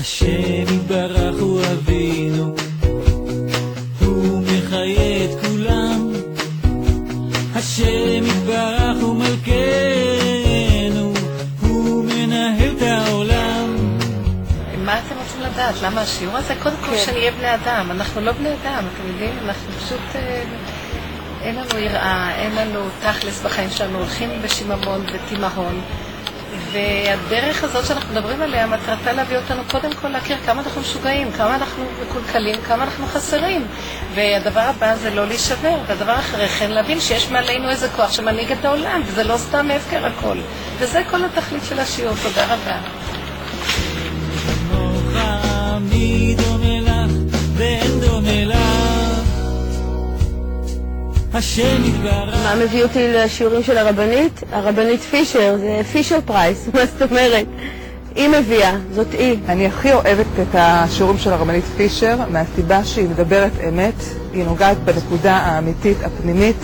השם יתברך הוא אבינו, הוא מחיה את כולם. השם יתברך הוא מלכנו, הוא מנהל את העולם. מה אתם רוצים לדעת? למה השיעור הזה? קודם כל שנהיה בני אדם. אנחנו לא בני אדם, אתם יודעים? אנחנו פשוט... אה, אין לנו יראה, אין לנו תכלס בחיים שלנו, הולכים בשיממון ותימהון. והדרך הזאת שאנחנו מדברים עליה, מטרתה להביא אותנו קודם כל להכיר כמה אנחנו משוגעים, כמה אנחנו מקולקלים, כמה אנחנו חסרים. והדבר הבא זה לא להישבר, והדבר אחרי כן להבין שיש מעלינו איזה כוח שמנהיג את העולם, וזה לא סתם הפקר הכל. וזה כל התכלית של השיעור, תודה רבה. ואין דומה לך. השם יתברך מה מביא אותי לשיעורים של הרבנית? הרבנית פישר, זה פישר פרייס, מה זאת אומרת? היא מביאה, זאת היא. אני הכי אוהבת את השיעורים של הרבנית פישר מהסיבה שהיא מדברת אמת, היא נוגעת בנקודה האמיתית הפנימית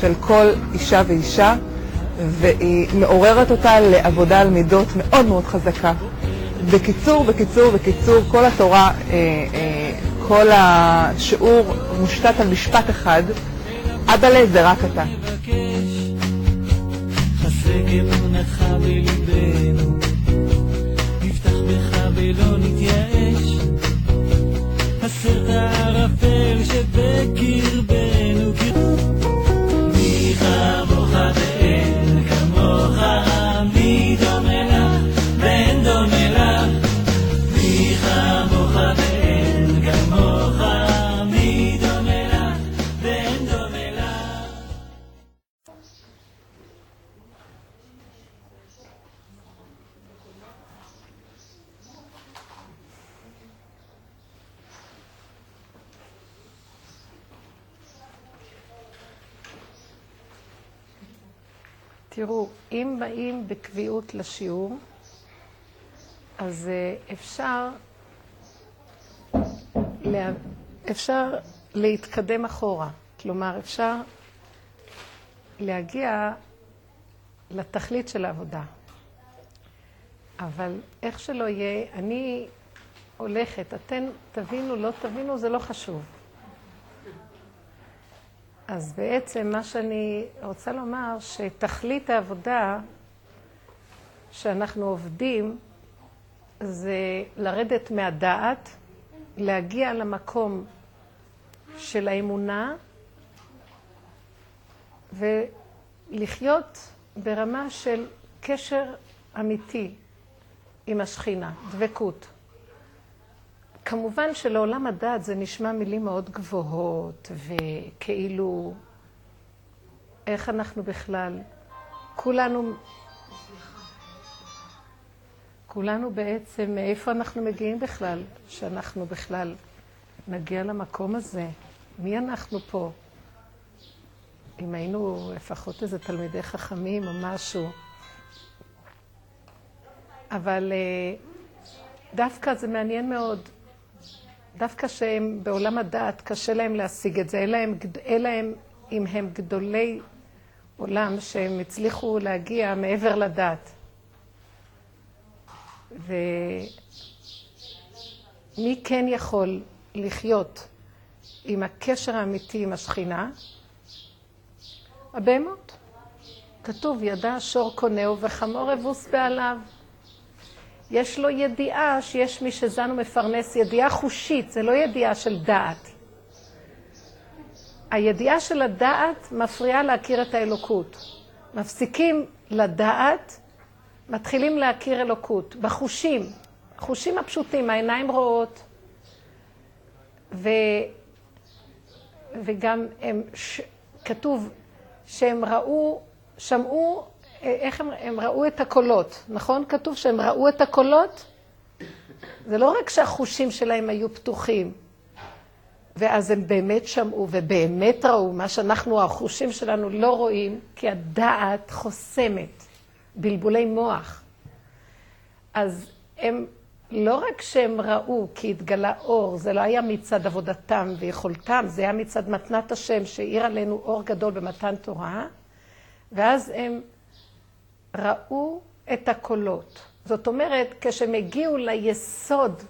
של כל אישה ואישה והיא מעוררת אותה לעבודה על מידות מאוד מאוד חזקה. בקיצור, בקיצור, בקיצור, כל התורה, אה, אה, כל השיעור מושתת על משפט אחד, אבאלה זה רק אתה. ולא נתייאש, הערפל שבקרבנו, אם באים בקביעות לשיעור, אז אה, אפשר, לה... אפשר להתקדם אחורה. כלומר, אפשר להגיע לתכלית של העבודה. אבל איך שלא יהיה, אני הולכת, אתן תבינו, לא תבינו, זה לא חשוב. אז בעצם מה שאני רוצה לומר, שתכלית העבודה שאנחנו עובדים זה לרדת מהדעת, להגיע למקום של האמונה ולחיות ברמה של קשר אמיתי עם השכינה, דבקות. כמובן שלעולם הדעת זה נשמע מילים מאוד גבוהות, וכאילו, איך אנחנו בכלל, כולנו, כולנו בעצם, מאיפה אנחנו מגיעים בכלל, שאנחנו בכלל נגיע למקום הזה? מי אנחנו פה? אם היינו לפחות איזה תלמידי חכמים או משהו. אבל אה, דווקא זה מעניין מאוד. דווקא שהם בעולם הדעת, קשה להם להשיג את זה, אלא אם הם גדולי עולם שהם הצליחו להגיע מעבר לדעת. ומי כן יכול לחיות עם הקשר האמיתי עם השכינה? הבהמות. כתוב, ידע שור קונהו וחמור אבוס בעליו. יש לו ידיעה שיש מי שזן ומפרנס, ידיעה חושית, זה לא ידיעה של דעת. הידיעה של הדעת מפריעה להכיר את האלוקות. מפסיקים לדעת, מתחילים להכיר אלוקות, בחושים, החושים הפשוטים, העיניים רואות, ו... וגם הם, ש... כתוב שהם ראו, שמעו איך הם, הם ראו את הקולות, נכון? כתוב שהם ראו את הקולות? זה לא רק שהחושים שלהם היו פתוחים, ואז הם באמת שמעו ובאמת ראו מה שאנחנו, החושים שלנו לא רואים, כי הדעת חוסמת, בלבולי מוח. אז הם, לא רק שהם ראו כי התגלה אור, זה לא היה מצד עבודתם ויכולתם, זה היה מצד מתנת השם שהאיר עלינו אור גדול במתן תורה, ואז הם ראו את הקולות. זאת אומרת, כשהם הגיעו ליסוד,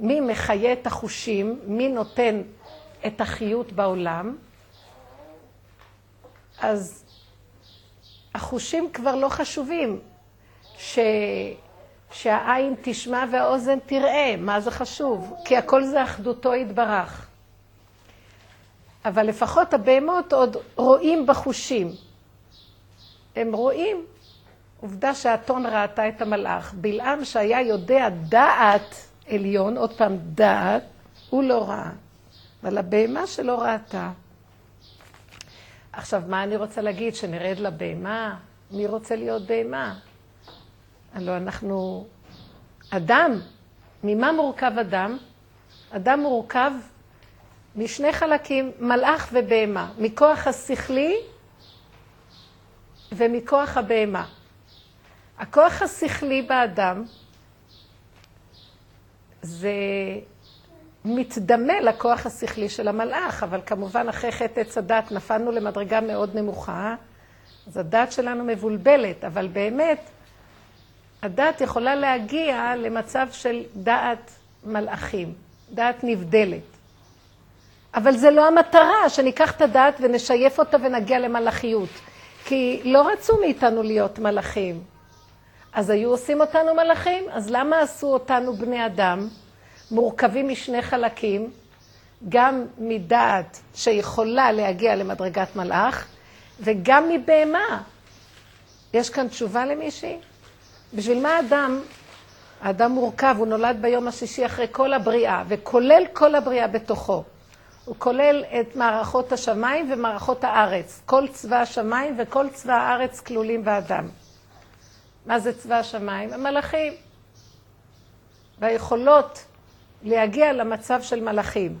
מי מחיה את החושים, מי נותן את החיות בעולם, אז החושים כבר לא חשובים. ש... שהעין תשמע והאוזן תראה, מה זה חשוב? כי הכל זה אחדותו יתברך. אבל לפחות הבהמות עוד רואים בחושים. הם רואים. עובדה שהאתון ראתה את המלאך. בלעם שהיה יודע דעת עליון, עוד פעם דעת, הוא לא ראה. אבל הבהמה שלא ראתה. עכשיו, מה אני רוצה להגיד? שנרד לבהמה? מי רוצה להיות בהמה? הלוא אנחנו אדם. ממה מורכב אדם? אדם מורכב משני חלקים, מלאך ובהמה, מכוח השכלי ומכוח הבהמה. הכוח השכלי באדם זה מתדמה לכוח השכלי של המלאך, אבל כמובן אחרי חטא עץ הדת נפלנו למדרגה מאוד נמוכה, אז הדת שלנו מבולבלת, אבל באמת הדת יכולה להגיע למצב של דעת מלאכים, דעת נבדלת. אבל זה לא המטרה, שניקח את הדעת ונשייף אותה ונגיע למלאכיות. כי לא רצו מאיתנו להיות מלאכים. אז היו עושים אותנו מלאכים? אז למה עשו אותנו בני אדם, מורכבים משני חלקים, גם מדעת שיכולה להגיע למדרגת מלאך, וגם מבהמה? יש כאן תשובה למישהי? בשביל מה אדם, האדם מורכב, הוא נולד ביום השישי אחרי כל הבריאה, וכולל כל הבריאה בתוכו. הוא כולל את מערכות השמיים ומערכות הארץ. כל צבא השמיים וכל צבא הארץ כלולים באדם. מה זה צבא השמיים? המלאכים. והיכולות להגיע למצב של מלאכים.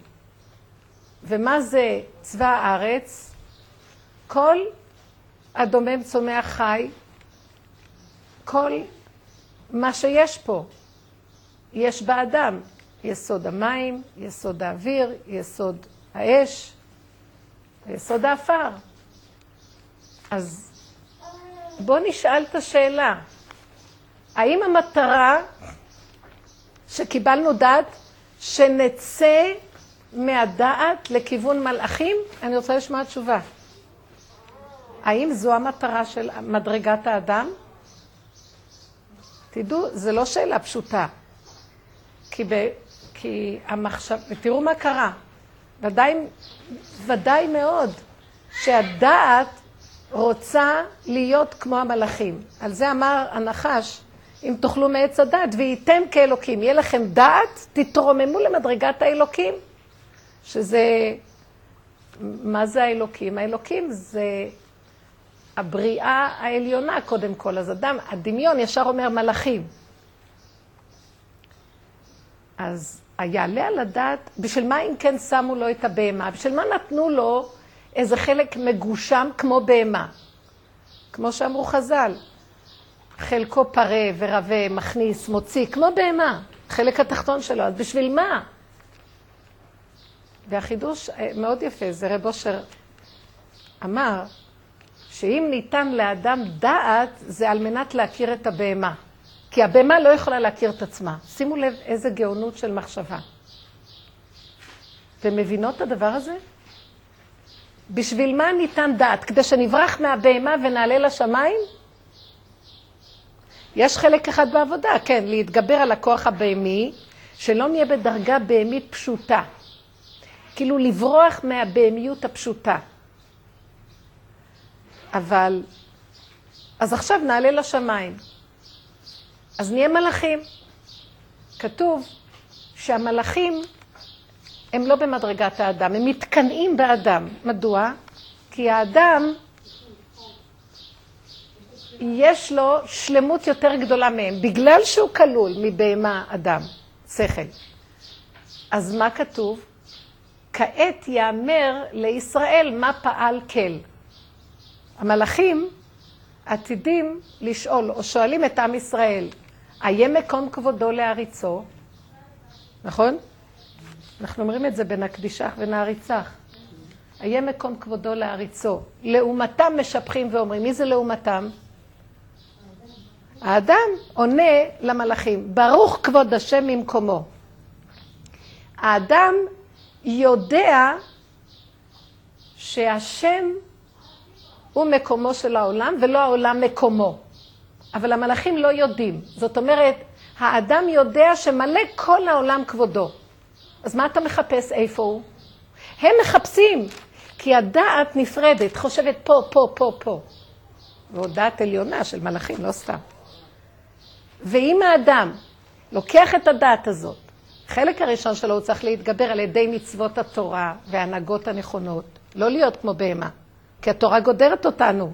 ומה זה צבא הארץ? כל הדומם צומח חי, כל מה שיש פה, יש באדם. יסוד המים, יסוד האוויר, יסוד האש, יסוד האפר. אז בואו נשאל את השאלה, האם המטרה שקיבלנו דעת, שנצא מהדעת לכיוון מלאכים? אני רוצה לשמוע תשובה. האם זו המטרה של מדרגת האדם? תדעו, זו לא שאלה פשוטה. כי, ב, כי המחשב... ותראו מה קרה. ודאי, ודאי מאוד שהדעת רוצה להיות כמו המלאכים. על זה אמר הנחש, אם תאכלו מעץ הדעת, וייתם כאלוקים. יהיה לכם דעת, תתרוממו למדרגת האלוקים. שזה... מה זה האלוקים? האלוקים זה הבריאה העליונה קודם כל. אז אדם, הדמיון ישר אומר מלאכים. אז היעלה על הדעת, בשביל מה אם כן שמו לו את הבהמה? בשביל מה נתנו לו איזה חלק מגושם כמו בהמה? כמו שאמרו חז"ל, חלקו פרה ורבה, מכניס, מוציא, כמו בהמה, חלק התחתון שלו, אז בשביל מה? והחידוש אה, מאוד יפה, זה רב אושר אמר, שאם ניתן לאדם דעת, זה על מנת להכיר את הבהמה. כי הבהמה לא יכולה להכיר את עצמה. שימו לב איזה גאונות של מחשבה. אתם מבינות את הדבר הזה? בשביל מה ניתן דעת? כדי שנברח מהבהמה ונעלה לשמיים? יש חלק אחד בעבודה, כן, להתגבר על הכוח הבהמי, שלא נהיה בדרגה בהמית פשוטה. כאילו לברוח מהבהמיות הפשוטה. אבל, אז עכשיו נעלה לשמיים. אז נהיה מלאכים. כתוב שהמלאכים הם לא במדרגת האדם, הם מתקנאים באדם. מדוע? כי האדם, יש לו שלמות יותר גדולה מהם, בגלל שהוא כלול מבהמה אדם, שכל. אז מה כתוב? כעת יאמר לישראל מה פעל כל. המלאכים עתידים לשאול, או שואלים את עם ישראל, איה מקום כבודו להריצו? נכון? אנחנו אומרים את זה בנקדישך ונעריצך. איה מקום כבודו להריצו. לעומתם משבחים ואומרים. מי זה לעומתם? האדם עונה למלאכים, ברוך כבוד השם ממקומו. האדם יודע שהשם הוא מקומו של העולם ולא העולם מקומו. אבל המלאכים לא יודעים. זאת אומרת, האדם יודע שמלא כל העולם כבודו. אז מה אתה מחפש איפה הוא? הם מחפשים, כי הדעת נפרדת, חושבת פה, פה, פה, פה. ועוד דעת עליונה של מלאכים, לא סתם. ואם האדם לוקח את הדעת הזאת, חלק הראשון שלו הוא צריך להתגבר על ידי מצוות התורה וההנהגות הנכונות, לא להיות כמו בהמה, כי התורה גודרת אותנו,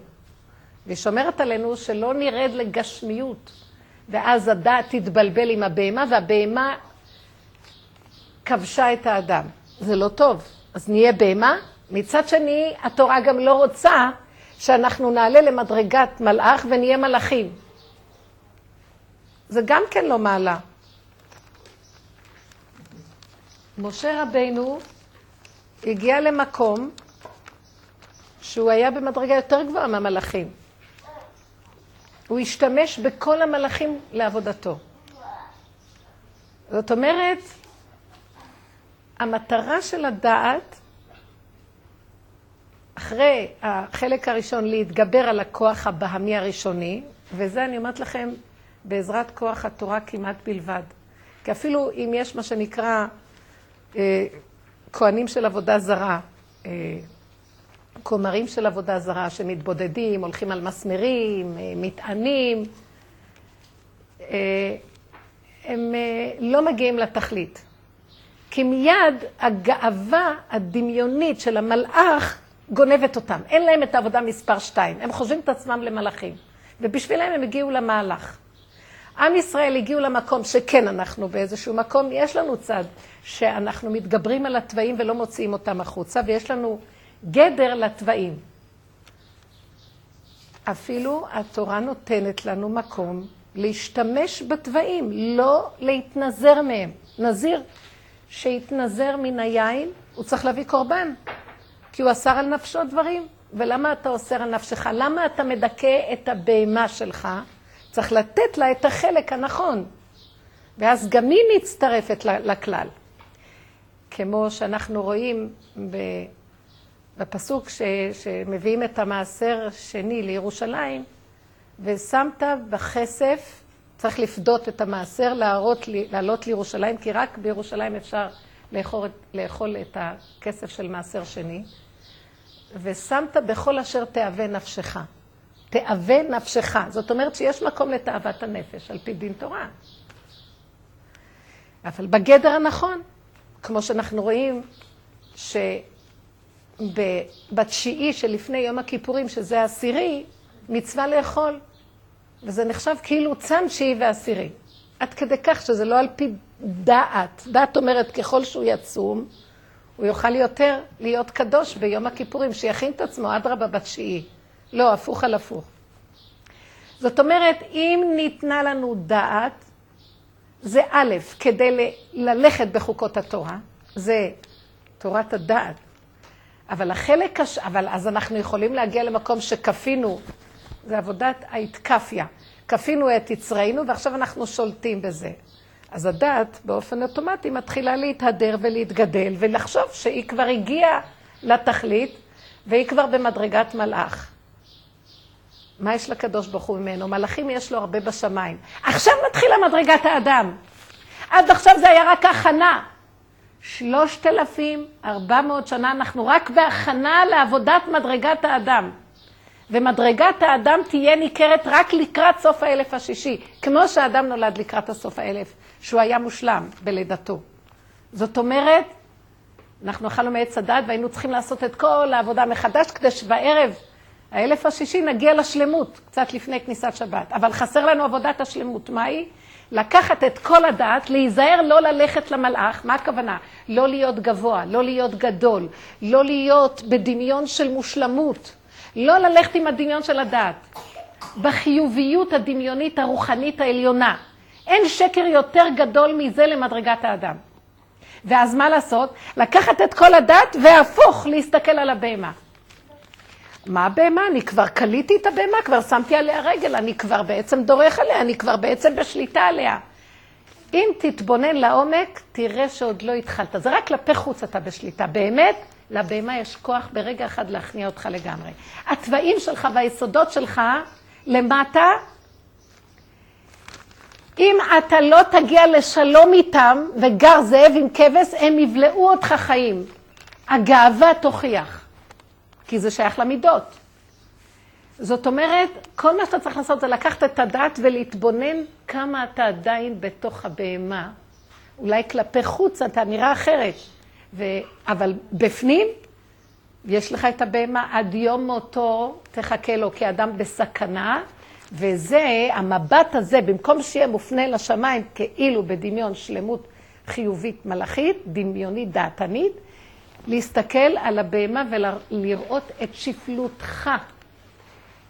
והיא שומרת עלינו שלא נרד לגשמיות, ואז הדעת תתבלבל עם הבהמה, והבהמה כבשה את האדם. זה לא טוב. אז נהיה בהמה. מצד שני, התורה גם לא רוצה שאנחנו נעלה למדרגת מלאך ונהיה מלאכים. זה גם כן לא מעלה. משה רבינו הגיע למקום שהוא היה במדרגה יותר גבוהה מהמלאכים. הוא השתמש בכל המלאכים לעבודתו. זאת אומרת, המטרה של הדעת, אחרי החלק הראשון להתגבר על הכוח הבהמי הראשוני, וזה אני אומרת לכם בעזרת כוח התורה כמעט בלבד. כי אפילו אם יש מה שנקרא אה, כהנים של עבודה זרה, אה, כומרים של עבודה זרה שמתבודדים, הולכים על מסמרים, אה, מטענים, אה, הם אה, לא מגיעים לתכלית. כי מיד הגאווה הדמיונית של המלאך גונבת אותם. אין להם את העבודה מספר שתיים. הם חושבים את עצמם למלאכים. ובשבילם הם הגיעו למהלך. עם ישראל הגיעו למקום שכן, אנחנו באיזשהו מקום, יש לנו צד שאנחנו מתגברים על התוואים ולא מוציאים אותם החוצה, ויש לנו גדר לתוואים. אפילו התורה נותנת לנו מקום להשתמש בתוואים, לא להתנזר מהם. נזיר שהתנזר מן היין, הוא צריך להביא קורבן, כי הוא אסר על נפשו דברים. ולמה אתה אוסר על נפשך? למה אתה מדכא את הבהמה שלך? צריך לתת לה את החלק הנכון. ואז גם היא מצטרפת לכלל. כמו שאנחנו רואים בפסוק ש, שמביאים את המעשר שני לירושלים, ושמת בכסף, צריך לפדות את המעשר, להראות, לעלות לירושלים, כי רק בירושלים אפשר לאכול, לאכול את הכסף של מעשר שני, ושמת בכל אשר תאווה נפשך. תאווה נפשך. זאת אומרת שיש מקום לתאוות הנפש, על פי דין תורה. אבל בגדר הנכון, כמו שאנחנו רואים, שבתשיעי שלפני יום הכיפורים, שזה העשירי, מצווה לאכול. וזה נחשב כאילו צם תשיעי ועשירי. עד כדי כך שזה לא על פי דעת. דעת אומרת, ככל שהוא יצום, הוא יוכל יותר להיות קדוש ביום הכיפורים, שיכין את עצמו, אדרבה בתשיעי. לא, הפוך על הפוך. זאת אומרת, אם ניתנה לנו דעת, זה א', כדי ללכת בחוקות התורה, זה תורת הדעת. אבל החלק, הש... אבל אז אנחנו יכולים להגיע למקום שכפינו, זה עבודת ההתקפיה. כפינו את יצרנו ועכשיו אנחנו שולטים בזה. אז הדעת באופן אוטומטי מתחילה להתהדר ולהתגדל ולחשוב שהיא כבר הגיעה לתכלית והיא כבר במדרגת מלאך. מה יש לקדוש ברוך הוא ממנו? מלאכים יש לו הרבה בשמיים. עכשיו מתחילה מדרגת האדם. עד עכשיו זה היה רק הכנה. שלושת אלפים ארבע מאות שנה אנחנו רק בהכנה לעבודת מדרגת האדם. ומדרגת האדם תהיה ניכרת רק לקראת סוף האלף השישי, כמו שהאדם נולד לקראת הסוף האלף, שהוא היה מושלם בלידתו. זאת אומרת, אנחנו אכלנו מעץ הדת והיינו צריכים לעשות את כל העבודה מחדש, כדי שבערב האלף השישי נגיע לשלמות, קצת לפני כניסת שבת. אבל חסר לנו עבודת השלמות. מהי? לקחת את כל הדעת, להיזהר לא ללכת למלאך, מה הכוונה? לא להיות גבוה, לא להיות גדול, לא להיות בדמיון של מושלמות, לא ללכת עם הדמיון של הדעת. בחיוביות הדמיונית הרוחנית העליונה. אין שקר יותר גדול מזה למדרגת האדם. ואז מה לעשות? לקחת את כל הדעת והפוך להסתכל על הבהמה. מה הבהמה? אני כבר כליתי את הבהמה, כבר שמתי עליה רגל, אני כבר בעצם דורך עליה, אני כבר בעצם בשליטה עליה. אם תתבונן לעומק, תראה שעוד לא התחלת. זה רק כלפי חוץ אתה בשליטה. באמת, לבהמה יש כוח ברגע אחד להכניע אותך לגמרי. התוואים שלך והיסודות שלך למטה, אם אתה לא תגיע לשלום איתם, וגר זאב עם כבש, הם יבלעו אותך חיים. הגאווה תוכיח, כי זה שייך למידות. זאת אומרת, כל מה שאתה צריך לעשות זה לקחת את הדעת ולהתבונן כמה אתה עדיין בתוך הבהמה. אולי כלפי חוץ אתה נראה אחרת, ו... אבל בפנים יש לך את הבהמה עד יום מותו, תחכה לו כאדם בסכנה, וזה, המבט הזה, במקום שיהיה מופנה לשמיים כאילו בדמיון שלמות חיובית מלאכית, דמיונית דעתנית, להסתכל על הבהמה ולראות את שפלותך.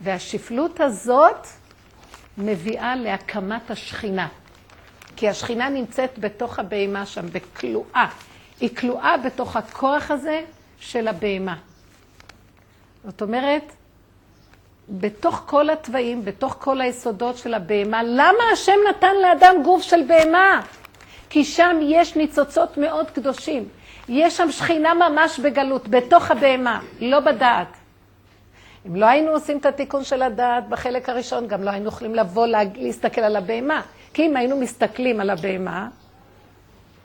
והשפלות הזאת מביאה להקמת השכינה. כי השכינה נמצאת בתוך הבהמה שם, בכלואה. היא כלואה בתוך הכוח הזה של הבהמה. זאת אומרת, בתוך כל התוואים, בתוך כל היסודות של הבהמה, למה השם נתן לאדם גוף של בהמה? כי שם יש ניצוצות מאוד קדושים. יש שם שכינה ממש בגלות, בתוך הבהמה, לא בדעת. אם לא היינו עושים את התיקון של הדעת בחלק הראשון, גם לא היינו יכולים לבוא להסתכל על הבהמה. כי אם היינו מסתכלים על הבהמה,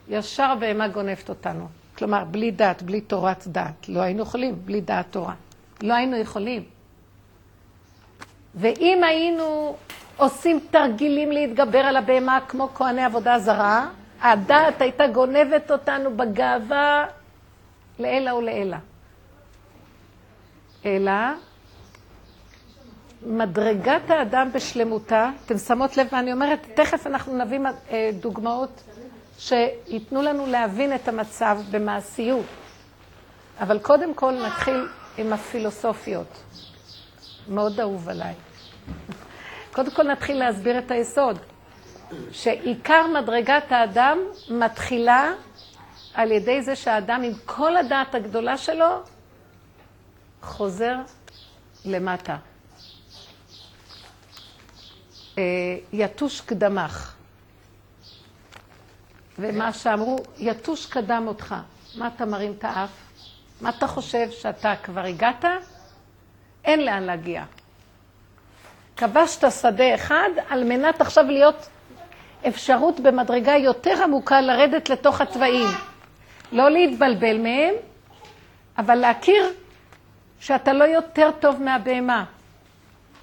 ישר הבהמה גונבת אותנו. כלומר, בלי דעת, בלי תורת דעת. לא היינו יכולים, בלי דעת תורה. לא היינו יכולים. ואם היינו עושים תרגילים להתגבר על הבהמה כמו כהני עבודה זרה, הדעת הייתה גונבת אותנו בגאווה לעילא ולעילא. אלא מדרגת האדם בשלמותה, אתם שמות לב מה אני אומרת? תכף אנחנו נביא אה, דוגמאות שייתנו לנו להבין את המצב במעשיות. אבל קודם כל נתחיל עם הפילוסופיות. מאוד אהוב עליי. קודם כל נתחיל להסביר את היסוד. שעיקר מדרגת האדם מתחילה על ידי זה שהאדם עם כל הדעת הגדולה שלו חוזר למטה. אה, יתוש קדמך. ומה שאמרו, יתוש קדם אותך. מה אתה מרים את האף? מה אתה חושב שאתה כבר הגעת? אין לאן להגיע. כבשת שדה אחד על מנת עכשיו להיות אפשרות במדרגה יותר עמוקה לרדת לתוך הצבעים. לא להתבלבל מהם, אבל להכיר שאתה לא יותר טוב מהבהמה.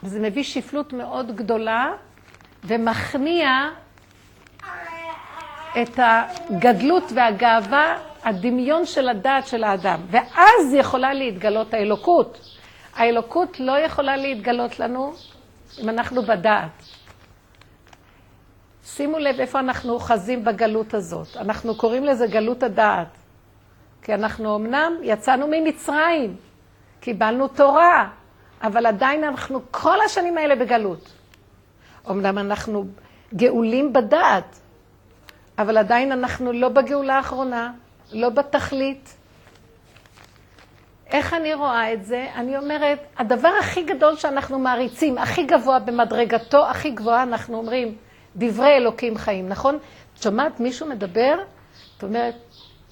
וזה מביא שפלות מאוד גדולה ומכניע את הגדלות והגאווה, הדמיון של הדעת של האדם. ואז יכולה להתגלות האלוקות. האלוקות לא יכולה להתגלות לנו אם אנחנו בדעת. שימו לב איפה אנחנו אוחזים בגלות הזאת. אנחנו קוראים לזה גלות הדעת. כי אנחנו אמנם יצאנו ממצרים, קיבלנו תורה, אבל עדיין אנחנו כל השנים האלה בגלות. אמנם אנחנו גאולים בדעת, אבל עדיין אנחנו לא בגאולה האחרונה, לא בתכלית. איך אני רואה את זה? אני אומרת, הדבר הכי גדול שאנחנו מעריצים, הכי גבוה במדרגתו, הכי גבוהה, אנחנו אומרים, דברי אלוקים חיים, נכון? את שומעת מישהו מדבר? זאת אומרת,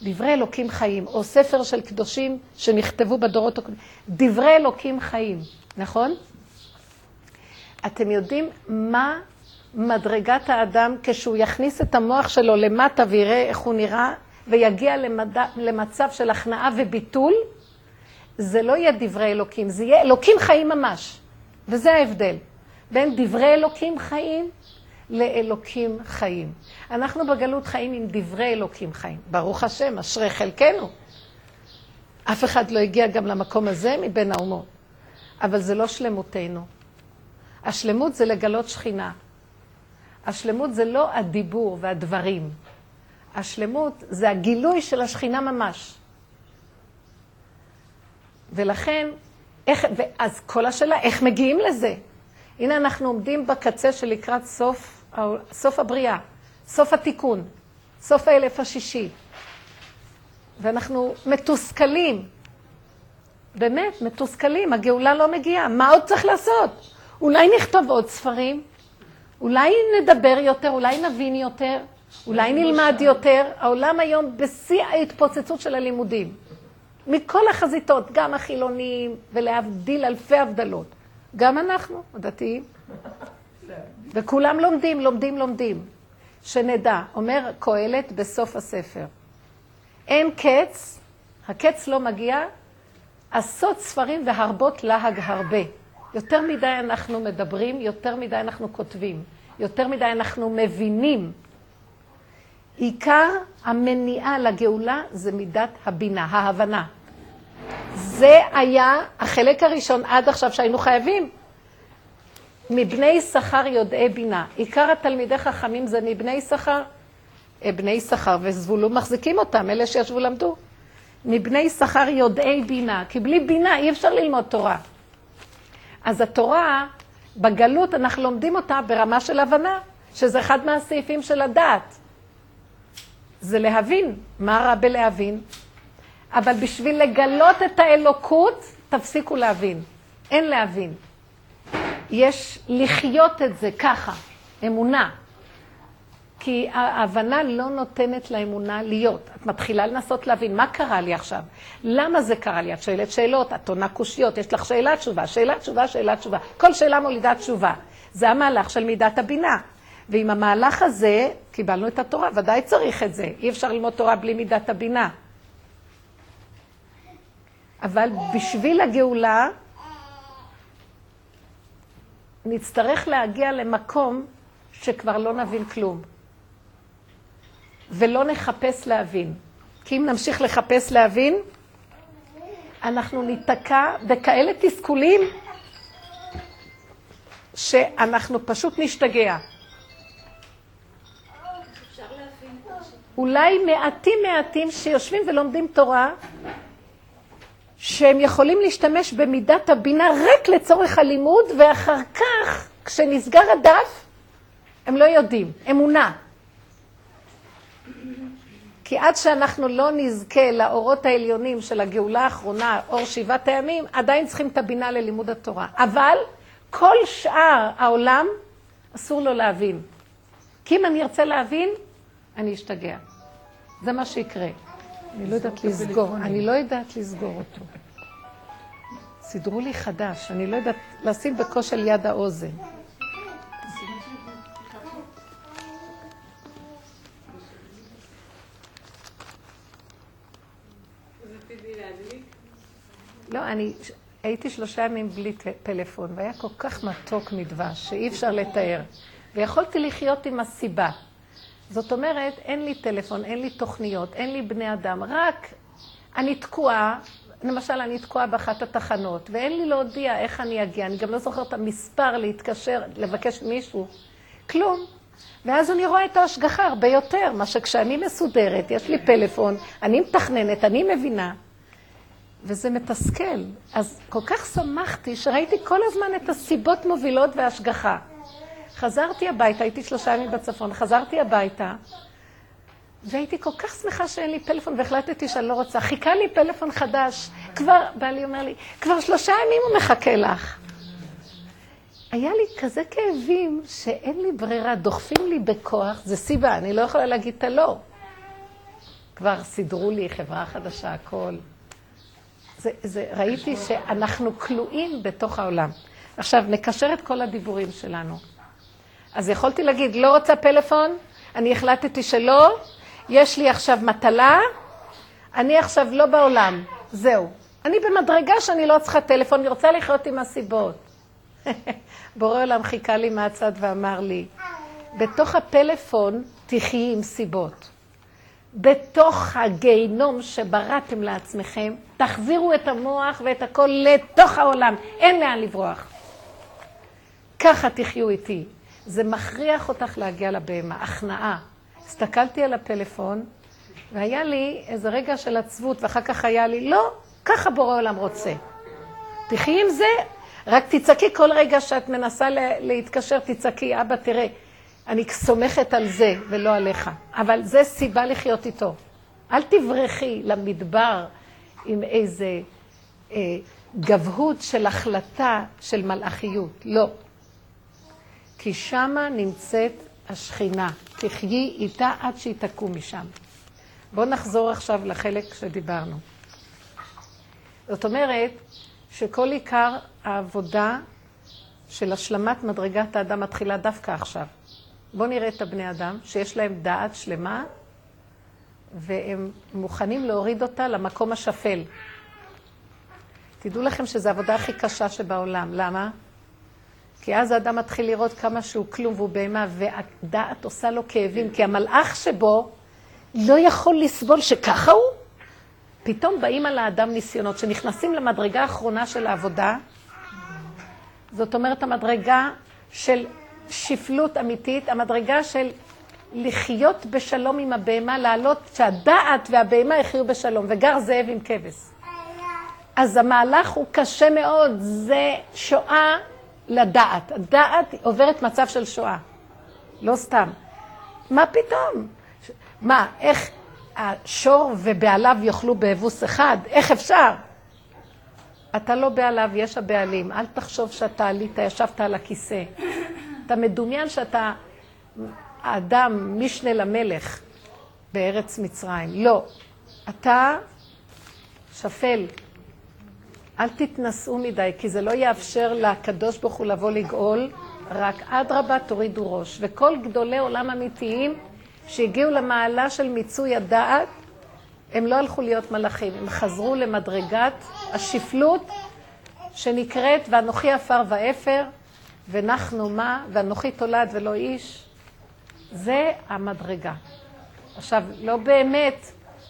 דברי אלוקים חיים, או ספר של קדושים שנכתבו בדורות הקודמים. דברי אלוקים חיים, נכון? אתם יודעים מה מדרגת האדם כשהוא יכניס את המוח שלו למטה ויראה איך הוא נראה, ויגיע למד... למצב של הכנעה וביטול? זה לא יהיה דברי אלוקים, זה יהיה אלוקים חיים ממש. וזה ההבדל בין דברי אלוקים חיים לאלוקים חיים. אנחנו בגלות חיים עם דברי אלוקים חיים. ברוך השם, אשרי חלקנו. אף אחד לא הגיע גם למקום הזה מבין האומות. אבל זה לא שלמותנו. השלמות זה לגלות שכינה. השלמות זה לא הדיבור והדברים. השלמות זה הגילוי של השכינה ממש. ולכן, איך, אז כל השאלה, איך מגיעים לזה? הנה אנחנו עומדים בקצה של לקראת סוף, סוף הבריאה, סוף התיקון, סוף האלף השישי. ואנחנו מתוסכלים. באמת, מתוסכלים, הגאולה לא מגיעה, מה עוד צריך לעשות? אולי נכתוב עוד ספרים? אולי נדבר יותר, אולי נבין יותר, אולי נלמד יותר. העולם היום בשיא ההתפוצצות של הלימודים. מכל החזיתות, גם החילונים, ולהבדיל אלפי הבדלות. גם אנחנו, הדתיים. וכולם לומדים, לומדים, לומדים. שנדע, אומר קהלת בסוף הספר, אין קץ, הקץ לא מגיע, עשות ספרים והרבות להג הרבה. יותר מדי אנחנו מדברים, יותר מדי אנחנו כותבים, יותר מדי אנחנו מבינים. עיקר המניעה לגאולה זה מידת הבינה, ההבנה. זה היה החלק הראשון עד עכשיו שהיינו חייבים. מבני יששכר יודעי בינה. עיקר התלמידי חכמים זה מבני יששכר. אה, בני יששכר וזבולון מחזיקים אותם, אלה שישבו למדו. מבני יששכר יודעי בינה, כי בלי בינה אי אפשר ללמוד תורה. אז התורה, בגלות אנחנו לומדים אותה ברמה של הבנה, שזה אחד מהסעיפים של הדעת. זה להבין, מה רע בלהבין? אבל בשביל לגלות את האלוקות, תפסיקו להבין. אין להבין. יש לחיות את זה ככה, אמונה. כי ההבנה לא נותנת לאמונה להיות. את מתחילה לנסות להבין, מה קרה לי עכשיו? למה זה קרה לי? את שואלת שאלות, את עונה קושיות, יש לך שאלה תשובה, שאלה תשובה, שאלה תשובה. כל שאלה מולידה תשובה. זה המהלך של מידת הבינה. ועם המהלך הזה קיבלנו את התורה, ודאי צריך את זה. אי אפשר ללמוד תורה בלי מידת הבינה. אבל בשביל הגאולה, נצטרך להגיע למקום שכבר לא נבין כלום. ולא נחפש להבין. כי אם נמשיך לחפש להבין, אנחנו ניתקע בכאלה תסכולים שאנחנו פשוט נשתגע. אולי מעטים מעטים שיושבים ולומדים תורה, שהם יכולים להשתמש במידת הבינה רק לצורך הלימוד, ואחר כך, כשנסגר הדף, הם לא יודעים, אמונה. כי עד שאנחנו לא נזכה לאורות העליונים של הגאולה האחרונה, אור שבעת הימים, עדיין צריכים את הבינה ללימוד התורה. אבל כל שאר העולם, אסור לו להבין. כי אם אני ארצה להבין, אני אשתגע. זה מה שיקרה. אני לא יודעת לסגור, אני לא יודעת לסגור אותו. סידרו לי חדש, אני לא יודעת לשים בקושי על יד האוזן. לא, אני הייתי שלושה ימים בלי פלאפון, והיה כל כך מתוק מדבש, שאי אפשר לתאר. ויכולתי לחיות עם הסיבה. זאת אומרת, אין לי טלפון, אין לי תוכניות, אין לי בני אדם, רק אני תקועה, למשל, אני תקועה באחת התחנות, ואין לי להודיע איך אני אגיע, אני גם לא זוכרת את המספר להתקשר, לבקש מישהו, כלום. ואז אני רואה את ההשגחה הרבה יותר, מה שכשאני מסודרת, יש לי פלאפון, אני מתכננת, אני מבינה, וזה מתסכל. אז כל כך שמחתי שראיתי כל הזמן את הסיבות מובילות וההשגחה. חזרתי הביתה, הייתי שלושה ימים בצפון, חזרתי הביתה, והייתי כל כך שמחה שאין לי פלאפון, והחלטתי שאני לא רוצה. חיכה לי פלאפון חדש. כבר, בעלי אומר לי, כבר שלושה ימים הוא מחכה לך. היה לי כזה כאבים שאין לי ברירה, דוחפים לי בכוח, זה סיבה, אני לא יכולה להגיד את הלא. כבר סידרו לי חברה חדשה, הכל. זה, זה, ראיתי שאנחנו כלואים בתוך העולם. עכשיו, נקשר את כל הדיבורים שלנו. אז יכולתי להגיד, לא רוצה פלאפון, אני החלטתי שלא, יש לי עכשיו מטלה, אני עכשיו לא בעולם, זהו. אני במדרגה שאני לא צריכה טלפון, אני רוצה לחיות עם הסיבות. בורא עולם חיכה לי מהצד ואמר לי, בתוך הפלאפון תחי עם סיבות. בתוך הגיהנום שבראתם לעצמכם, תחזירו את המוח ואת הכל לתוך העולם, אין לאן לברוח. ככה תחיו איתי. זה מכריח אותך להגיע לבהמה, הכנעה. הסתכלתי על הפלאפון, והיה לי איזה רגע של עצבות, ואחר כך היה לי, לא, ככה בורא עולם רוצה. תחי עם זה, רק תצעקי כל רגע שאת מנסה להתקשר, תצעקי, אבא, תראה, אני סומכת על זה ולא עליך. אבל זה סיבה לחיות איתו. אל תברחי למדבר עם איזה אה, גבהות של החלטה של מלאכיות, לא. כי שמה נמצאת השכינה, תחיי איתה עד שהיא תקום משם. בואו נחזור עכשיו לחלק שדיברנו. זאת אומרת שכל עיקר העבודה של השלמת מדרגת האדם מתחילה דווקא עכשיו. בואו נראה את הבני אדם שיש להם דעת שלמה והם מוכנים להוריד אותה למקום השפל. תדעו לכם שזו העבודה הכי קשה שבעולם. למה? כי אז האדם מתחיל לראות כמה שהוא כלום והוא בהמה, והדעת עושה לו כאבים, כי המלאך שבו לא יכול לסבול שככה הוא. פתאום באים על האדם ניסיונות שנכנסים למדרגה האחרונה של העבודה, זאת אומרת המדרגה של שפלות אמיתית, המדרגה של לחיות בשלום עם הבהמה, לעלות, שהדעת והבהמה יחיו בשלום, וגר זאב עם כבש. אז המהלך הוא קשה מאוד, זה שואה לדעת. הדעת עוברת מצב של שואה, לא סתם. מה פתאום? מה, איך השור ובעליו יאכלו באבוס אחד? איך אפשר? אתה לא בעליו, יש הבעלים. אל תחשוב שאתה עלית, ישבת על הכיסא. אתה מדומיין שאתה האדם, משנה למלך בארץ מצרים. לא. אתה שפל. אל תתנשאו מדי, כי זה לא יאפשר לקדוש ברוך הוא לבוא לגאול, רק אדרבה תורידו ראש. וכל גדולי עולם אמיתיים שהגיעו למעלה של מיצוי הדעת, הם לא הלכו להיות מלאכים, הם חזרו למדרגת השפלות שנקראת ואנוכי עפר ואפר ונחנו מה ואנוכי תולד ולא איש. זה המדרגה. עכשיו, לא באמת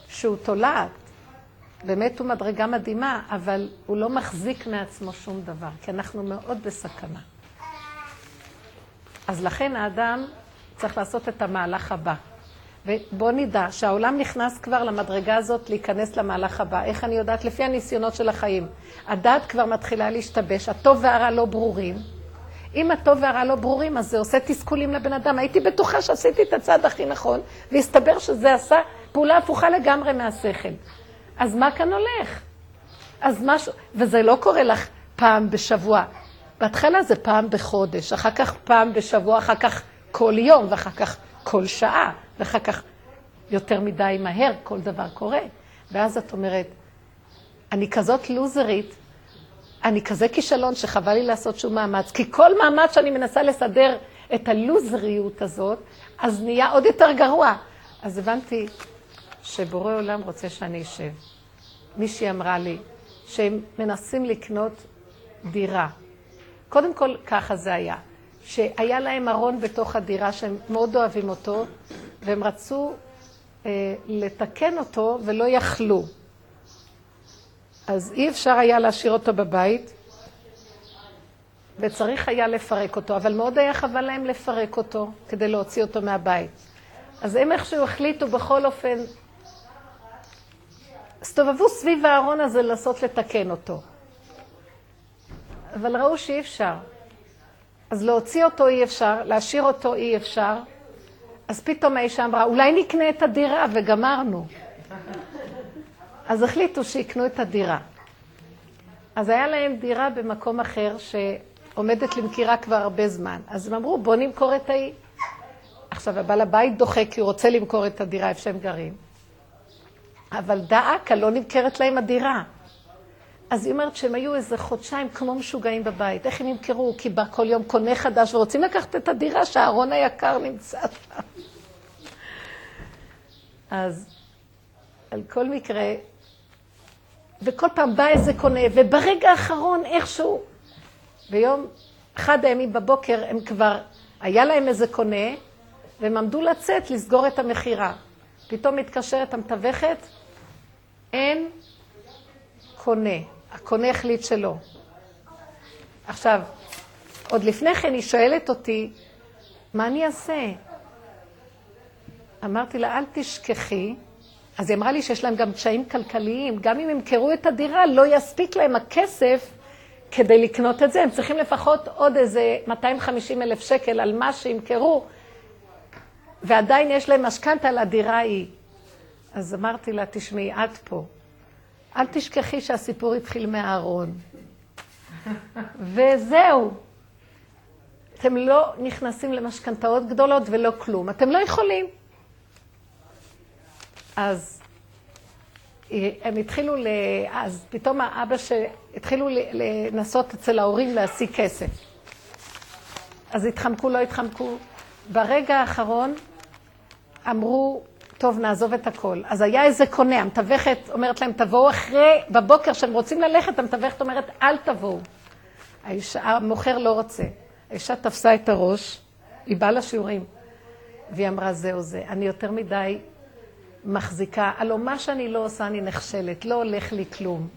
שהוא תולעת, באמת הוא מדרגה מדהימה, אבל הוא לא מחזיק מעצמו שום דבר, כי אנחנו מאוד בסכנה. אז לכן האדם צריך לעשות את המהלך הבא. ובואו נדע שהעולם נכנס כבר למדרגה הזאת להיכנס למהלך הבא. איך אני יודעת? לפי הניסיונות של החיים. הדת כבר מתחילה להשתבש, הטוב והרע לא ברורים. אם הטוב והרע לא ברורים, אז זה עושה תסכולים לבן אדם. הייתי בטוחה שעשיתי את הצעד הכי נכון, והסתבר שזה עשה פעולה הפוכה לגמרי מהשכל. אז מה כאן הולך? אז משהו, וזה לא קורה לך פעם בשבוע. בהתחלה זה פעם בחודש, אחר כך פעם בשבוע, אחר כך כל יום, ואחר כך כל שעה, ואחר כך יותר מדי מהר, כל דבר קורה. ואז את אומרת, אני כזאת לוזרית, אני כזה כישלון שחבל לי לעשות שום מאמץ, כי כל מאמץ שאני מנסה לסדר את הלוזריות הזאת, אז נהיה עוד יותר גרוע. אז הבנתי שבורא עולם רוצה שאני אשב. מישהי אמרה לי שהם מנסים לקנות דירה. קודם כל, ככה זה היה. שהיה להם ארון בתוך הדירה שהם מאוד אוהבים אותו, והם רצו אה, לתקן אותו ולא יכלו. אז אי אפשר היה להשאיר אותו בבית, וצריך היה לפרק אותו, אבל מאוד היה חבל להם לפרק אותו כדי להוציא אותו מהבית. אז הם איכשהו החליטו בכל אופן, הסתובבו סביב הארון הזה לנסות לתקן אותו. אבל ראו שאי אפשר. אז להוציא אותו אי אפשר, להשאיר אותו אי אפשר. אז פתאום האישה אמרה, אולי נקנה את הדירה וגמרנו. אז החליטו שיקנו את הדירה. אז היה להם דירה במקום אחר שעומדת למכירה כבר הרבה זמן. אז הם אמרו, בואו נמכור את ההיא. עכשיו, הבעל הבית דוחה כי הוא רוצה למכור את הדירה איפה שהם גרים. אבל דאקה, לא נמכרת להם הדירה. אז היא אומרת שהם היו איזה חודשיים כמו משוגעים בבית. איך הם ימכרו? כי בא כל יום קונה חדש ורוצים לקחת את הדירה שהארון היקר נמצא. אז על כל מקרה, וכל פעם בא איזה קונה, וברגע האחרון איכשהו, ביום, אחד הימים בבוקר הם כבר, היה להם איזה קונה, והם עמדו לצאת לסגור את המכירה. פתאום מתקשרת המתווכת, אין קונה. הקונה החליט שלא. עכשיו, עוד לפני כן היא שואלת אותי, מה אני אעשה? אמרתי לה, אל תשכחי. אז היא אמרה לי שיש להם גם קשיים כלכליים. גם אם ימכרו את הדירה, לא יספיק להם הכסף כדי לקנות את זה. הם צריכים לפחות עוד איזה 250 אלף שקל על מה שימכרו, ועדיין יש להם משכנתה לדירה ההיא. אז אמרתי לה, תשמעי, את פה. אל תשכחי שהסיפור התחיל מהארון. וזהו. אתם לא נכנסים למשכנתאות גדולות ולא כלום. אתם לא יכולים. אז אה, הם התחילו, ל... אז פתאום האבא שהתחילו לנסות אצל ההורים להשיג כסף. אז התחמקו, לא התחמקו. ברגע האחרון אמרו, טוב, נעזוב את הכל. אז היה איזה קונה, המתווכת אומרת להם, תבואו אחרי, בבוקר שהם רוצים ללכת, המתווכת אומרת, אל תבואו. האישה, המוכר לא רוצה. האישה תפסה את הראש, היא באה לשיעורים, והיא אמרה, זהו זה, אני יותר מדי מחזיקה, הלוא מה שאני לא עושה אני נכשלת, לא הולך לי כלום.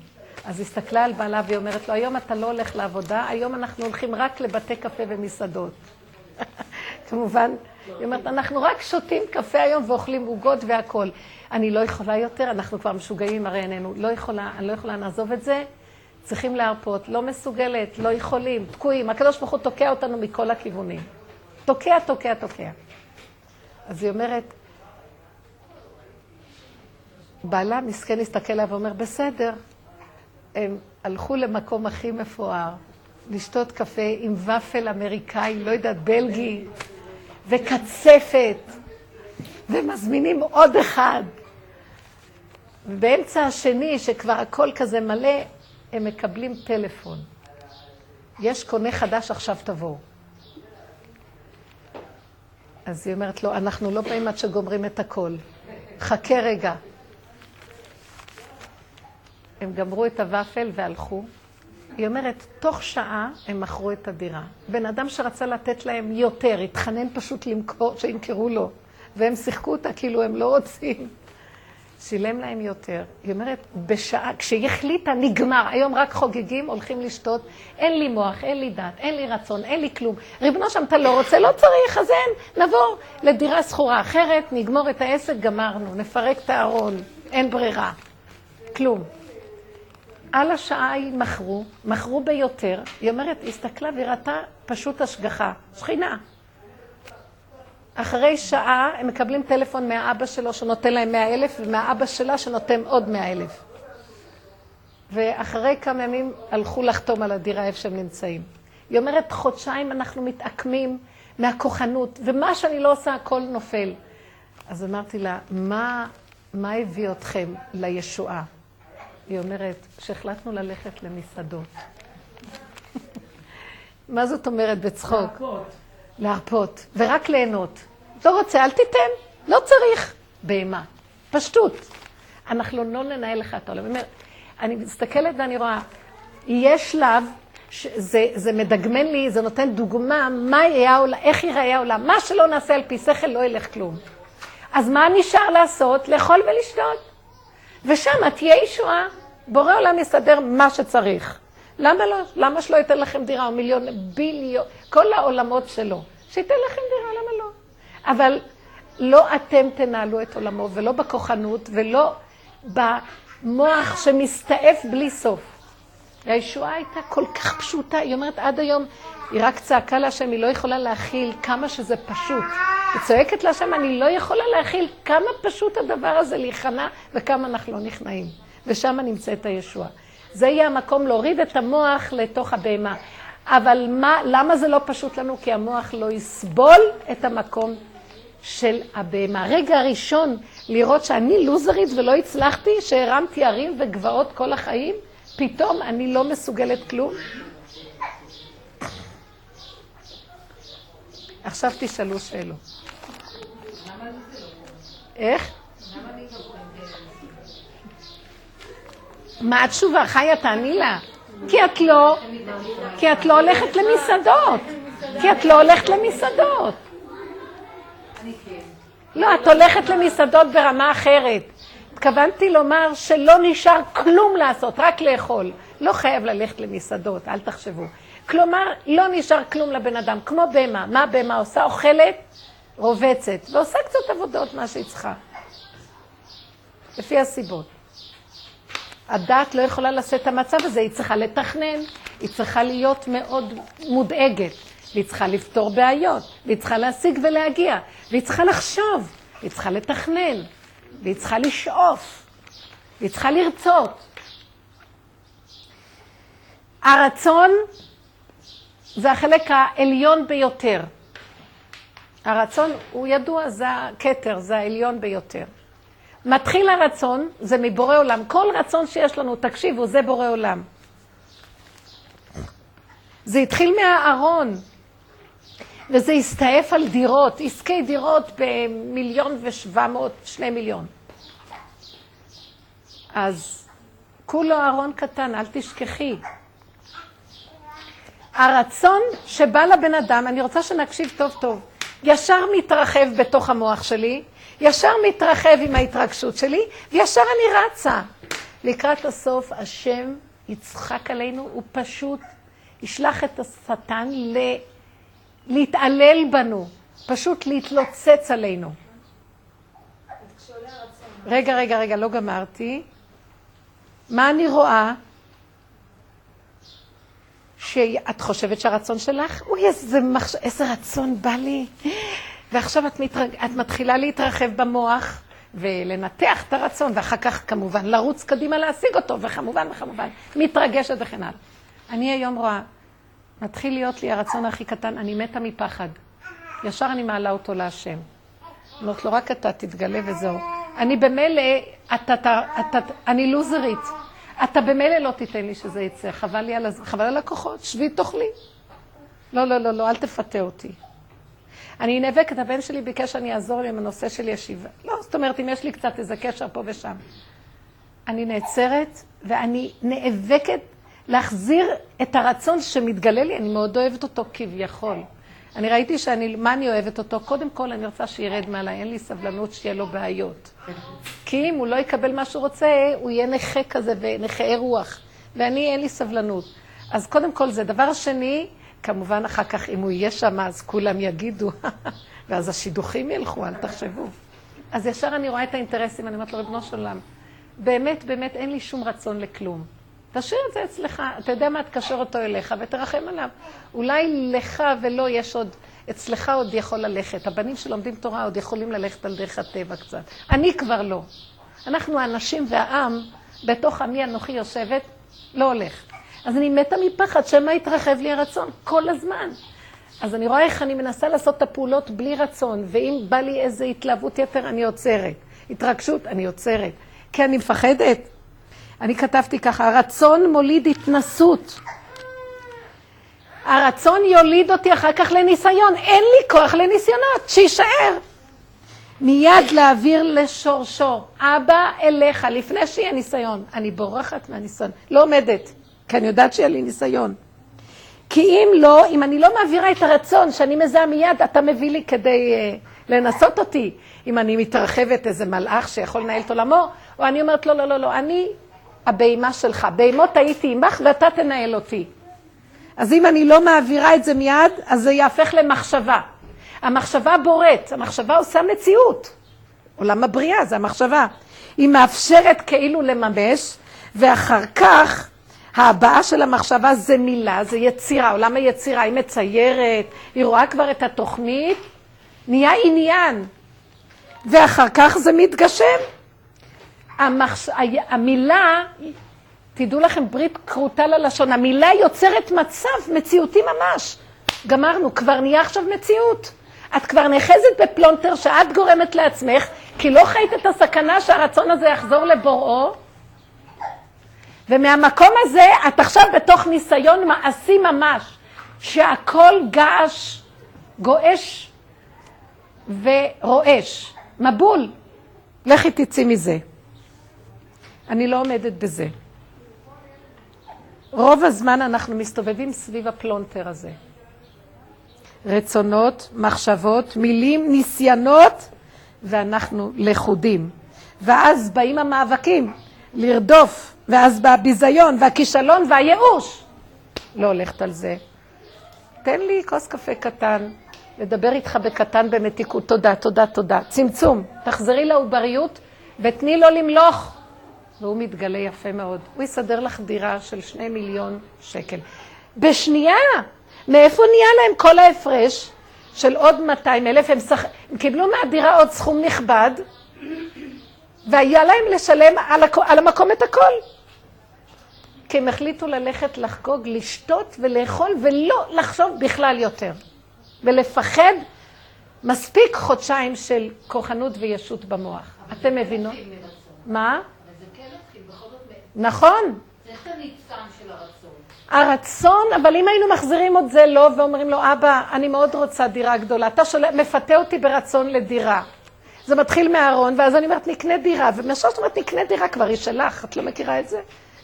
אז הסתכלה על בעלה והיא אומרת לו, היום אתה לא הולך לעבודה, היום אנחנו הולכים רק לבתי קפה ומסעדות. כמובן, היא אומרת, אנחנו רק שותים קפה היום ואוכלים עוגות והכול. אני לא יכולה יותר, אנחנו כבר משוגעים הרי עינינו. לא יכולה, אני לא יכולה לעזוב את זה, צריכים להרפות, לא מסוגלת, לא יכולים, תקועים. הקדוש ברוך הוא תוקע אותנו מכל הכיוונים. תוקע, תוקע, תוקע. אז היא אומרת, בעלה מסכן הסתכל עליו ואומר, בסדר, הם הלכו למקום הכי מפואר, לשתות קפה עם ופל אמריקאי, לא יודעת, בלגי, וקצפת, ומזמינים עוד אחד. ובאמצע השני, שכבר הכל כזה מלא, הם מקבלים טלפון. יש קונה חדש, עכשיו תבואו. אז היא אומרת לו, אנחנו לא באים עד שגומרים את הכל. חכה רגע. הם גמרו את הוואפל והלכו. היא אומרת, תוך שעה הם מכרו את הדירה. בן אדם שרצה לתת להם יותר, התחנן פשוט למכור, שימכרו לו. והם שיחקו אותה כאילו הם לא רוצים. שילם להם יותר. היא אומרת, בשעה, כשהיא החליטה, נגמר, היום רק חוגגים, הולכים לשתות, אין לי מוח, אין לי דת, אין לי רצון, אין לי כלום. ריבונו שם, אתה לא רוצה, לא צריך, אז אין, נבוא לדירה שכורה אחרת, נגמור את העסק, גמרנו, נפרק את הארון, אין ברירה. כלום. על השעה היא מכרו, מכרו ביותר. היא אומרת, הסתכלה וראתה פשוט השגחה, שכינה. אחרי שעה הם מקבלים טלפון מהאבא שלו שנותן להם מאה אלף, ומהאבא שלה שנותן עוד מאה אלף. ואחרי כמה ימים הלכו לחתום על הדירה איפה שהם נמצאים. היא אומרת, חודשיים אנחנו מתעקמים מהכוחנות, ומה שאני לא עושה, הכל נופל. אז אמרתי לה, מה, מה הביא אתכם לישועה? היא אומרת, שהחלטנו ללכת למסעדות. מה זאת אומרת בצחוק? להרפות. להרפות, ורק ליהנות. לא רוצה, אל תיתן, לא צריך. בהמה. פשטות. אנחנו לא ננהל לך את העולם. אני מסתכלת ואני רואה, יש שלב, זה, זה מדגמן לי, זה נותן דוגמה, מה יהיה העולם, איך ייראה העולם. מה שלא נעשה על פי שכל לא ילך כלום. אז מה נשאר לעשות? לאכול ולשתות. ושם תהיה ישועה. בורא עולם יסדר מה שצריך. למה לא? למה שלא ייתן לכם דירה או מיליון, ביליון, כל העולמות שלו. שייתן לכם דירה, למה לא? אבל לא אתם תנהלו את עולמו, ולא בכוחנות, ולא במוח שמסתעף בלי סוף. והישועה הייתה כל כך פשוטה, היא אומרת עד היום, היא רק צעקה להשם, היא לא יכולה להכיל כמה שזה פשוט. היא צועקת להשם, אני לא יכולה להכיל כמה פשוט הדבר הזה להיכנע וכמה אנחנו לא נכנעים. ושם נמצאת הישועה. זה יהיה המקום להוריד את המוח לתוך הבהמה. אבל מה, למה זה לא פשוט לנו? כי המוח לא יסבול את המקום של הבהמה. הרגע הראשון לראות שאני לוזרית ולא הצלחתי, שהרמתי הרים וגבעות כל החיים, פתאום אני לא מסוגלת כלום. עכשיו תשאלו שאלות. איך? מה התשובה? חיה, תעני לה. כי את לא, כי את לא הולכת למסעדות. כי את לא הולכת למסעדות. לא, את הולכת למסעדות ברמה אחרת. התכוונתי לומר שלא נשאר כלום לעשות, רק לאכול. לא חייב ללכת למסעדות, אל תחשבו. כלומר, לא נשאר כלום לבן אדם, כמו בהמה. מה בהמה עושה? אוכלת, רובצת, ועושה קצת עבודות, מה שהיא צריכה. לפי הסיבות. הדעת לא יכולה לשאת את המצב הזה, היא צריכה לתכנן, היא צריכה להיות מאוד מודאגת, והיא צריכה לפתור בעיות, והיא צריכה להשיג ולהגיע, והיא צריכה לחשוב, והיא צריכה לתכנן, והיא צריכה לשאוף, והיא צריכה לרצות. הרצון זה החלק העליון ביותר. הרצון הוא ידוע, זה הכתר, זה העליון ביותר. מתחיל הרצון, זה מבורא עולם. כל רצון שיש לנו, תקשיבו, זה בורא עולם. זה התחיל מהארון, וזה הסתעף על דירות, עסקי דירות במיליון ושבע מאות, שני מיליון. אז כולו ארון קטן, אל תשכחי. הרצון שבא לבן אדם, אני רוצה שנקשיב טוב טוב, ישר מתרחב בתוך המוח שלי, ישר מתרחב עם ההתרגשות שלי, וישר אני רצה. לקראת הסוף, השם יצחק עלינו, הוא פשוט ישלח את השטן ל... להתעלל בנו, פשוט להתלוצץ עלינו. רגע, רגע, רגע, לא גמרתי. מה אני רואה? שאת חושבת שהרצון שלך, אוי, איזה, מחש... איזה רצון בא לי. ועכשיו את, מתרג... את מתחילה להתרחב במוח ולנתח את הרצון, ואחר כך כמובן לרוץ קדימה להשיג אותו, וכמובן וכמובן, מתרגשת וכן הלאה. אני היום רואה, מתחיל להיות לי הרצון הכי קטן, אני מתה מפחד. ישר אני מעלה אותו להשם. אומרת לו, רק אתה תתגלה וזהו. אני במילא, אני לוזרית. אתה במילא לא תיתן לי שזה יצא, חבל לי על, חבל על הכוחות, שבי תאכלי. לא, לא, לא, לא, אל תפתה אותי. אני נאבקת, הבן שלי ביקש שאני אעזור לי עם הנושא של ישיבה. לא, זאת אומרת, אם יש לי קצת איזה קשר פה ושם. אני נעצרת, ואני נאבקת להחזיר את הרצון שמתגלה לי, אני מאוד אוהבת אותו כביכול. אני ראיתי שאני, מה אני אוהבת אותו? קודם כל, אני רוצה שירד מעליי, אין לי סבלנות שיהיה לו בעיות. כי אם הוא לא יקבל מה שהוא רוצה, הוא יהיה נכה כזה ונכה רוח. ואני, אין לי סבלנות. אז קודם כל זה. דבר שני, כמובן אחר כך, אם הוא יהיה שם, אז כולם יגידו, ואז השידוכים ילכו, אל תחשבו. אז ישר אני רואה את האינטרסים, אני אומרת לו, ריבונו של עולם, באמת, באמת אין לי שום רצון לכלום. תשאיר את זה אצלך, אתה יודע מה, תקשר אותו אליך ותרחם עליו. אולי לך ולא יש עוד, אצלך עוד יכול ללכת. הבנים שלומדים תורה עוד יכולים ללכת על דרך הטבע קצת. אני כבר לא. אנחנו האנשים והעם, בתוך עמי אנוכי יושבת, לא הולך. אז אני מתה מפחד שמא יתרחב לי הרצון כל הזמן. אז אני רואה איך אני מנסה לעשות את הפעולות בלי רצון, ואם בא לי איזו התלהבות יתר, אני עוצרת. התרגשות, אני עוצרת. כי אני מפחדת. אני כתבתי ככה, הרצון מוליד התנסות. הרצון יוליד אותי אחר כך לניסיון. אין לי כוח לניסיונות, שיישאר. מיד להעביר לשורשו. אבא אליך, לפני שיהיה ניסיון. אני בורחת מהניסיון. לא עומדת, כי אני יודעת שיהיה לי ניסיון. כי אם לא, אם אני לא מעבירה את הרצון שאני מזהה מיד, אתה מביא לי כדי uh, לנסות אותי. אם אני מתרחבת איזה מלאך שיכול לנהל את עולמו, או אני אומרת, לא, לא, לא, לא, אני הבהמה שלך. בהמות הייתי עמך ואתה תנהל אותי. אז אם אני לא מעבירה את זה מיד, אז זה יהפך למחשבה. המחשבה בוראת, המחשבה עושה מציאות. עולם הבריאה זה המחשבה. היא מאפשרת כאילו לממש, ואחר כך ההבעה של המחשבה זה מילה, זה יצירה. עולם היצירה, היא מציירת, היא רואה כבר את התוכנית, נהיה עניין. ואחר כך זה מתגשם. המחש... המילה, תדעו לכם, ברית כרותה ללשון, המילה יוצרת מצב מציאותי ממש. גמרנו, כבר נהיה עכשיו מציאות. את כבר נאחזת בפלונטר שאת גורמת לעצמך, כי לא חיית את הסכנה שהרצון הזה יחזור לבוראו, ומהמקום הזה את עכשיו בתוך ניסיון מעשי ממש, שהכל געש, גועש ורועש. מבול. לכי תצאי מזה. אני לא עומדת בזה. רוב הזמן אנחנו מסתובבים סביב הפלונטר הזה. רצונות, מחשבות, מילים, ניסיונות, ואנחנו לכודים. ואז באים המאבקים, לרדוף, ואז בא הביזיון והכישלון והייאוש. לא הולכת על זה. תן לי כוס קפה קטן, לדבר איתך בקטן במתיקות. תודה, תודה, תודה. צמצום. תחזרי לעובריות ותני לו למלוך. והוא מתגלה יפה מאוד. הוא יסדר לך דירה של שני מיליון שקל. בשנייה! מאיפה נהיה להם כל ההפרש של עוד 200 אלף? הם, שח... הם קיבלו מהדירה עוד סכום נכבד, והיה להם לשלם על, הכ... על המקום את הכל. כי הם החליטו ללכת לחגוג, לשתות ולאכול ולא לחשוב בכלל יותר. ולפחד מספיק חודשיים של כוחנות וישות במוח. אתם מבינות? מה? נכון. את הניצן של הרצון. הרצון, אבל אם היינו מחזירים עוד זה לא, ואומרים לו, אבא, אני מאוד רוצה דירה גדולה, אתה שולח, מפתה אותי ברצון לדירה. זה מתחיל מהארון, ואז אני אומרת, נקנה דירה, ומאשר שאת אומרת, נקנה דירה, כבר היא שלך, את לא מכירה את זה?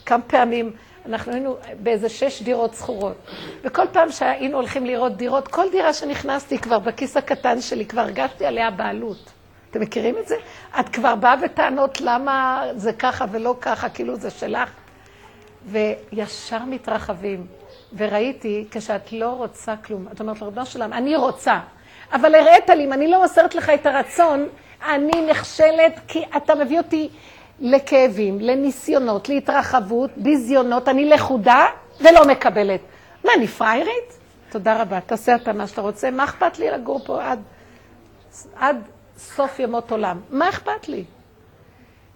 כמה פעמים, אנחנו היינו באיזה שש דירות שכורות, וכל פעם שהיינו הולכים לראות דירות, כל דירה שנכנסתי כבר בכיס הקטן שלי, כבר הרגשתי עליה בעלות. אתם מכירים את זה? את כבר באה בטענות למה זה ככה ולא ככה, כאילו זה שלך. וישר מתרחבים. וראיתי, כשאת לא רוצה כלום, את אומרת לרבנו שלם, אני רוצה, אבל הראית לי, אם אני לא מוסרת לך את הרצון, אני נכשלת כי אתה מביא אותי לכאבים, לניסיונות, להתרחבות, ביזיונות, אני לכודה ולא מקבלת. מה, אני פריירית? תודה רבה, תעשה אתה מה שאתה רוצה, מה אכפת לי לגור פה עד, עד סוף ימות עולם? מה אכפת לי?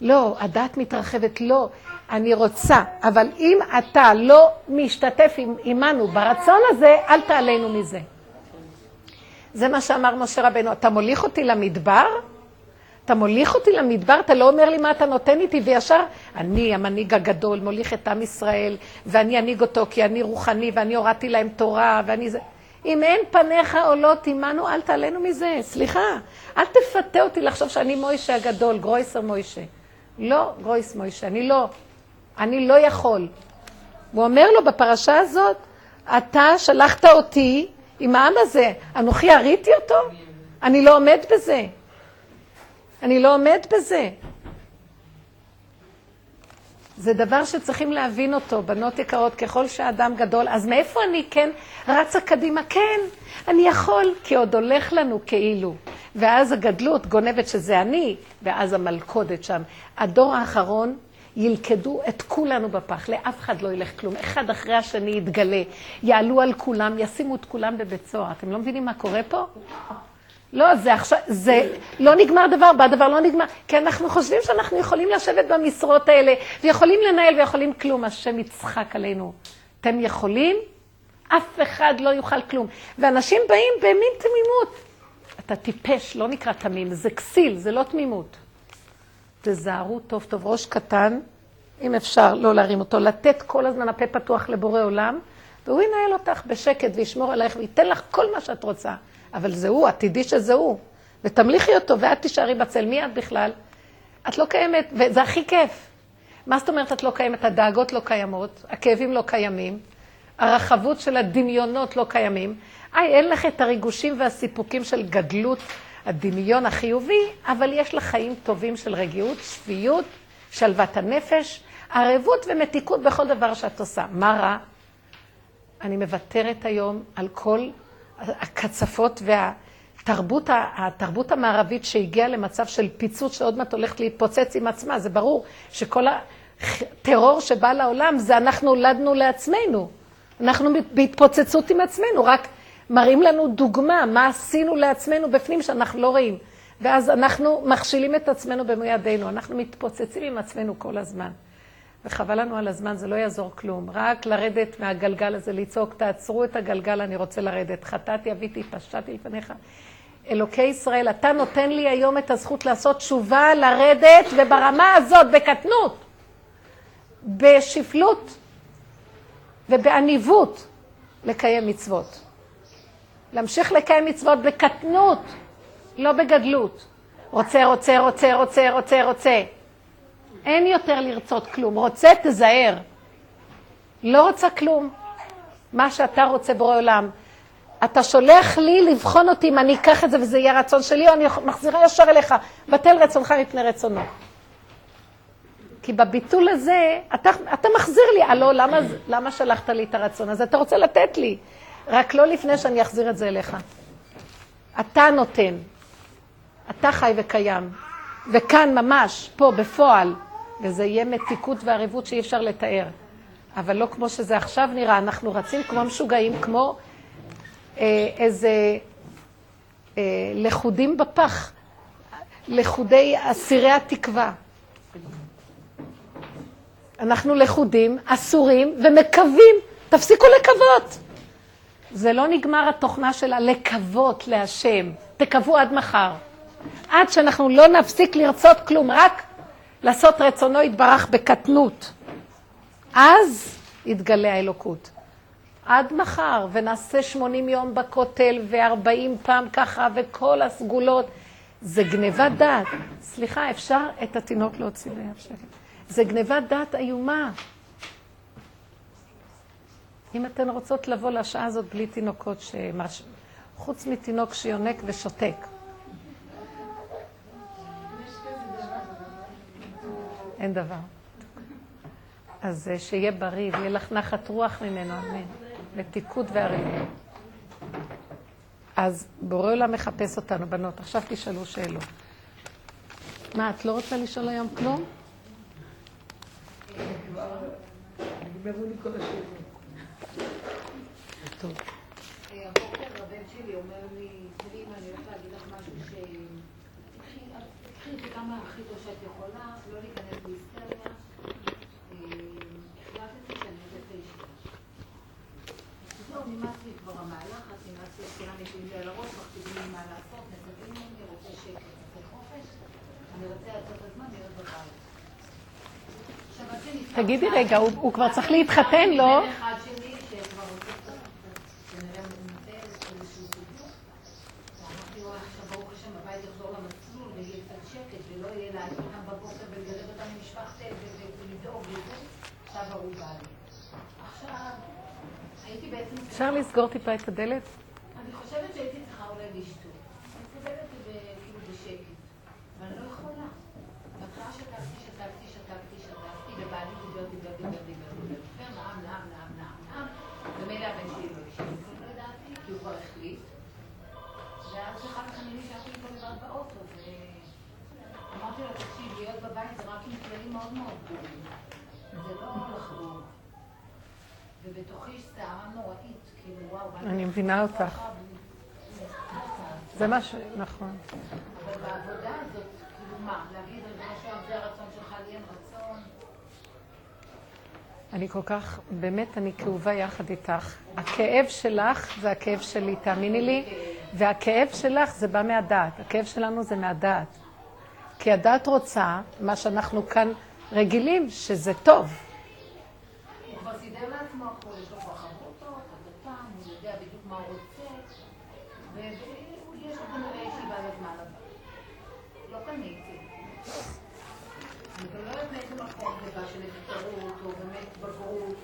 לא, הדעת מתרחבת, לא. אני רוצה, אבל אם אתה לא משתתף עם, עמנו ברצון הזה, אל תעלינו מזה. זה מה שאמר משה רבנו, אתה מוליך אותי למדבר? אתה מוליך אותי למדבר, אתה לא אומר לי מה אתה נותן איתי, וישר אני המנהיג הגדול, מוליך את עם ישראל, ואני אנהיג אותו כי אני רוחני, ואני הורדתי להם תורה, ואני זה... אם אין פניך עולות עמנו, אל תעלינו מזה, סליחה. אל תפתה אותי לחשוב שאני מוישה הגדול, גרויסר מוישה. לא, גרויס מוישה, אני לא. אני לא יכול. הוא אומר לו בפרשה הזאת, אתה שלחת אותי עם העם הזה, אנוכי הריתי אותו? אני לא עומד בזה. אני לא עומד בזה. זה דבר שצריכים להבין אותו, בנות יקרות, ככל שהאדם גדול, אז מאיפה אני כן רצה קדימה? כן, אני יכול, כי עוד הולך לנו כאילו. ואז הגדלות גונבת שזה אני, ואז המלכודת שם. הדור האחרון ילכדו את כולנו בפח, לאף אחד לא ילך כלום, אחד אחרי השני יתגלה, יעלו על כולם, ישימו את כולם בבית סוהר. אתם לא מבינים מה קורה פה? לא, זה עכשיו, זה לא נגמר דבר, בדבר לא נגמר, כי אנחנו חושבים שאנחנו יכולים לשבת במשרות האלה, ויכולים לנהל ויכולים כלום, השם יצחק עלינו. אתם יכולים? אף אחד לא יוכל כלום. ואנשים באים במין תמימות. אתה טיפש, לא נקרא תמים, זה כסיל, זה לא תמימות. תזהרו טוב טוב, ראש קטן, אם אפשר לא להרים אותו, לתת כל הזמן הפה פתוח לבורא עולם, והוא ינהל אותך בשקט וישמור עלייך וייתן לך כל מה שאת רוצה. אבל זה הוא, עתידי שזה הוא. ותמליכי אותו ואת תישארי בצל. מי את בכלל? את לא קיימת, וזה הכי כיף. מה זאת אומרת את לא קיימת? הדאגות לא קיימות, הכאבים לא קיימים, הרחבות של הדמיונות לא קיימים. איי, אין לך את הריגושים והסיפוקים של גדלות הדמיון החיובי, אבל יש לך חיים טובים של רגיעות, שפיות, שלוות הנפש, ערבות ומתיקות בכל דבר שאת עושה. מה רע? אני מוותרת היום על כל הקצפות והתרבות התרבות המערבית שהגיעה למצב של פיצוץ שעוד מעט הולכת להתפוצץ עם עצמה. זה ברור שכל הטרור שבא לעולם זה אנחנו הולדנו לעצמנו. אנחנו בהתפוצצות עם עצמנו, רק מראים לנו דוגמה, מה עשינו לעצמנו בפנים שאנחנו לא רואים. ואז אנחנו מכשילים את עצמנו במו ידינו, אנחנו מתפוצצים עם עצמנו כל הזמן. וחבל לנו על הזמן, זה לא יעזור כלום. רק לרדת מהגלגל הזה, לצעוק, תעצרו את הגלגל, אני רוצה לרדת. חטאתי, אביתי, פשעתי לפניך. אלוקי ישראל, אתה נותן לי היום את הזכות לעשות תשובה, לרדת, וברמה הזאת, בקטנות, בשפלות ובעניבות, לקיים מצוות. להמשיך לקיים מצוות בקטנות, לא בגדלות. רוצה, רוצה, רוצה, רוצה, רוצה, רוצה. אין יותר לרצות כלום. רוצה, תזהר. לא רוצה כלום. מה שאתה רוצה בורא עולם. אתה שולח לי לבחון אותי אם אני אקח את זה וזה יהיה רצון שלי, או אני מחזירה ישר אליך. בטל רצונך מפני רצונו. כי בביטול הזה, אתה, אתה מחזיר לי, הלו, למה, למה שלחת לי את הרצון הזה? אתה רוצה לתת לי. רק לא לפני שאני אחזיר את זה אליך. אתה נותן. אתה חי וקיים. וכאן ממש, פה, בפועל, וזה יהיה מתיקות וערבות שאי אפשר לתאר. אבל לא כמו שזה עכשיו נראה, אנחנו רצים כמו משוגעים, כמו אה, איזה אה, לכודים בפח, לכודי אסירי התקווה. אנחנו לכודים, אסורים ומקווים. תפסיקו לקוות. זה לא נגמר התוכנה של הלקוות להשם. תקוו עד מחר. עד שאנחנו לא נפסיק לרצות כלום, רק לעשות רצונו יתברך בקטנות. אז יתגלה האלוקות. עד מחר, ונעשה 80 יום בכותל, ו-40 פעם ככה, וכל הסגולות. זה גניבת דעת. סליחה, אפשר את התינוק להוציא באפשר. זה גניבת דעת איומה. אם אתן רוצות לבוא לשעה הזאת בלי תינוקות, שמש... חוץ מתינוק שיונק ושותק. אין דבר. אז אה, שיהיה בריא ויהיה לך נחת רוח ממנו, אמן. מתיקות והריבה. אז בורא עולם מחפש אותנו, בנות. עכשיו תשאלו שאלות. מה, את לא רוצה לשאול היום כלום? טוב. הבוקר הבן שלי אומר לי, תראי אני הולכת להגיד לך משהו ש... קחי קחי את זה כמה הכי טוב שאת יכולה, לא להיכנס בהיסטריה. אה, החלטתי שאני הולכת לישיבה. זהו, נמאס לי כבר המהלחץ, נמאס לי כולם יושבים לי על הראש, מכתיבים לי מה לעשות, מצווים ממני, רוצה שקט, רוצה חופש. אני רוצה לעשות את הזמן להיות בבית. עכשיו, עד שנפתח תגידי צהריים, רגע, הוא הוא כבר צריך להתחתן, לא? בן אחד שלי שכבר רוצה קצת, כנראה הוא מנתר איזשהו סיפור. ואמרתי לו, עכשיו ברוך השם הבית יחזור למסלול ויהיה קצת שקט ולא יהיה להעיר אותם בבוקר ולגרב אותם ממשפחת ולדאוג לזה. עכשיו ההוא בא לי. עכשיו, הייתי בעצם... אפשר לסגור טיפה את הדלת? אני מבינה אותך. זה מה ש... נכון. אבל בעבודה הזאת, כאילו מה, להגיד של עולם, זה הרצון שלך, לי אין רצון. אני כל כך, באמת, אני כאובה יחד איתך. הכאב שלך זה הכאב שלי, תאמיני לי, והכאב שלך זה בא מהדעת. הכאב שלנו זה מהדעת. כי הדעת רוצה מה שאנחנו כאן רגילים, שזה טוב. הוא כבר סידר לעצמו הכל, יש לו כבר חברותות, חתותם, הוא יודע בדיוק מה הוא רוצה, ויש לו כנראה ישיבה לזמן הבא. לא קניתי. אני גם לא יודעת מאיזה מקום זה בא של נבצרות, או באמת בגרות,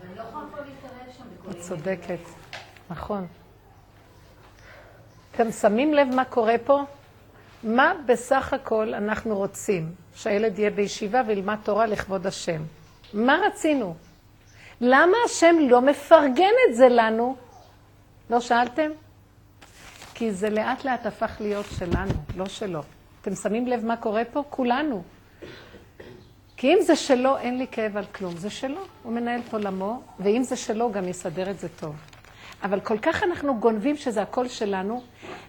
ואני לא יכולה כבר להתערב שם בכל את עניין. צודקת, נכון. אתם שמים לב מה קורה פה? מה בסך הכל אנחנו רוצים? שהילד יהיה בישיבה וילמד תורה לכבוד השם. מה רצינו? למה השם לא מפרגן את זה לנו? לא שאלתם? כי זה לאט לאט הפך להיות שלנו, לא שלו. אתם שמים לב מה קורה פה? כולנו. כי אם זה שלו, אין לי כאב על כלום. זה שלו, הוא מנהל את עולמו, ואם זה שלו, גם יסדר את זה טוב. אבל כל כך אנחנו גונבים שזה הכל שלנו,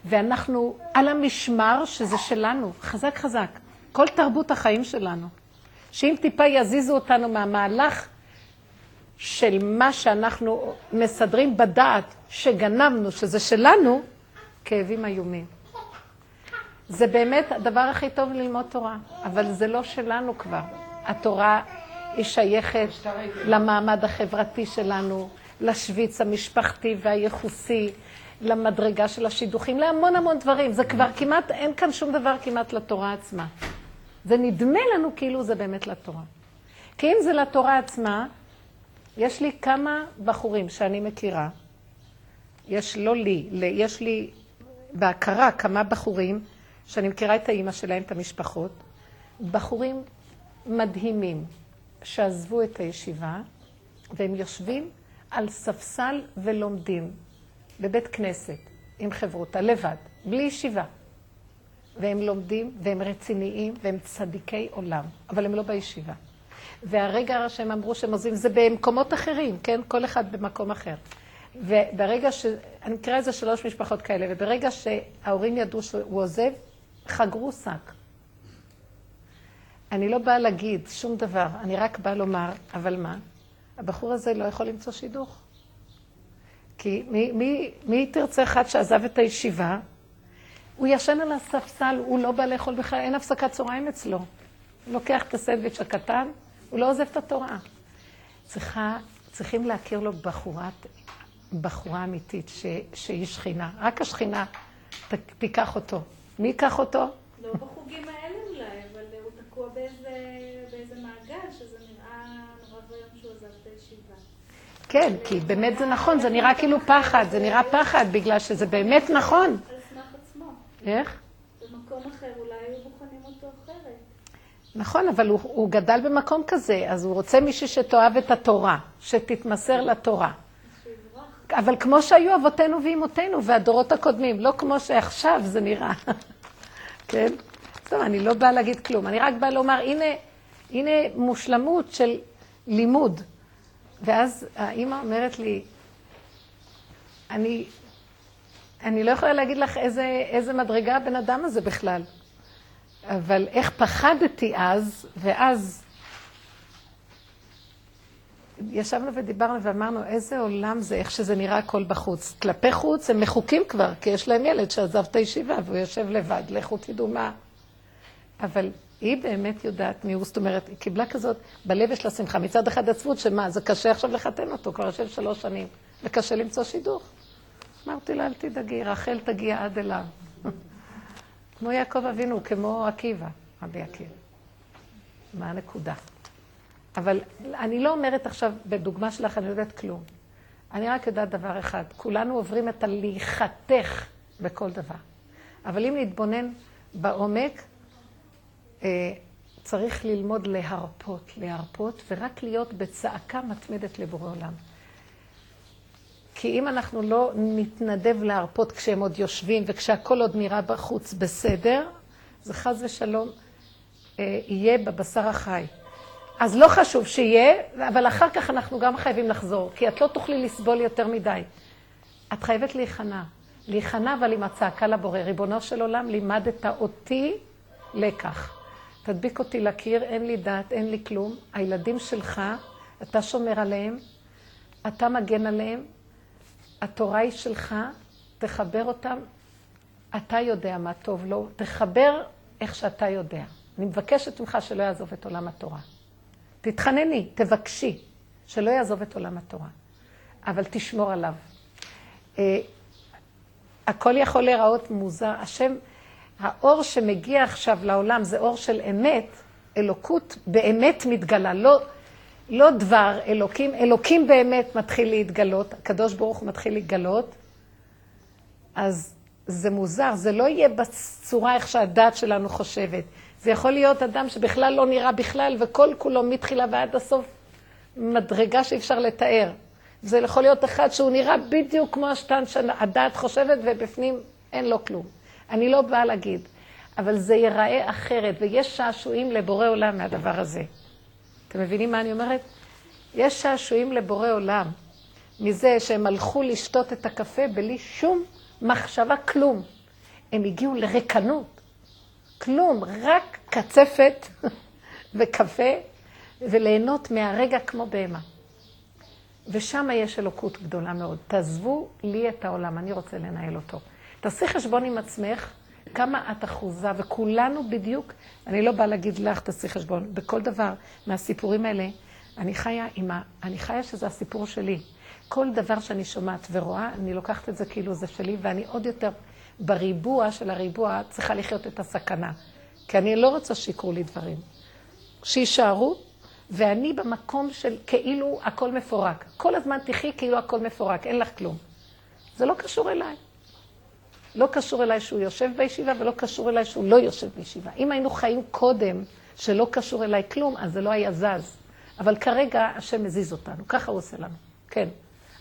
ואנחנו על המשמר שזה שלנו, חזק חזק. כל תרבות החיים שלנו. שאם טיפה יזיזו אותנו מהמהלך של מה שאנחנו מסדרים בדעת, שגנבנו, שזה שלנו, כאבים איומים. זה באמת הדבר הכי טוב ללמוד תורה, אבל זה לא שלנו כבר. התורה היא שייכת למעמד החברתי שלנו, לשוויץ המשפחתי והייחוסי, למדרגה של השידוכים, להמון המון דברים. זה כבר כמעט, אין כאן שום דבר כמעט לתורה עצמה. זה נדמה לנו כאילו זה באמת לתורה. כי אם זה לתורה עצמה, יש לי כמה בחורים שאני מכירה, יש לא לי, יש לי בהכרה כמה בחורים שאני מכירה את האימא שלהם, את המשפחות, בחורים מדהימים שעזבו את הישיבה והם יושבים על ספסל ולומדים בבית כנסת עם חברותה, לבד, בלי ישיבה. והם לומדים והם רציניים והם צדיקי עולם, אבל הם לא בישיבה. והרגע שהם אמרו שהם עוזבים, זה במקומות אחרים, כן? כל אחד במקום אחר. וברגע ש... אני מכירה איזה שלוש משפחות כאלה, וברגע שההורים ידעו שהוא עוזב, חגרו שק. אני לא באה להגיד שום דבר, אני רק באה לומר, אבל מה? הבחור הזה לא יכול למצוא שידוך. כי מי, מי, מי תרצה אחד שעזב את הישיבה? הוא ישן על הספסל, הוא לא בא לאכול בכלל, אין הפסקת צהריים אצלו. הוא לוקח את הסנדוויץ' הקטן, הוא לא עוזב את התורה. צריכה, צריכים להכיר לו בחורת, בחורה אמיתית ש, שהיא שכינה. רק השכינה תיקח אותו. מי ייקח אותו? לא בחוגים האלה אולי, אבל הוא תקוע באיזה, באיזה מעגל, שזה נראה נורא ואיום שהוא עזב את הישיבה. כן, כי באמת זה נכון, זה נראה כאילו פחד, זה נראה פחד, בגלל שזה באמת נכון. איך? במקום אחר אולי היו בוחנים אותו אחרת. נכון, אבל הוא, הוא גדל במקום כזה, אז הוא רוצה מישהי שתאהב את התורה, שתתמסר לתורה. אבל כמו שהיו אבותינו ואימותינו והדורות הקודמים, לא כמו שעכשיו זה נראה. כן? טוב, אני לא באה להגיד כלום, אני רק באה לומר, הנה, הנה מושלמות של לימוד. ואז האימא אומרת לי, אני, אני לא יכולה להגיד לך איזה, איזה מדרגה הבן אדם הזה בכלל. אבל איך פחדתי אז, ואז ישבנו ודיברנו ואמרנו, איזה עולם זה, איך שזה נראה הכל בחוץ. כלפי חוץ הם מחוקים כבר, כי יש להם ילד שעזב את הישיבה והוא יושב לבד, לכו תדעו מה. אבל היא באמת יודעת מי הוא, זאת אומרת, היא קיבלה כזאת, בלב יש לה שמחה. מצד אחד עצבות, שמה, זה קשה עכשיו לחתן אותו, כבר יושב שלוש שנים, וקשה למצוא שידוך. אמרתי לה, אל תדאגי, רחל תגיע עד אליו. כמו יעקב אבינו, כמו עקיבא, רבי עקיבא. מה הנקודה? אבל אני לא אומרת עכשיו, בדוגמה שלך, אני לא יודעת כלום. אני רק יודעת דבר אחד, כולנו עוברים את הלהיחתך בכל דבר. אבל אם נתבונן בעומק, צריך ללמוד להרפות, להרפות, ורק להיות בצעקה מתמדת לבורא עולם. כי אם אנחנו לא נתנדב להרפות כשהם עוד יושבים וכשהכול עוד נראה בחוץ בסדר, זה חס ושלום אה, יהיה בבשר החי. אז לא חשוב שיהיה, אבל אחר כך אנחנו גם חייבים לחזור, כי את לא תוכלי לסבול יותר מדי. את חייבת להיכנע. להיכנע אבל עם הצעקה לבורא. ריבונו של עולם, לימדת אותי לקח. תדביק אותי לקיר, אין לי דעת, אין לי כלום. הילדים שלך, אתה שומר עליהם, אתה מגן עליהם, התורה היא שלך, תחבר אותם, אתה יודע מה טוב לו, תחבר איך שאתה יודע. אני מבקשת ממך שלא יעזוב את עולם התורה. תתחנני, תבקשי, שלא יעזוב את עולם התורה, אבל תשמור עליו. אה, הכל יכול להיראות מוזר. השם, האור שמגיע עכשיו לעולם זה אור של אמת, אלוקות באמת מתגלה, לא, לא דבר אלוקים, אלוקים באמת מתחיל להתגלות, הקדוש ברוך הוא מתחיל להתגלות, אז זה מוזר, זה לא יהיה בצורה איך שהדת שלנו חושבת. זה יכול להיות אדם שבכלל לא נראה בכלל, וכל כולו מתחילה ועד הסוף מדרגה שאי אפשר לתאר. זה יכול להיות אחד שהוא נראה בדיוק כמו השטן שהדעת חושבת, ובפנים אין לו כלום. אני לא באה להגיד, אבל זה ייראה אחרת, ויש שעשועים לבורא עולם מהדבר הזה. אתם מבינים מה אני אומרת? יש שעשועים לבורא עולם מזה שהם הלכו לשתות את הקפה בלי שום מחשבה, כלום. הם הגיעו לרקנות. כלום, רק קצפת וקפה, וליהנות מהרגע כמו בהמה. ושם יש אלוקות גדולה מאוד. תעזבו לי את העולם, אני רוצה לנהל אותו. תעשי חשבון עם עצמך, כמה את אחוזה, וכולנו בדיוק, אני לא באה להגיד לך, תעשי חשבון, בכל דבר מהסיפורים האלה, אני חיה עם ה... אני חיה שזה הסיפור שלי. כל דבר שאני שומעת ורואה, אני לוקחת את זה כאילו זה שלי, ואני עוד יותר בריבוע של הריבוע צריכה לחיות את הסכנה. כי אני לא רוצה שיקרו לי דברים. שיישארו, ואני במקום של כאילו הכל מפורק. כל הזמן תחי כאילו הכל מפורק, אין לך כלום. זה לא קשור אליי. לא קשור אליי שהוא יושב בישיבה ולא קשור אליי שהוא לא יושב בישיבה. אם היינו חיים קודם שלא קשור אליי כלום, אז זה לא היה זז. אבל כרגע השם מזיז אותנו, ככה הוא עושה לנו. כן,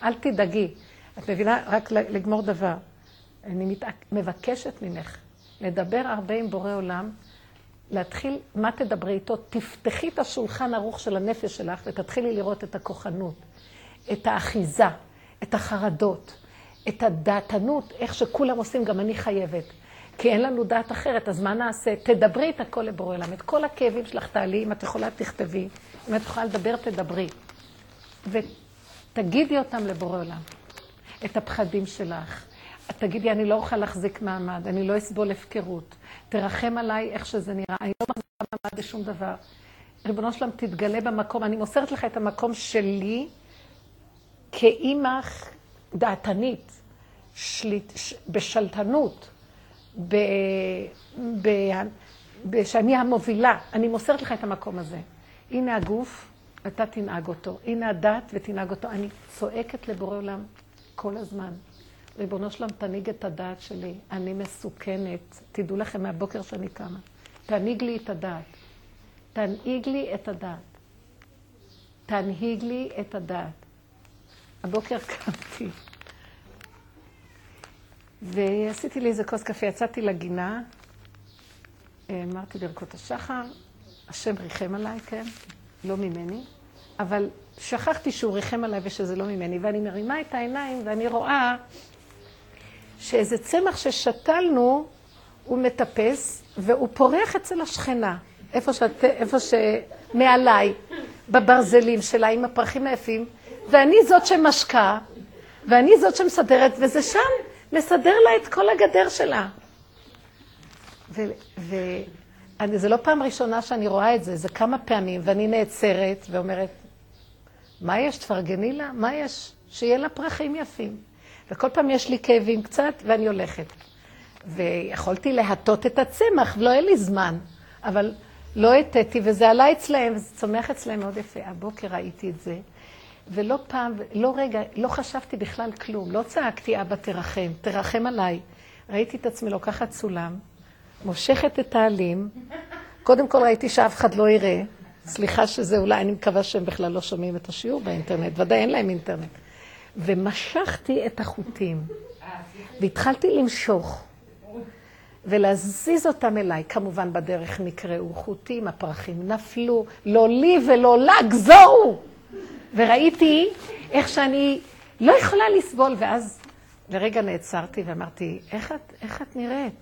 אל תדאגי. את מבינה? רק לגמור דבר. אני מת... מבקשת ממך לדבר הרבה עם בורא עולם, להתחיל, מה תדברי איתו? תפתחי את השולחן ערוך של הנפש שלך ותתחילי לראות את הכוחנות, את האחיזה, את החרדות, את הדעתנות, איך שכולם עושים, גם אני חייבת. כי אין לנו דעת אחרת, אז מה נעשה? תדברי את הכל לבורא עולם. את כל הכאבים שלך תעלי, אם את יכולה תכתבי, אם את יכולה לדבר תדברי. ותגידי אותם לבורא עולם. את הפחדים שלך. תגידי, אני לא אוכל להחזיק מעמד, אני לא אסבול הפקרות. תרחם עליי איך שזה נראה, אני לא מחזיקה מעמד לשום דבר. ריבונו שלם, תתגלה במקום, אני מוסרת לך את המקום שלי כאימא דעתנית, שליט, ש, בשלטנות, ב, ב, ב, שאני המובילה, אני מוסרת לך את המקום הזה. הנה הגוף, אתה תנהג אותו. הנה הדת ותנהג אותו. אני צועקת לבורא עולם כל הזמן. ריבונו שלם, תנהיג את הדעת שלי. אני מסוכנת. תדעו לכם מהבוקר שאני קמה. תנהיג לי את הדעת. תנהיג לי את הדעת. תנהיג לי את הדעת. הבוקר קמתי, ועשיתי לי איזה כוס קפה, יצאתי לגינה, אמרתי ברכות השחר, השם ריחם עליי, כן? לא ממני, אבל שכחתי שהוא ריחם עליי ושזה לא ממני, ואני מרימה את העיניים ואני רואה שאיזה צמח ששתלנו, הוא מטפס והוא פורח אצל השכנה, איפה, שאת, איפה שמעליי, בברזלים שלה עם הפרחים היפים, ואני זאת שמשקה, ואני זאת שמסדרת, וזה שם מסדר לה את כל הגדר שלה. וזה לא פעם ראשונה שאני רואה את זה, זה כמה פעמים, ואני נעצרת ואומרת, מה יש? תפרגני לה? מה יש? שיהיה לה פרחים יפים. וכל פעם יש לי כאבים קצת, ואני הולכת. ויכולתי להטות את הצמח, ולא היה לי זמן, אבל לא הטתי, וזה עלה אצלהם, וזה צומח אצלהם מאוד יפה. הבוקר ראיתי את זה, ולא פעם, לא רגע, לא חשבתי בכלל כלום. לא צעקתי, אבא, תרחם, תרחם עליי. ראיתי את עצמי לוקחת סולם, מושכת את העלים. קודם כל ראיתי שאף אחד לא יראה. סליחה שזה אולי, אני מקווה שהם בכלל לא שומעים את השיעור באינטרנט, ודאי אין להם אינטרנט. ומשכתי את החוטים, והתחלתי למשוך, ולהזיז אותם אליי. כמובן בדרך נקראו חוטים, הפרחים נפלו, לא לי ולא לה, גזורו! וראיתי איך שאני לא יכולה לסבול, ואז לרגע נעצרתי ואמרתי, איך את, איך את נראית?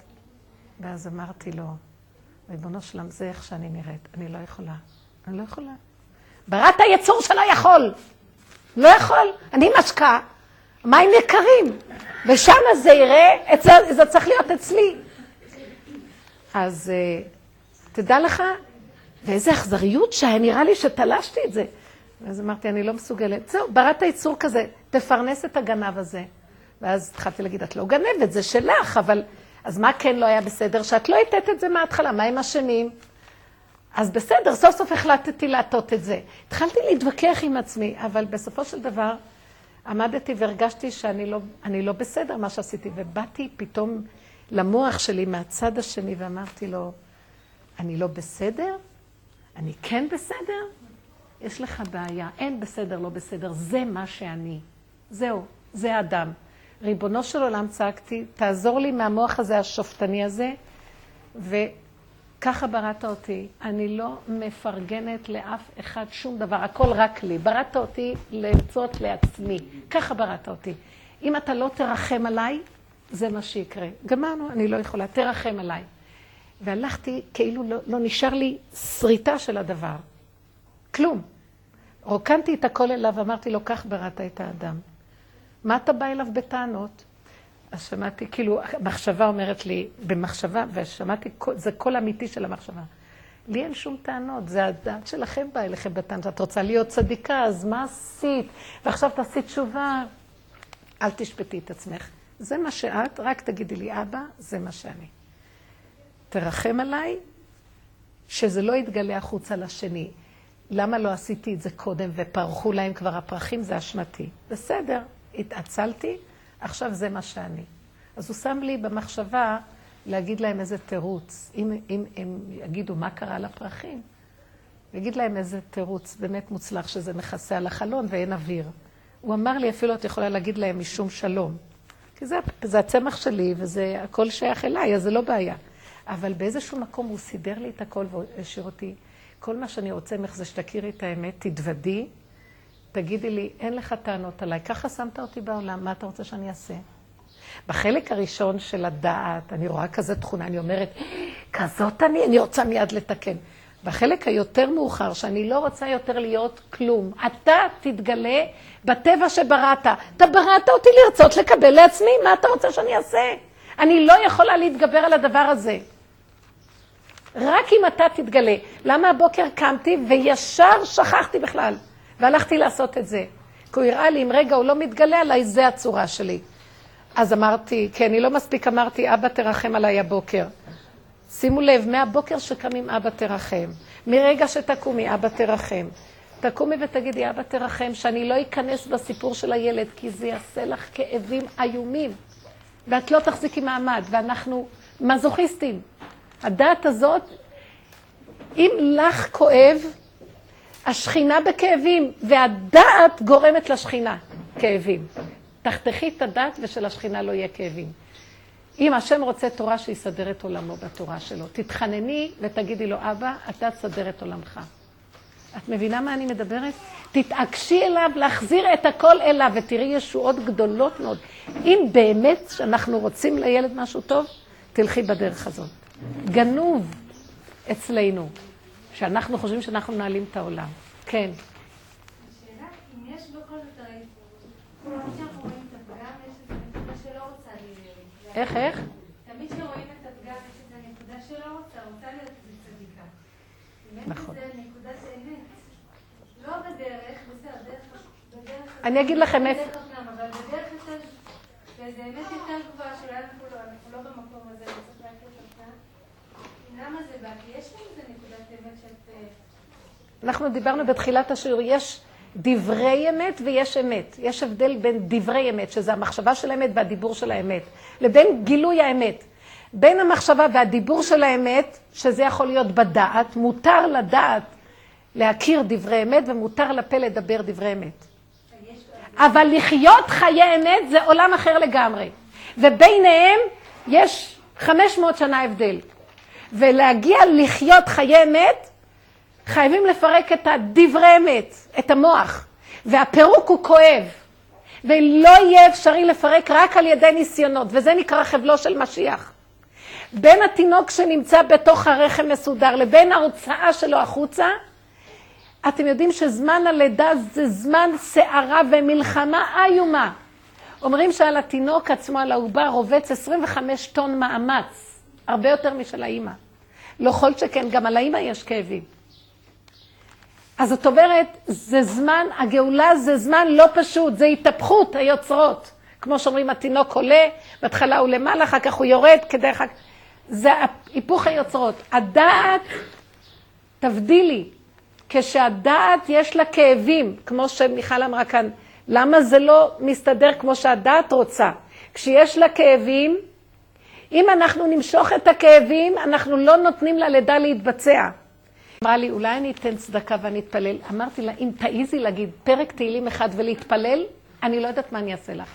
ואז אמרתי לו, ריבונו שלם, זה איך שאני נראית, אני לא יכולה, אני לא יכולה. בראת היצור שלא יכול, לא יכול, אני משקה, מים יקרים, ושם זה יראה, אצל, זה צריך להיות אצלי. אז uh, תדע לך, ואיזה אכזריות שהיה נראה לי שתלשתי את זה. ואז אמרתי, אני לא מסוגלת. זהו, בראת יצור כזה, תפרנס את הגנב הזה. ואז התחלתי להגיד, את לא גנבת, זה שלך, אבל... אז מה כן לא היה בסדר? שאת לא הטעת את זה מההתחלה, מה עם השנים? אז בסדר, סוף סוף החלטתי להטות את זה. התחלתי להתווכח עם עצמי, אבל בסופו של דבר עמדתי והרגשתי שאני לא, לא בסדר מה שעשיתי, ובאתי פתאום למוח שלי מהצד השני ואמרתי לו, אני לא בסדר? אני כן בסדר? יש לך בעיה, אין בסדר, לא בסדר, זה מה שאני. זהו, זה האדם. ריבונו של עולם צעקתי, תעזור לי מהמוח הזה, השופטני הזה, וככה בראת אותי. אני לא מפרגנת לאף אחד שום דבר, הכל רק לי. בראת אותי לרצות לעצמי, ככה בראת אותי. אם אתה לא תרחם עליי, זה מה שיקרה. גמרנו, אני לא יכולה, תרחם עליי. והלכתי, כאילו לא, לא נשאר לי שריטה של הדבר. כלום. רוקנתי את הכל אליו, אמרתי לו, כך בראת את האדם. מה אתה בא אליו בטענות? אז שמעתי, כאילו, המחשבה אומרת לי, במחשבה, ושמעתי, זה קול אמיתי של המחשבה. לי אין שום טענות, זה הדעת שלכם באה אליכם בטענות. את רוצה להיות צדיקה, אז מה עשית? ועכשיו תעשי תשובה. אל תשפטי את עצמך. זה מה שאת, רק תגידי לי, אבא, זה מה שאני. תרחם עליי, שזה לא יתגלה החוצה לשני. למה לא עשיתי את זה קודם ופרחו להם כבר הפרחים? זה אשמתי. בסדר, התעצלתי, עכשיו זה מה שאני. אז הוא שם לי במחשבה להגיד להם איזה תירוץ. אם, אם הם יגידו מה קרה לפרחים, יגיד להם איזה תירוץ באמת מוצלח שזה מכסה על החלון ואין אוויר. הוא אמר לי, אפילו את יכולה להגיד להם משום שלום. כי זה, זה הצמח שלי וזה הכל שייך אליי, אז זה לא בעיה. אבל באיזשהו מקום הוא סידר לי את הכל והשאיר אותי. כל מה שאני רוצה ממך זה שתכירי את האמת, תתוודי, תגידי לי, אין לך טענות עליי, ככה שמת אותי בעולם, מה אתה רוצה שאני אעשה? בחלק הראשון של הדעת, אני רואה כזה תכונה, אני אומרת, כזאת אני, אני רוצה מיד לתקן. בחלק היותר מאוחר, שאני לא רוצה יותר להיות כלום, אתה תתגלה בטבע שבראת. אתה בראת אותי לרצות לקבל לעצמי, מה אתה רוצה שאני אעשה? אני לא יכולה להתגבר על הדבר הזה. רק אם אתה תתגלה. למה הבוקר קמתי וישר שכחתי בכלל, והלכתי לעשות את זה? כי הוא הראה לי, אם רגע הוא לא מתגלה עליי, זה הצורה שלי. אז אמרתי, כי אני לא מספיק אמרתי, אבא תרחם עליי הבוקר. שימו לב, מהבוקר שקמים אבא תרחם. מרגע שתקומי, אבא תרחם. תקומי ותגידי, אבא תרחם, שאני לא אכנס בסיפור של הילד, כי זה יעשה לך כאבים איומים. ואת לא תחזיקי מעמד, ואנחנו מזוכיסטים. הדעת הזאת, אם לך כואב, השכינה בכאבים, והדעת גורמת לשכינה כאבים. תחתכי את הדעת ושלשכינה לא יהיה כאבים. אם השם רוצה תורה, שיסדר את עולמו בתורה שלו. תתחנני ותגידי לו, אבא, אתה תסדר את עולמך. את מבינה מה אני מדברת? תתעקשי אליו, להחזיר את הכל אליו, ותראי ישועות גדולות מאוד. אם באמת שאנחנו רוצים לילד משהו טוב, תלכי בדרך הזאת. גנוב אצלנו, שאנחנו חושבים שאנחנו מנהלים את העולם. כן. את. איך, איך? תמיד כשרואים את הפגם, יש איזו נקודה שלא רוצה, רוצה להיות צדיקה. נכון. לא. אני אגיד לכם איפה- אבל בדרך יותר, באיזה אמת יותר גבוהה, שאולי אנחנו לא במקום הזה, אנחנו דיברנו בתחילת השיעור, יש דברי אמת ויש אמת. יש הבדל בין דברי אמת, שזה המחשבה של האמת והדיבור של האמת, לבין גילוי האמת. בין המחשבה והדיבור של האמת, שזה יכול להיות בדעת, מותר לדעת להכיר דברי אמת ומותר לפה לדבר דברי אמת. אבל לחיות חיי אמת זה עולם אחר לגמרי. וביניהם יש 500 שנה הבדל. ולהגיע לחיות חיי אמת, חייבים לפרק את הדברי אמת, את המוח. והפירוק הוא כואב. ולא יהיה אפשרי לפרק רק על ידי ניסיונות, וזה נקרא חבלו של משיח. בין התינוק שנמצא בתוך הרחם מסודר לבין ההוצאה שלו החוצה, אתם יודעים שזמן הלידה זה זמן סערה ומלחמה איומה. אומרים שעל התינוק עצמו, על העובר, רובץ 25 טון מאמץ, הרבה יותר משל האימא. לא כל שכן, גם על האימא יש כאבים. אז זאת אומרת, זה זמן, הגאולה זה זמן לא פשוט, זה התהפכות היוצרות. כמו שאומרים, התינוק עולה, בהתחלה הוא למעלה, אחר כך הוא יורד, כדי אחר. זה היפוך היוצרות. הדעת, תבדילי, כשהדעת יש לה כאבים, כמו שמיכל אמרה כאן, למה זה לא מסתדר כמו שהדעת רוצה? כשיש לה כאבים, אם אנחנו נמשוך את הכאבים, אנחנו לא נותנים ללידה להתבצע. אמרה לי, אולי אני אתן צדקה ואני אתפלל. אמרתי לה, אם תעיזי להגיד פרק תהילים אחד ולהתפלל, אני לא יודעת מה אני אעשה לך.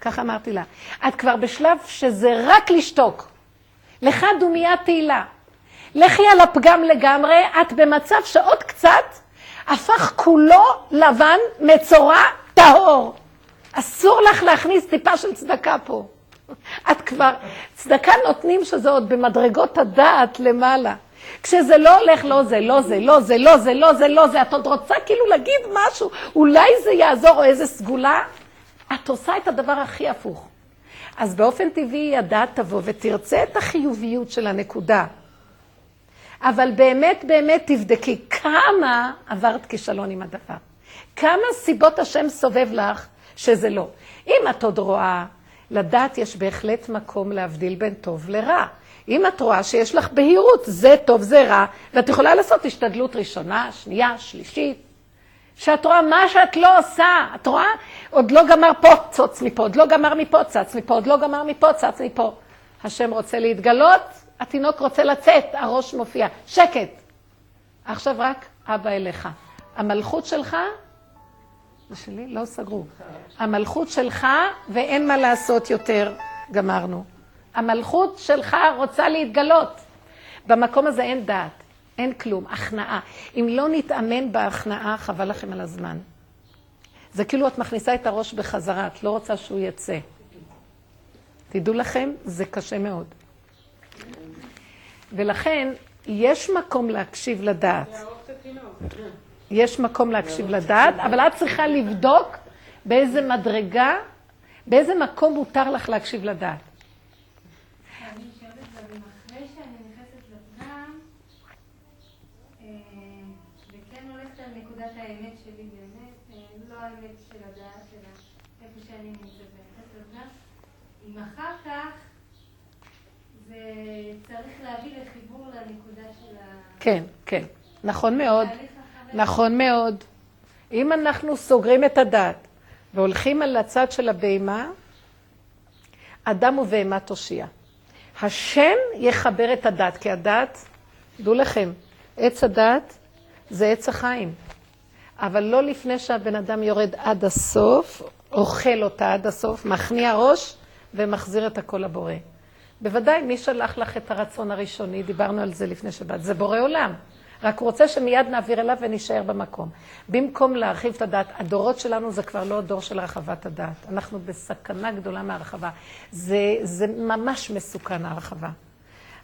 ככה אמרתי לה. את כבר בשלב שזה רק לשתוק. לך דומייה תהילה. לכי על הפגם לגמרי, את במצב שעוד קצת הפך כולו לבן, מצורע, טהור. אסור לך להכניס טיפה של צדקה פה. את כבר, צדקה נותנים שזה עוד במדרגות הדעת למעלה. כשזה לא הולך, לא זה, לא זה, לא זה, לא זה, לא זה, לא זה, את עוד רוצה כאילו להגיד משהו, אולי זה יעזור או איזה סגולה, את עושה את הדבר הכי הפוך. אז באופן טבעי הדעת תבוא ותרצה את החיוביות של הנקודה. אבל באמת באמת תבדקי כמה עברת כישלון עם הדבר. כמה סיבות השם סובב לך שזה לא. אם את עוד רואה, לדעת יש בהחלט מקום להבדיל בין טוב לרע. אם את רואה שיש לך בהירות, זה טוב, זה רע, ואת יכולה לעשות השתדלות ראשונה, שנייה, שלישית, שאת רואה מה שאת לא עושה, את רואה? עוד לא גמר פה, צוץ מפה, עוד לא גמר מפה, צץ מפה, עוד לא גמר מפה, צץ מפה. השם רוצה להתגלות, התינוק רוצה לצאת, הראש מופיע. שקט. עכשיו רק אבא אליך. המלכות שלך, זה שלי? לא סגרו. המלכות שלך, ואין מה לעשות יותר, גמרנו. המלכות שלך רוצה להתגלות. במקום הזה אין דעת, אין כלום, הכנעה. אם לא נתאמן בהכנעה, חבל לכם על הזמן. זה כאילו את מכניסה את הראש בחזרה, את לא רוצה שהוא יצא. תדעו לכם, זה קשה מאוד. ולכן, יש מקום להקשיב לדעת. יש מקום להקשיב לדעת, אבל את צריכה לבדוק באיזה מדרגה, באיזה מקום מותר לך להקשיב לדעת. אה, אה, לא אם אחר כך זה צריך להביא לחיבור לנקודה של ה... כן, כן. נכון מאוד. נכון מאוד. אם אנחנו סוגרים את הדת והולכים על הצד של הבהמה, אדם ובהמה תושיע. השם יחבר את הדת, כי הדת, דעו לכם, עץ הדת זה עץ החיים. אבל לא לפני שהבן אדם יורד עד הסוף, אוכל אותה עד הסוף, מכניע ראש ומחזיר את הכל לבורא. בוודאי, מי שלח לך את הרצון הראשוני, דיברנו על זה לפני שבת, זה בורא עולם. רק הוא רוצה שמיד נעביר אליו ונישאר במקום. במקום להרחיב את הדעת, הדורות שלנו זה כבר לא דור של הרחבת הדעת. אנחנו בסכנה גדולה מהרחבה. זה, זה ממש מסוכן ההרחבה.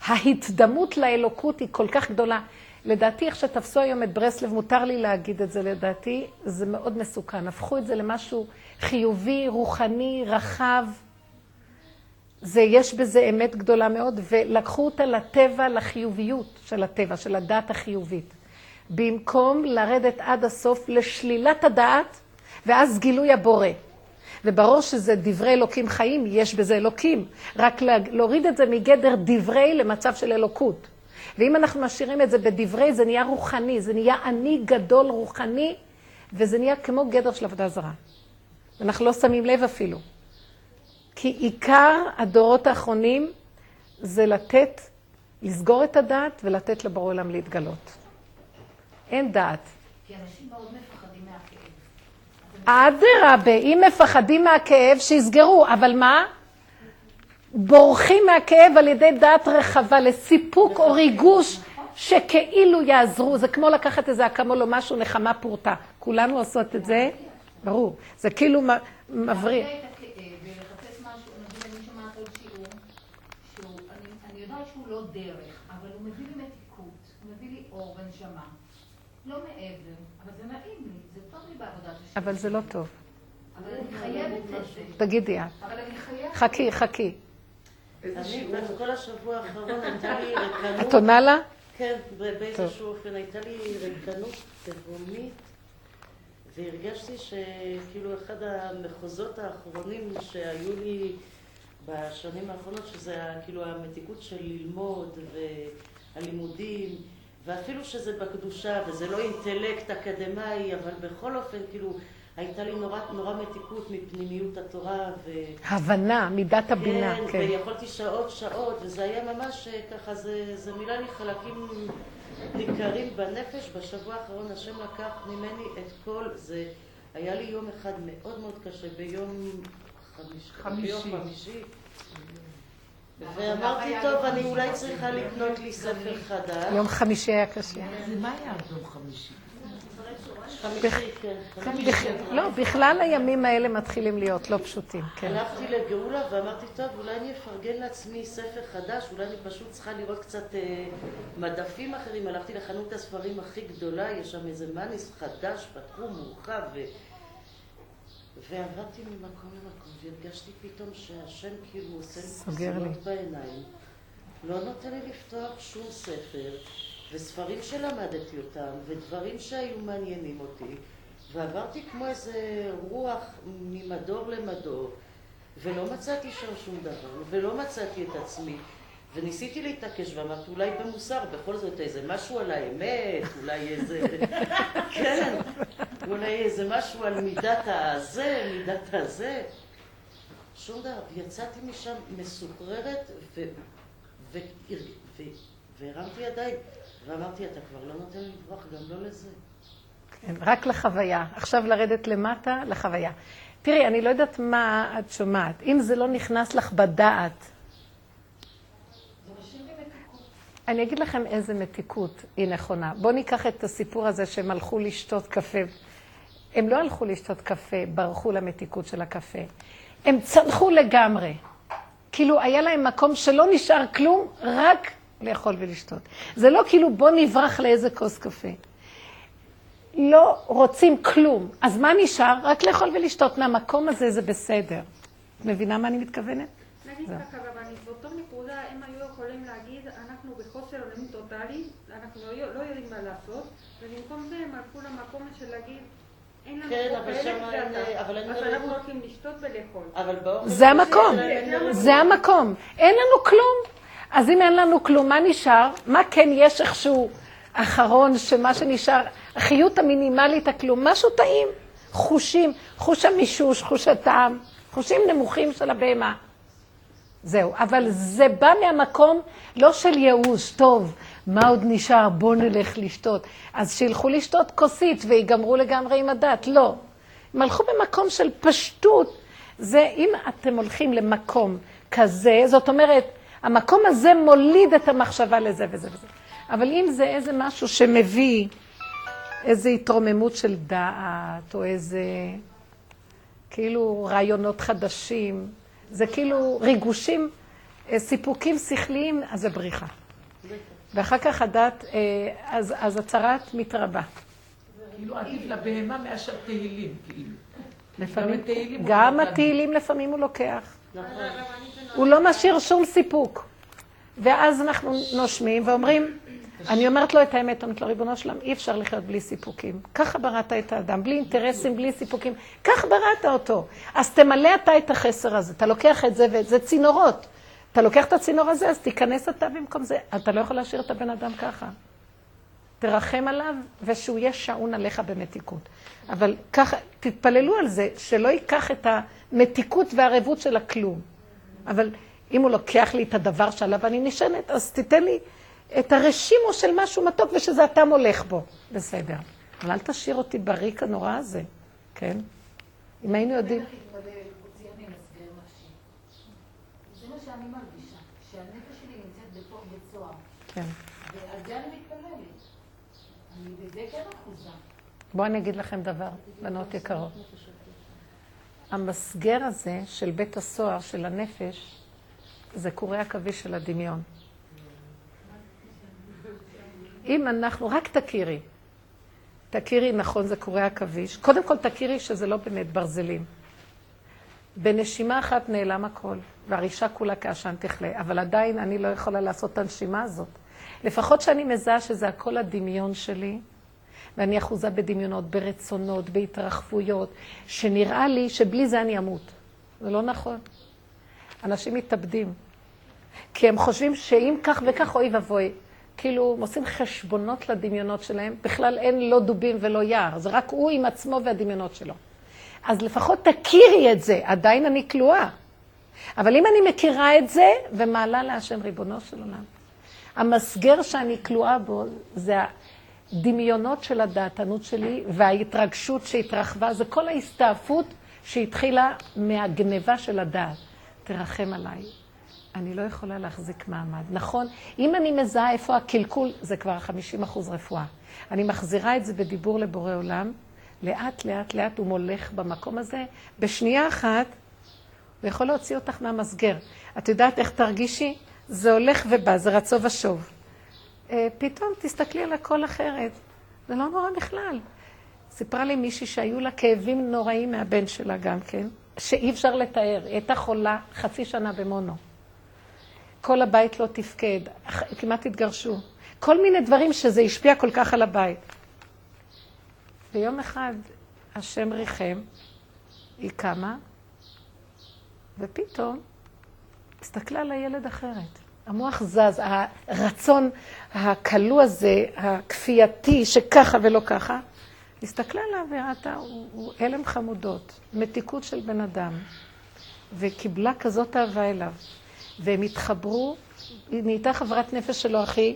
ההתדמות לאלוקות היא כל כך גדולה. לדעתי, איך שתפסו היום את ברסלב, מותר לי להגיד את זה לדעתי, זה מאוד מסוכן. הפכו את זה למשהו חיובי, רוחני, רחב. זה, יש בזה אמת גדולה מאוד, ולקחו אותה לטבע, לחיוביות של הטבע, של הדעת החיובית. במקום לרדת עד הסוף לשלילת הדעת, ואז גילוי הבורא. וברור שזה דברי אלוקים חיים, יש בזה אלוקים. רק לה- להוריד את זה מגדר דברי למצב של אלוקות. ואם אנחנו משאירים את זה בדברי, זה נהיה רוחני, זה נהיה אני גדול רוחני, וזה נהיה כמו גדר של עבודה זרה. אנחנו לא שמים לב אפילו. כי עיקר הדורות האחרונים זה לתת, לסגור את הדעת ולתת לבורא עולם להתגלות. אין דעת. כי אנשים מאוד מפחדים מהכאב. אדרבה, אם מפחדים מהכאב, שיסגרו, אבל מה? בורחים מהכאב על ידי דעת רחבה לסיפוק או ריגוש שכאילו יעזרו. זה כמו לקחת איזה אקמול או משהו, נחמה פורתא. כולנו עושות את זה, ברור. זה כאילו מ- מבריח. להרגיע את הכאב ולחפש משהו, נגיד אני שומעת עוד שיעור, שהוא, אני, אני דרך, אבל הוא מביא לי מתיקות, הוא מביא לי אור ונשמה. לא מעבר, אבל זה נעים לי, זה טוב לי בעבודת השם. אבל זה לא טוב. אבל אני חייבת את זה. תגידי את. אבל אני חייבת. חכי, חכי. אני, כל השבוע האחרון הייתה לי ריקנות, את עונה לה? כן, ב- באיזשהו אופן הייתה לי ריקנות תהומית, והרגשתי שכאילו אחד המחוזות האחרונים שהיו לי בשנים האחרונות, שזה כאילו המתיקות של ללמוד והלימודים, ואפילו שזה בקדושה וזה לא אינטלקט אקדמאי, אבל בכל אופן כאילו הייתה לי נורא, נורא מתיקות מפנימיות התורה ו... הבנה, מידת הבינה, כן, כן. ויכולתי שעות שעות, וזה היה ממש אה, ככה, זה, זה מילא לי חלקים ניכרים בנפש. בשבוע האחרון השם לקח ממני את כל זה. היה לי יום אחד מאוד מאוד קשה, ביום חמישי. ואמרתי, טוב, אני אולי צריכה לקנות לי ספר חדש. יום חמישי היה קשה. כן. חמישי. בכ- לא, בכלל הימים האלה מתחילים להיות לא פשוטים, כן. הלכתי לגאולה ואמרתי, טוב, אולי אני אפרגן לעצמי ספר חדש, אולי אני פשוט צריכה לראות קצת אה, מדפים אחרים. הלכתי לחנות הספרים הכי גדולה, יש שם איזה מאניס חדש, פתחו מורחב. ועברתי ממקום למקום, והרגשתי פתאום שהשם כאילו עושה לי. פסילות בעיניים, לא נותן לי לפתוח שום ספר, וספרים שלמדתי אותם, ודברים שהיו מעניינים אותי, ועברתי כמו איזה רוח ממדור למדור, ולא מצאתי שם שום דבר, ולא מצאתי את עצמי. וניסיתי להתעקש ואמרתי, אולי במוסר, בכל זאת איזה משהו על האמת, אולי איזה... כן, אולי איזה משהו על מידת הזה, מידת הזה. שום דבר. ויצאתי משם מסוחררת, ו... ו... ו... והרמתי ידיים, ואמרתי, אתה כבר לא נותן לי לברוח, גם לא לזה. כן, רק לחוויה. עכשיו לרדת למטה, לחוויה. תראי, אני לא יודעת מה את שומעת. אם זה לא נכנס לך בדעת, אני אגיד לכם איזה מתיקות היא נכונה. בואו ניקח את הסיפור הזה שהם הלכו לשתות קפה. הם לא הלכו לשתות קפה, ברחו למתיקות של הקפה. הם צנחו לגמרי. כאילו היה להם מקום שלא נשאר כלום, רק לאכול ולשתות. זה לא כאילו בוא נברח לאיזה כוס קפה. לא רוצים כלום. אז מה נשאר? רק לאכול ולשתות. מהמקום הזה זה בסדר. מבינה מה אני מתכוונת? נגיד ככה רבנית, באותו נקודה הם היו יכולים להגיד, אנחנו בחוסר אונים טוטאלי, אנחנו לא לא יודעים מה לעשות, ובמקום זה הם הלכו למקום של להגיד, אין לנו כן, אבל שמה זה אין- אתה. אבל אין אז להם- אנחנו הולכים לשתות ולאכול. אבל באופן... זה המקום. זה המקום. אין לנו כלום. אז אם אין לנו כלום, מה נשאר? מה כן יש איכשהו אחרון, שמה שנשאר, החיות המינימלית, הכלום, משהו טעים. חושים, חוש המישוש, חוש הטעם, חושים נמוכים של הבהמה. זהו, אבל זה בא מהמקום לא של ייאוש, טוב, מה עוד נשאר? בואו נלך לשתות. אז שילכו לשתות כוסית ויגמרו לגמרי עם הדת. לא. הם הלכו במקום של פשטות. זה, אם אתם הולכים למקום כזה, זאת אומרת, המקום הזה מוליד את המחשבה לזה וזה וזה. אבל אם זה איזה משהו שמביא איזו התרוממות של דעת, או איזה כאילו רעיונות חדשים, זה כאילו ריגושים, אה, סיפוקים שכליים, אז זה בריחה. ואחר כך הדת, אה, אז, אז הצרת מתרבה. כאילו עדיף לבהמה מאשר תהילים, כאילו. לפעמים, גם. התהילים לפעמים הוא לוקח. נכון. הוא לא משאיר שום סיפוק. ואז אנחנו נושמים ואומרים, אני אומרת לו את האמת, אומרת לו, ריבונו שלם, אי אפשר לחיות בלי סיפוקים. ככה בראת את האדם, בלי אינטרסים, בלי סיפוקים. כך בראת אותו. אז תמלא אתה את החסר הזה. אתה לוקח את זה ואת זה צינורות. אתה לוקח את הצינור הזה, אז תיכנס אתה במקום זה. אתה לא יכול להשאיר את הבן אדם ככה. תרחם עליו, ושהוא יהיה שעון עליך במתיקות. אבל ככה, תתפללו על זה, שלא ייקח את המתיקות והערבות של הכלום. אבל אם הוא לוקח לי את הדבר שעליו אני נשענת, אז תיתן לי את הרשימו של משהו מתוק ושזה אתה מולך בו. בסדר. אבל אל תשאיר אותי בריק הנורא הזה, כן? אם היינו יודעים... בטח יתפלל, הוציאה ממסגר נפשי. זה מה שאני מרגישה, שהנפש שלי נמצאת בתוך בית סוהר. כן. ועל זה אני מתפללת. אני בזה כן אחוזה. בואו אני אגיד לכם דבר, בנות יקרות. המסגר הזה של בית הסוהר, של הנפש, זה קורי עכביש של הדמיון. אם אנחנו, רק תכירי, תכירי, נכון, זה קורי עכביש. קודם כל תכירי שזה לא באמת ברזלים. בנשימה אחת נעלם הכל, והרישה כולה כעשן תכלה, אבל עדיין אני לא יכולה לעשות את הנשימה הזאת. לפחות שאני מזהה שזה הכל הדמיון שלי, ואני אחוזה בדמיונות, ברצונות, בהתרחבויות, שנראה לי שבלי זה אני אמות. זה לא נכון. אנשים מתאבדים. כי הם חושבים שאם כך וכך, אוי ואבוי. כאילו, הם עושים חשבונות לדמיונות שלהם, בכלל אין לא דובים ולא יער, זה רק הוא עם עצמו והדמיונות שלו. אז לפחות תכירי את זה, עדיין אני כלואה. אבל אם אני מכירה את זה, ומעלה להשם ריבונו של עולם. המסגר שאני כלואה בו, זה הדמיונות של הדעתנות שלי וההתרגשות שהתרחבה, זה כל ההסתעפות שהתחילה מהגניבה של הדעת. תרחם עליי. אני לא יכולה להחזיק מעמד. נכון, אם אני מזהה איפה הקלקול, זה כבר 50% רפואה. אני מחזירה את זה בדיבור לבורא עולם, לאט, לאט, לאט הוא מולך במקום הזה. בשנייה אחת, הוא יכול להוציא אותך מהמסגר. את יודעת איך תרגישי? זה הולך ובא, זה רצו ושוב. אה, פתאום תסתכלי על הכל אחרת. זה לא נורא בכלל. סיפרה לי מישהי שהיו לה כאבים נוראים מהבן שלה גם כן, שאי אפשר לתאר. היא הייתה חולה חצי שנה במונו. כל הבית לא תפקד, כמעט התגרשו. כל מיני דברים שזה השפיע כל כך על הבית. ויום אחד השם ריחם, היא קמה, ופתאום הסתכלה על הילד אחרת. המוח זז, הרצון הכלוא הזה, הכפייתי, שככה ולא ככה, הסתכלה עליו וראתה, הוא, הוא הלם חמודות, מתיקות של בן אדם, וקיבלה כזאת אהבה אליו. והם התחברו, היא נהייתה חברת נפש שלו, אחי,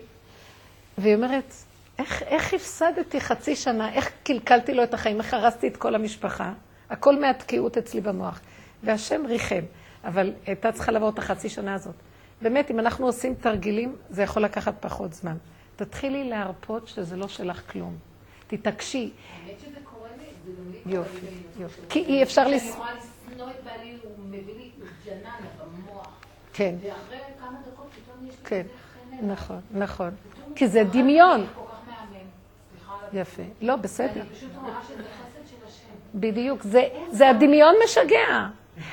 והיא אומרת, איך, איך הפסדתי חצי שנה, איך קלקלתי לו את החיים, איך הרסתי את כל המשפחה, הכל מהתקיעות אצלי במוח. והשם ריחם, אבל הייתה צריכה לעבור את החצי שנה הזאת. באמת, אם אנחנו עושים תרגילים, זה יכול לקחת פחות זמן. תתחילי להרפות שזה לא שלך כלום. תתעקשי. האמת שזה קורה לי, זה גם לי קורה יופי, לי. יופי. כי אי אפשר לס... יכולה לשנוא את בעלי, הוא מביא לי ג'ננה במוח. כן, ואחרי כמה דקות פתאום יש לי כן. נכון, נכון. כי זה דמיון. יפה. לא, בסדר. אני פשוט רואה שזה חסד של השם. בדיוק. זה הדמיון משגע.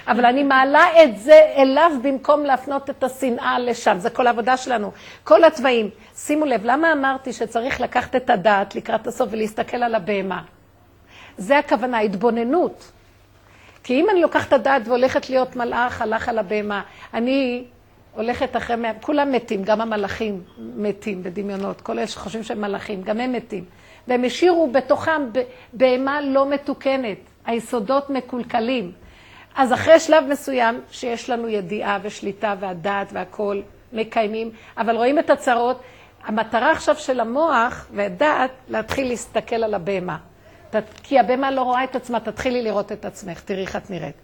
אבל אני מעלה את זה אליו במקום להפנות את השנאה לשם. זה כל העבודה שלנו. כל הצבעים. שימו לב, למה אמרתי שצריך לקחת את הדעת לקראת הסוף ולהסתכל על הבהמה? זה הכוונה, התבוננות. כי אם אני לוקחת את הדעת והולכת להיות מלאך, הלך על הבהמה, אני הולכת אחרי, כולם מתים, גם המלאכים מתים בדמיונות, כל אלה שחושבים שהם מלאכים, גם הם מתים. והם השאירו בתוכם בהמה לא מתוקנת, היסודות מקולקלים. אז אחרי שלב מסוים, שיש לנו ידיעה ושליטה והדעת והכול, מקיימים, אבל רואים את הצרות, המטרה עכשיו של המוח והדעת, להתחיל להסתכל על הבהמה. כי הבהמה לא רואה את עצמה, תתחילי לראות את עצמך, תראי איך את נראית.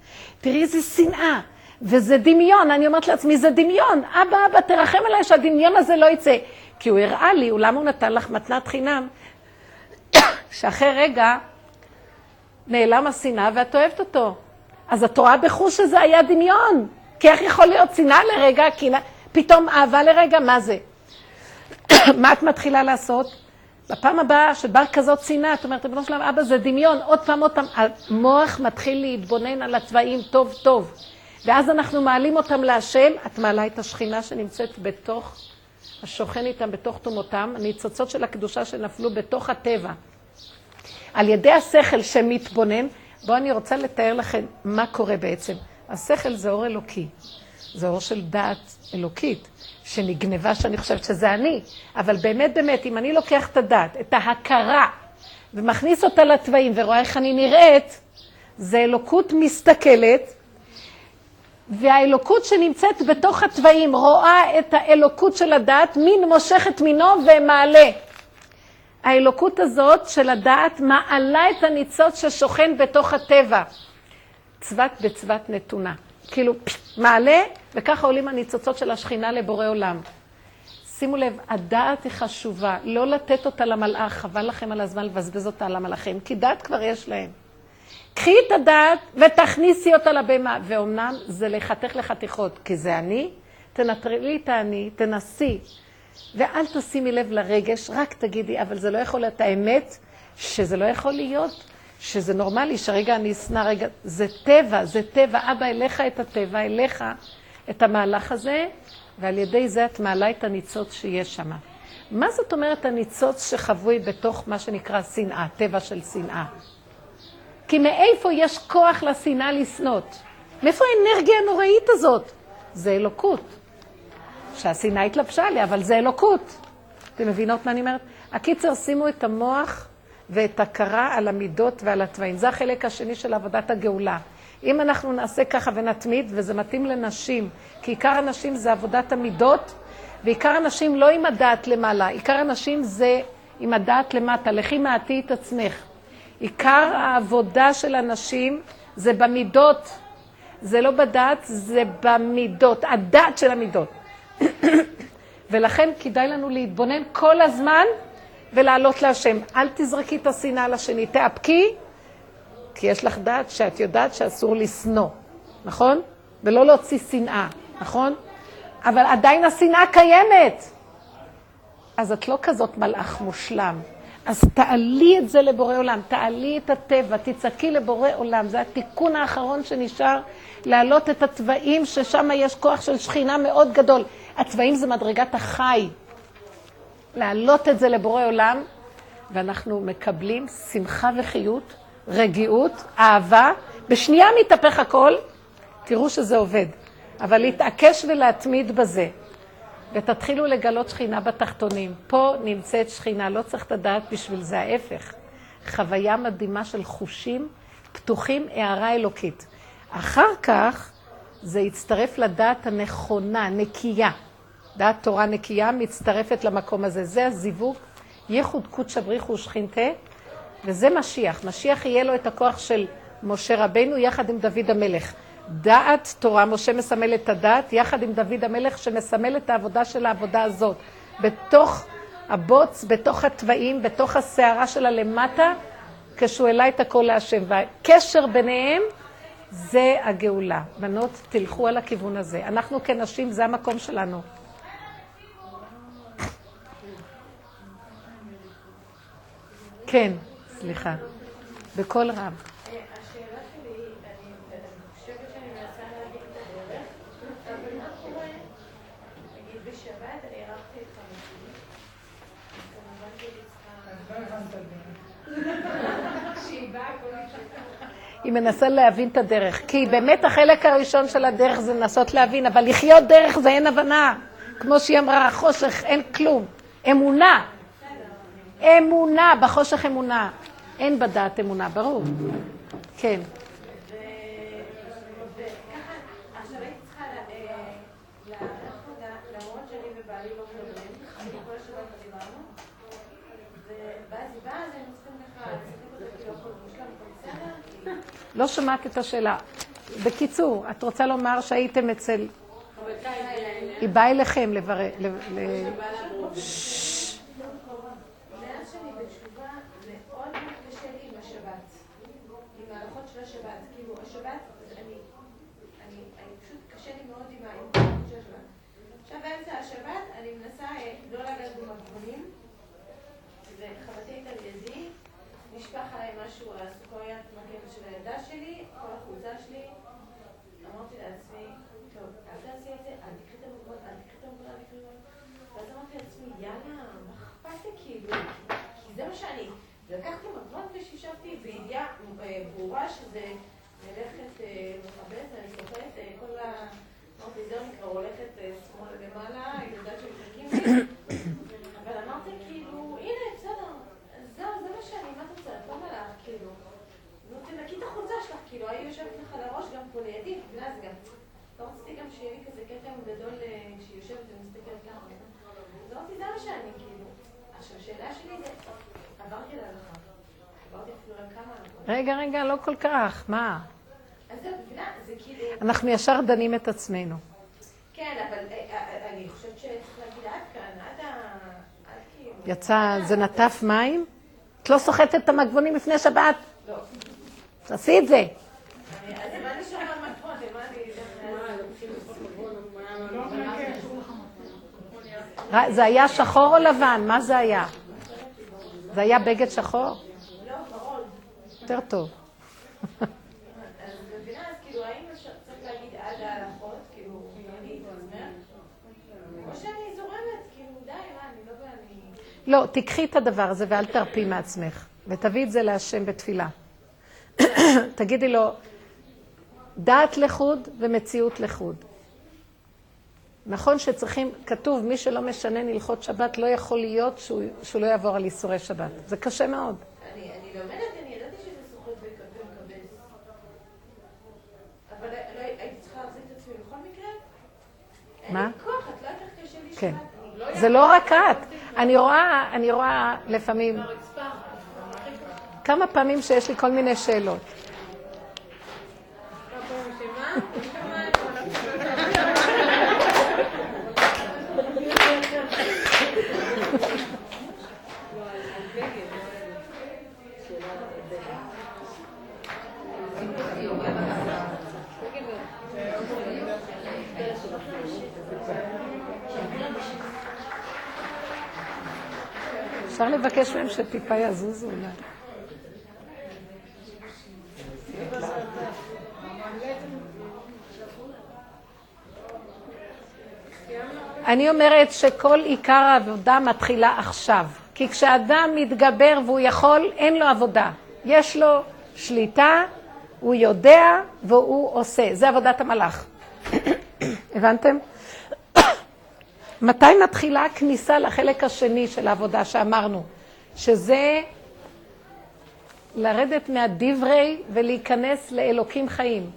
תראי איזה שנאה, וזה דמיון, אני אומרת לעצמי, זה דמיון. אבא, אבא, תרחם עליי שהדמיון הזה לא יצא. כי הוא הראה לי, למה הוא נתן לך מתנת חינם, שאחרי רגע נעלם השנאה ואת אוהבת אותו. אז את רואה בחוש שזה היה דמיון. כי איך יכול להיות שנאה לרגע, קנאה, פתאום אהבה לרגע, מה זה? מה את מתחילה לעשות? בפעם הבאה שבא כזאת שנאה, את אומרת, ריבונו שלם, אבא, זה דמיון, עוד פעם, עוד פעם. המוח מתחיל להתבונן על הצבעים טוב טוב. ואז אנחנו מעלים אותם להשם, את מעלה את השכינה שנמצאת בתוך, השוכן איתם בתוך תומותם, הניצוצות של הקדושה שנפלו בתוך הטבע. על ידי השכל שמתבונן, בואו אני רוצה לתאר לכם מה קורה בעצם. השכל זה אור אלוקי, זה אור של דעת אלוקית, שנגנבה שאני חושבת שזה אני, אבל באמת באמת, אם אני לוקח את הדעת, את ההכרה, ומכניס אותה לתוואים ורואה איך אני נראית, זה אלוקות מסתכלת, והאלוקות שנמצאת בתוך התוואים רואה את האלוקות של הדעת, מין מושך את מינו ומעלה. האלוקות הזאת של הדעת מעלה את הניצוץ ששוכן בתוך הטבע. צבת בצבת נתונה. כאילו, מעלה, וככה עולים הניצוצות של השכינה לבורא עולם. שימו לב, הדעת היא חשובה, לא לתת אותה למלאך, חבל לכם על הזמן לבזבז אותה על המלאכים, כי דעת כבר יש להם. קחי את הדעת ותכניסי אותה לבהמה, ואומנם זה לחתך לחתיכות, כי זה אני, תנטרלי את האני, תנסי, ואל תשימי לב לרגש, רק תגידי, אבל זה לא יכול להיות האמת, שזה לא יכול להיות, שזה נורמלי, שרגע אני אשנא, רגע, זה טבע, זה טבע, אבא, אליך את הטבע, אליך את המהלך הזה, ועל ידי זה את מעלה את הניצוץ שיש שם. מה זאת אומרת הניצוץ שחבוי בתוך מה שנקרא שנאה, טבע של שנאה? כי מאיפה יש כוח לשנאה לשנות? מאיפה האנרגיה הנוראית הזאת? זה אלוקות. שהשנאה התלבשה עליה, אבל זה אלוקות. אתם מבינות מה אני אומרת? הקיצר, שימו את המוח ואת הכרה על המידות ועל התוואים. זה החלק השני של עבודת הגאולה. אם אנחנו נעשה ככה ונתמיד, וזה מתאים לנשים, כי עיקר הנשים זה עבודת המידות, ועיקר הנשים לא עם הדעת למעלה, עיקר הנשים זה עם הדעת למטה. לכי מעטי את עצמך. עיקר העבודה של הנשים זה במידות. זה לא בדעת, זה במידות, הדעת של המידות. ולכן כדאי לנו להתבונן כל הזמן ולעלות להשם. אל תזרקי את השנאה לשני, תאפקי, כי יש לך דעת שאת יודעת שאסור לשנוא, נכון? ולא להוציא שנאה, נכון? אבל עדיין השנאה קיימת. אז את לא כזאת מלאך מושלם. אז תעלי את זה לבורא עולם, תעלי את הטבע, תצעקי לבורא עולם. זה התיקון האחרון שנשאר, להעלות את הצבעים, ששם יש כוח של שכינה מאוד גדול. הצבעים זה מדרגת החי. להעלות את זה לבורא עולם, ואנחנו מקבלים שמחה וחיות, רגיעות, אהבה. בשנייה מתהפך הכל, תראו שזה עובד. אבל להתעקש ולהתמיד בזה. ותתחילו לגלות שכינה בתחתונים. פה נמצאת שכינה, לא צריך את הדעת בשביל זה, ההפך. חוויה מדהימה של חושים פתוחים, הערה אלוקית. אחר כך זה יצטרף לדעת הנכונה, נקייה. דעת תורה נקייה מצטרפת למקום הזה. זה הזיווג, ייחוד קודש אבריחו ושכינתה, וזה משיח. משיח יהיה לו את הכוח של משה רבנו יחד עם דוד המלך. דעת תורה, משה מסמל את הדעת, יחד עם דוד המלך שמסמל את העבודה של העבודה הזאת. בתוך הבוץ, בתוך התוואים, בתוך הסערה שלה למטה, כשהוא העלה את הכל להשם. והקשר ביניהם זה הגאולה. בנות, תלכו על הכיוון הזה. אנחנו כנשים, זה המקום שלנו. כן, סליחה. בקול רב. צריכה... כשהיא באה, היא מנסה להבין את הדרך. כי באמת החלק הראשון של הדרך זה לנסות להבין, אבל לחיות דרך זה אין הבנה. כמו שהיא אמרה, חושך, אין כלום. אמונה. אמונה, בחושך אמונה. אין בדעת אמונה, ברור. כן. לא שמעת את השאלה. בקיצור, את רוצה לומר שהייתם אצל... היא באה אליכם לברר... ל- ל- מאז שאני בתשובה, מאוד מאוד קשה לי עם השבת. עם ההלכות של השבת. כאילו, השבת, אני, אני, אני פשוט קשה לי מאוד עם ההלכות של השבת. עכשיו באמצע השבת, אני מנסה אה, לא לגעת במגבונים, וחברתי הייתה לידי, נשפך עליי משהו, הסוכריית מגן של הילדה שלי, כל החולצה שלי. אמרתי לעצמי, טוב, אל תעשי את זה, אל תקחי את המגבון, אל תקחי את המגבון, אל תקחי את המגבון. ואז אמרתי לעצמי, יאללה, מה אכפת לי כאילו? כי זה מה שאני. לקחתי מגבון ושישבתי בידיעה אה, ברורה שזה מלאכת אה, מכבדת, אני סוחרת אה, כל ה... אמרתי, זהו נקרא, הולכת אה, שמאלה למעלה, היא יודעת שמחכים. אבל אמרתי כאילו, הנה, בסדר, זהו, זה מה שאני, מה את רוצה? את לא מלאך, כאילו. נו, תנקי את החולצה שלך, כאילו, היא יושבת לך על הראש גם פה לידי, זה גם... לא רציתי גם שיהיה לי כזה קטע גדול כשהיא יושבת ומסתכלת ככה. אמרתי, זה מה שאני, כאילו. עכשיו, השאלה שלי זה, עברתי להלכה. רגע, רגע, לא כל כך, מה? כאילו... אנחנו ישר דנים את עצמנו. כן, אבל אה, אה, אני חושבת שצריך להגיד עד כאן, עד ה... כאילו... יצא, זה נטף מים? את לא סוחטת את המגבונים לפני שבת? לא. תעשי את זה. זה היה שחור או לבן? מה זה היה? זה היה בגד שחור? יותר טוב. לא תיקחי את הדבר הזה ואל תרפי מעצמך, ותביאי את זה להשם בתפילה. תגידי לו, דעת לחוד ומציאות לחוד. נכון שצריכים, כתוב, מי שלא משנן הלכות שבת, לא יכול להיות שהוא, שהוא לא יעבור על איסורי שבת. זה קשה מאוד. אני אני לומדת, אני ידעתי שזה סוחט ומקבץ. אבל לא- הייתי צריכה להחזיק את עצמי בכל מקרה? אין מה? לי כוח, את לא יודעת איך קשה לי כן. לא זה לא רק את. אני רואה, אני רואה לפעמים, כמה פעמים שיש לי כל מיני שאלות. אפשר לבקש מהם שטיפה יזוזו אולי. אני אומרת שכל עיקר העבודה מתחילה עכשיו. כי כשאדם מתגבר והוא יכול, אין לו עבודה. יש לו שליטה, הוא יודע והוא עושה. זה עבודת המלאך. הבנתם? מתי מתחילה הכניסה לחלק השני של העבודה שאמרנו? שזה לרדת מהדברי ולהיכנס לאלוקים חיים.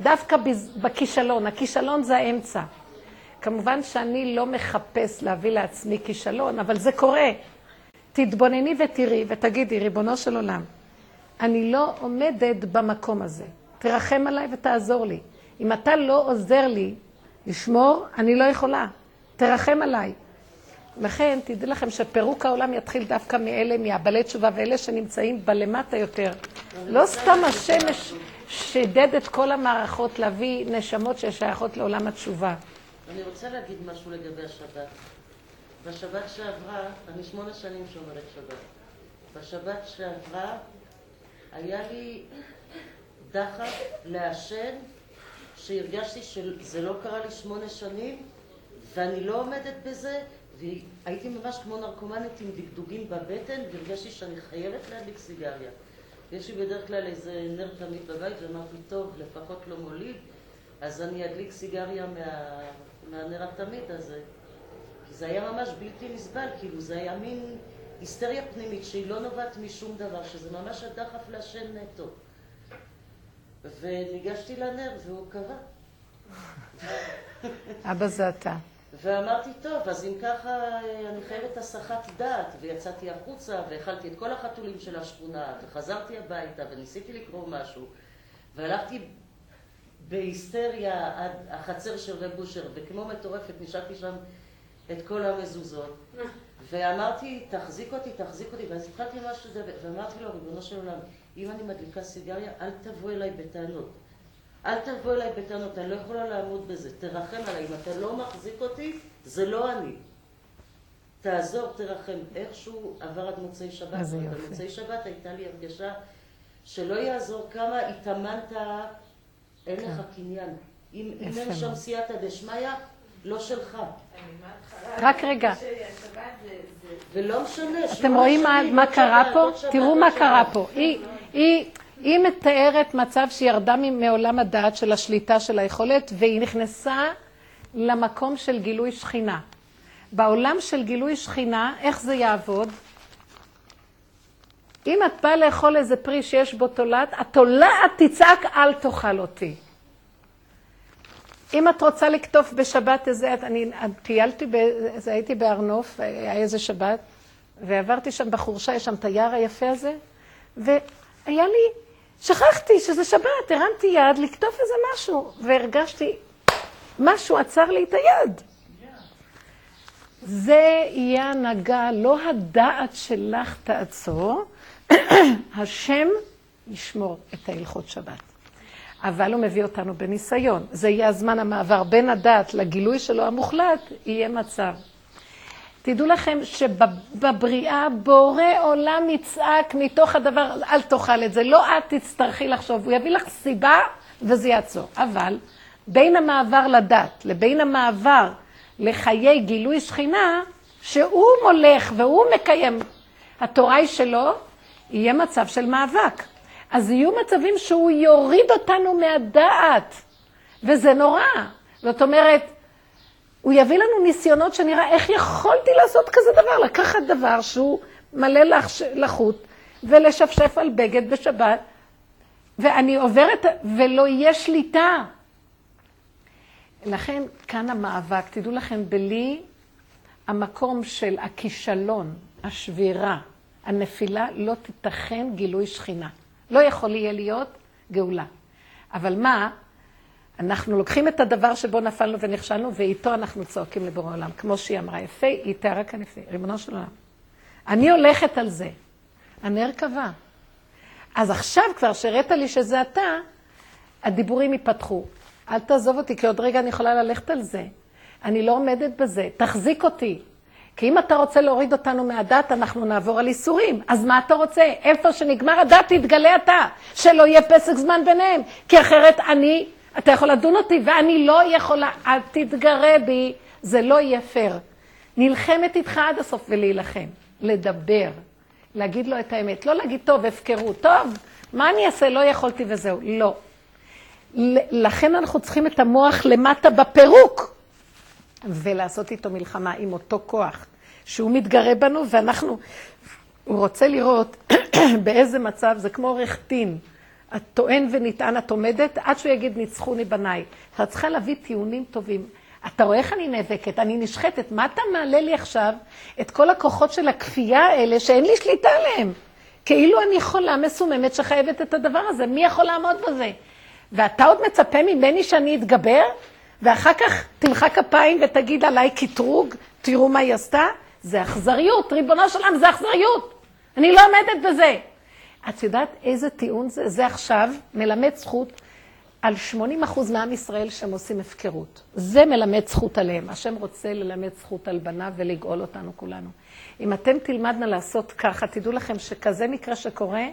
דווקא בכישלון, הכישלון זה האמצע. כמובן שאני לא מחפש להביא לעצמי כישלון, אבל זה קורה. תתבונני ותראי ותגידי, ריבונו של עולם, אני לא עומדת במקום הזה. תרחם עליי ותעזור לי. אם אתה לא עוזר לי לשמור, אני לא יכולה. תרחם עליי. לכן, תדעי לכם שפירוק העולם יתחיל דווקא מאלה, מהבעלי תשובה ואלה שנמצאים בלמטה יותר, לא סתם השם ש- שידד את כל המערכות להביא נשמות ששייכות לעולם התשובה. אני רוצה להגיד משהו לגבי השבת. בשבת שעברה, אני שמונה שנים שומרת שבת. בשבת שעברה היה לי דחף לעשן, שהרגשתי שזה לא קרה לי שמונה שנים, ואני לא עומדת בזה, והייתי ממש כמו נרקומנית עם דגדוגים בבטן, והרגשתי שאני חייבת להדליק סיגריה. יש לי בדרך כלל איזה נר תמיד בבית, ואמרתי, טוב, לפחות לא מוליד, אז אני אדליק סיגריה מה, מהנר התמיד הזה. כי זה היה ממש בלתי נסבל, כאילו זה היה מין היסטריה פנימית שהיא לא נובעת משום דבר, שזה ממש הדחף לעשן נטו. וניגשתי לנר והוא קבע. אבא זה אתה. ואמרתי, טוב, אז אם ככה אה, אני חייבת הסחת דעת, ויצאתי החוצה, והאכלתי את כל החתולים של השכונה, וחזרתי הביתה, וניסיתי לקרוא משהו, והלכתי בהיסטריה עד החצר של רב בושר, וכמו מטורפת נשארתי שם את כל המזוזות, ואמרתי, תחזיק אותי, תחזיק אותי, ואז התחלתי משהו לדבר, ואמרתי לו, ריבונו של עולם, אם אני מדליקה סיגריה, אל תבוא אליי בטענות. אל תבוא אליי בטענות, אני לא יכולה לעמוד בזה, תרחם עליי, אם אתה לא מחזיק אותי, זה לא אני. תעזור, תרחם. איכשהו עבר עד מוצאי שבת, איזה יופי. במוצאי שבת הייתה לי הרגשה שלא יעזור כמה התאמנת, אין לך קניין. אם אין שם. סייעתא דשמיא, לא שלך. רק רגע, ולא משנה, אתם רואים מה, עוד קרה פה? שבת, תראו עוד מה. קרה פה. היא, היא, מתארת מצב שהיא ירדה מ- מעולם הדעת של השליטה של היכולת, והיא נכנסה למקום של גילוי שכינה. בעולם של גילוי שכינה, איך זה יעבוד? אם את באה לאכול איזה פרי שיש בו תולעת, התולעת תצעק אל תאכל אותי. אם את רוצה לקטוף בשבת איזה, אני טיילתי, הייתי בהר נוף, היה איזה שבת, ועברתי שם בחורשה, יש שם את היער היפה הזה, והיה לי, שכחתי שזה שבת, הרמתי יד לקטוף איזה משהו, והרגשתי, משהו עצר לי את היד. זה יהיה הנהגה, לא הדעת שלך תעצור, השם ישמור את ההלכות שבת. אבל הוא מביא אותנו בניסיון. זה יהיה הזמן המעבר בין הדעת לגילוי שלו המוחלט, יהיה מצב. תדעו לכם שבבריאה בורא עולם יצעק מתוך הדבר, אל תאכל את זה, לא את תצטרכי לחשוב, הוא יביא לך סיבה וזה יעצור. אבל בין המעבר לדת לבין המעבר לחיי גילוי שכינה, שהוא מולך והוא מקיים, התורה היא שלו, יהיה מצב של מאבק. אז יהיו מצבים שהוא יוריד אותנו מהדעת, וזה נורא. זאת אומרת, הוא יביא לנו ניסיונות שנראה איך יכולתי לעשות כזה דבר, לקחת דבר שהוא מלא לחש, לחוט ולשפשף על בגד בשבת, ואני עוברת ולא יהיה שליטה. לכן כאן המאבק, תדעו לכם, בלי המקום של הכישלון, השבירה, הנפילה, לא תיתכן גילוי שכינה. לא יכול יהיה להיות גאולה. אבל מה? אנחנו לוקחים את הדבר שבו נפלנו ונכשלנו, ואיתו אנחנו צועקים לבורא עולם. כמו שהיא אמרה, יפה, היא תיארה כאן יפה, ריבונו של עולם. אני הולכת על זה. הנר קבע. אז עכשיו כבר שהראית לי שזה אתה, הדיבורים ייפתחו. אל תעזוב אותי, כי עוד רגע אני יכולה ללכת על זה. אני לא עומדת בזה, תחזיק אותי. כי אם אתה רוצה להוריד אותנו מהדת, אנחנו נעבור על איסורים. אז מה אתה רוצה? איפה שנגמר הדת, תתגלה אתה. שלא יהיה פסק זמן ביניהם. כי אחרת אני, אתה יכול לדון אותי, ואני לא יכולה, אל תתגרה בי, זה לא יהיה פייר. נלחמת איתך עד הסוף ולהילחם. לדבר. להגיד לו את האמת. לא להגיד, טוב, הפקרו. טוב, מה אני אעשה? לא יכולתי וזהו. לא. לכן אנחנו צריכים את המוח למטה בפירוק. ולעשות איתו מלחמה עם אותו כוח, שהוא מתגרה בנו ואנחנו, הוא רוצה לראות באיזה מצב, זה כמו עורך דין, את טוען ונטען, את עומדת, עד שהוא יגיד ניצחוני בניי. את צריכה להביא טיעונים טובים. אתה רואה איך אני נאבקת, אני נשחטת, מה אתה מעלה לי עכשיו את כל הכוחות של הכפייה האלה שאין לי שליטה עליהם? כאילו אני חולה מסוממת שחייבת את הדבר הזה, מי יכול לעמוד בזה? ואתה עוד מצפה ממני שאני אתגבר? ואחר כך תמחא כפיים ותגיד עליי קטרוג, תראו מה היא עשתה? זה אכזריות, ריבונו של עולם, זה אכזריות. אני לא עומדת בזה. את יודעת איזה טיעון זה? זה עכשיו מלמד זכות על 80% מעם ישראל שהם עושים הפקרות. זה מלמד זכות עליהם. השם רוצה ללמד זכות על בניו ולגאול אותנו כולנו. אם אתם תלמדנה לעשות ככה, תדעו לכם שכזה מקרה שקורה,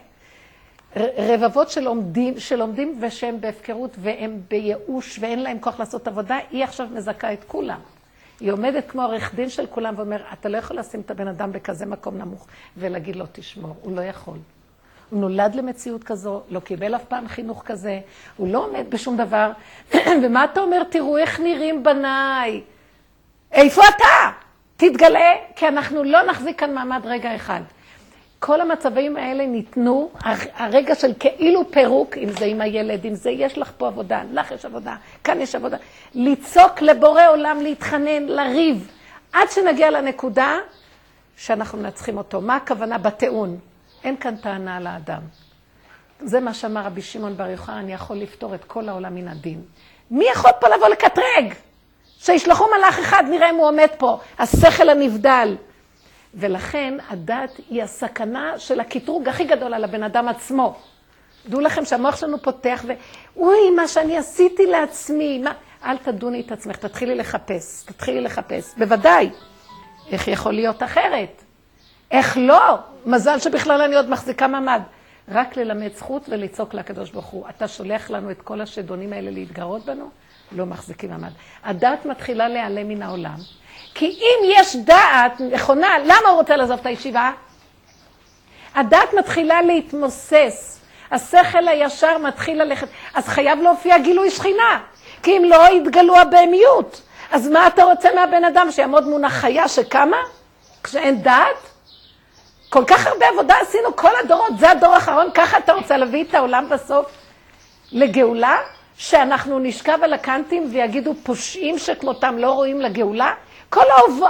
רבבות שלומדים, שלומדים ושהם בהפקרות והם בייאוש ואין להם כוח לעשות עבודה, היא עכשיו מזכה את כולם. היא עומדת כמו עורך דין של כולם ואומר, אתה לא יכול לשים את הבן אדם בכזה מקום נמוך ולהגיד לו, תשמור, הוא לא יכול. הוא נולד למציאות כזו, לא קיבל אף פעם חינוך כזה, הוא לא עומד בשום דבר. ומה אתה אומר? תראו איך נראים בניי. איפה אתה? תתגלה, כי אנחנו לא נחזיק כאן מעמד רגע אחד. כל המצבים האלה ניתנו, הרגע של כאילו פירוק, אם זה עם הילד, אם זה יש לך פה עבודה, לך יש עבודה, כאן יש עבודה. לצעוק לבורא עולם, להתחנן, לריב, עד שנגיע לנקודה שאנחנו מנצחים אותו. מה הכוונה בטיעון? אין כאן טענה על האדם. זה מה שאמר רבי שמעון בר יוחנן, אני יכול לפתור את כל העולם מן הדין. מי יכול פה לבוא לקטרג? שישלחו מלאך אחד, נראה אם הוא עומד פה. השכל הנבדל. ולכן הדת היא הסכנה של הקטרוג הכי גדול על הבן אדם עצמו. דעו לכם שהמוח שלנו פותח ו... אוי, מה שאני עשיתי לעצמי, מה... אל תדוני את עצמך, תתחילי לחפש, תתחילי לחפש. בוודאי. איך יכול להיות אחרת? איך לא? מזל שבכלל אני עוד מחזיקה מעמד. רק ללמד זכות ולצעוק לקדוש ברוך הוא. אתה שולח לנו את כל השדונים האלה להתגרות בנו? לא מחזיקים מעמד. הדת מתחילה להיעלם מן העולם. כי אם יש דעת נכונה, למה הוא רוצה לעזוב את הישיבה? הדת מתחילה להתמוסס. השכל הישר מתחיל ללכת. אז חייב להופיע גילוי שכינה. כי אם לא, יתגלו הבהמיות. אז מה אתה רוצה מהבן אדם, שיעמוד מול החיה שקמה? כשאין דעת? כל כך הרבה עבודה עשינו כל הדורות, זה הדור האחרון, ככה אתה רוצה להביא את העולם בסוף לגאולה? שאנחנו נשכב על הקנטים ויגידו פושעים שכמותם לא רואים לגאולה? כל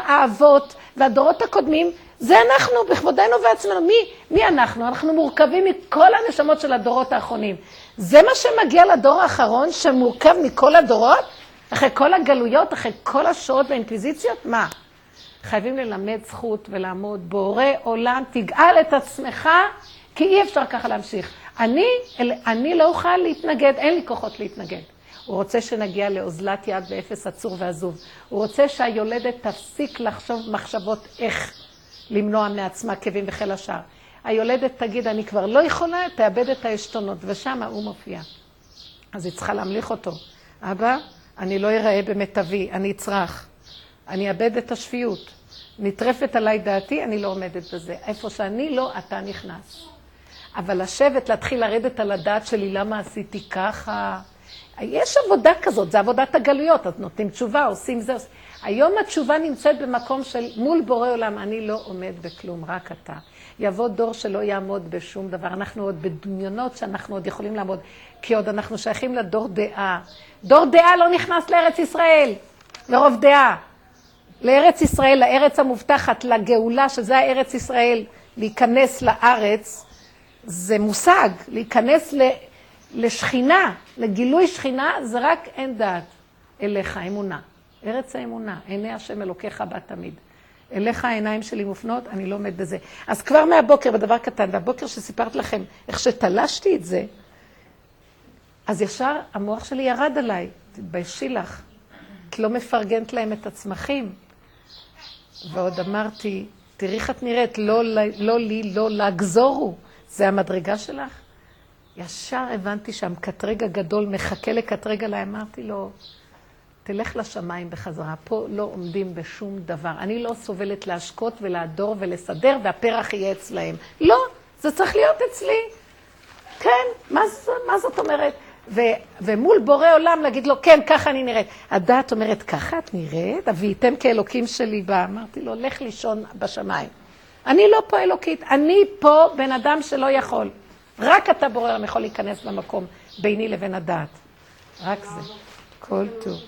האבות והדורות הקודמים, זה אנחנו, בכבודנו ועצמנו. מי, מי אנחנו? אנחנו מורכבים מכל הנשמות של הדורות האחרונים. זה מה שמגיע לדור האחרון, שמורכב מכל הדורות? אחרי כל הגלויות, אחרי כל השואות והאינקוויזיציות? מה? חייבים ללמד זכות ולעמוד בורא עולם, תגאל את עצמך, כי אי אפשר ככה להמשיך. אני, אני לא אוכל להתנגד, אין לי כוחות להתנגד. הוא רוצה שנגיע לאוזלת יד ואפס עצור ועזוב. הוא רוצה שהיולדת תפסיק לחשוב מחשבות איך למנוע מעצמה כאבים וחיל השאר. היולדת תגיד, אני כבר לא יכולה, תאבד את העשתונות, ושם הוא מופיע. אז היא צריכה להמליך אותו. אבא, אני לא אראה במיטבי, אני אצרח. אני אאבד את השפיות. נטרפת עליי דעתי, אני לא עומדת בזה. איפה שאני לא, אתה נכנס. אבל לשבת, להתחיל לרדת על הדעת שלי, למה עשיתי ככה? יש עבודה כזאת, זה עבודת הגלויות, אז נותנים תשובה, עושים זה. היום התשובה נמצאת במקום של מול בורא עולם, אני לא עומד בכלום, רק אתה. יבוא דור שלא יעמוד בשום דבר. אנחנו עוד בדמיונות שאנחנו עוד יכולים לעמוד, כי עוד אנחנו שייכים לדור דעה. דור דעה לא נכנס לארץ ישראל, מרוב דעה. לארץ ישראל, לארץ המובטחת, לגאולה, שזה הארץ ישראל, להיכנס לארץ, זה מושג, להיכנס ל... לשכינה, לגילוי שכינה, זה רק אין דעת. אליך, אמונה. ארץ האמונה, עיני השם אלוקיך בה תמיד. אליך העיניים שלי מופנות, אני לא עומד בזה. אז כבר מהבוקר, בדבר קטן, והבוקר שסיפרת לכם איך שתלשתי את זה, אז ישר המוח שלי ירד עליי, תתביישי לך, את לא מפרגנת להם את הצמחים. ועוד אמרתי, תראי איך את נראית, לא, לא לי, לא לגזורו. זה המדרגה שלך? ישר הבנתי שהמקטרג הגדול מחכה לקטרג עליי, אמרתי לו, תלך לשמיים בחזרה, פה לא עומדים בשום דבר. אני לא סובלת להשקות ולהדור ולסדר, והפרח יהיה אצלהם. לא, זה צריך להיות אצלי. כן, מה, מה זאת אומרת? ו, ומול בורא עולם להגיד לו, כן, ככה אני נראית. הדעת אומרת, ככה את נראית? אביתם כאלוקים שלי בה. אמרתי לו, לך לישון בשמיים. אני לא פה אלוקית, אני פה בן אדם שלא יכול. רק אתה בורא עולם יכול להיכנס במקום ביני לבין הדעת. רק זה. כל טוב.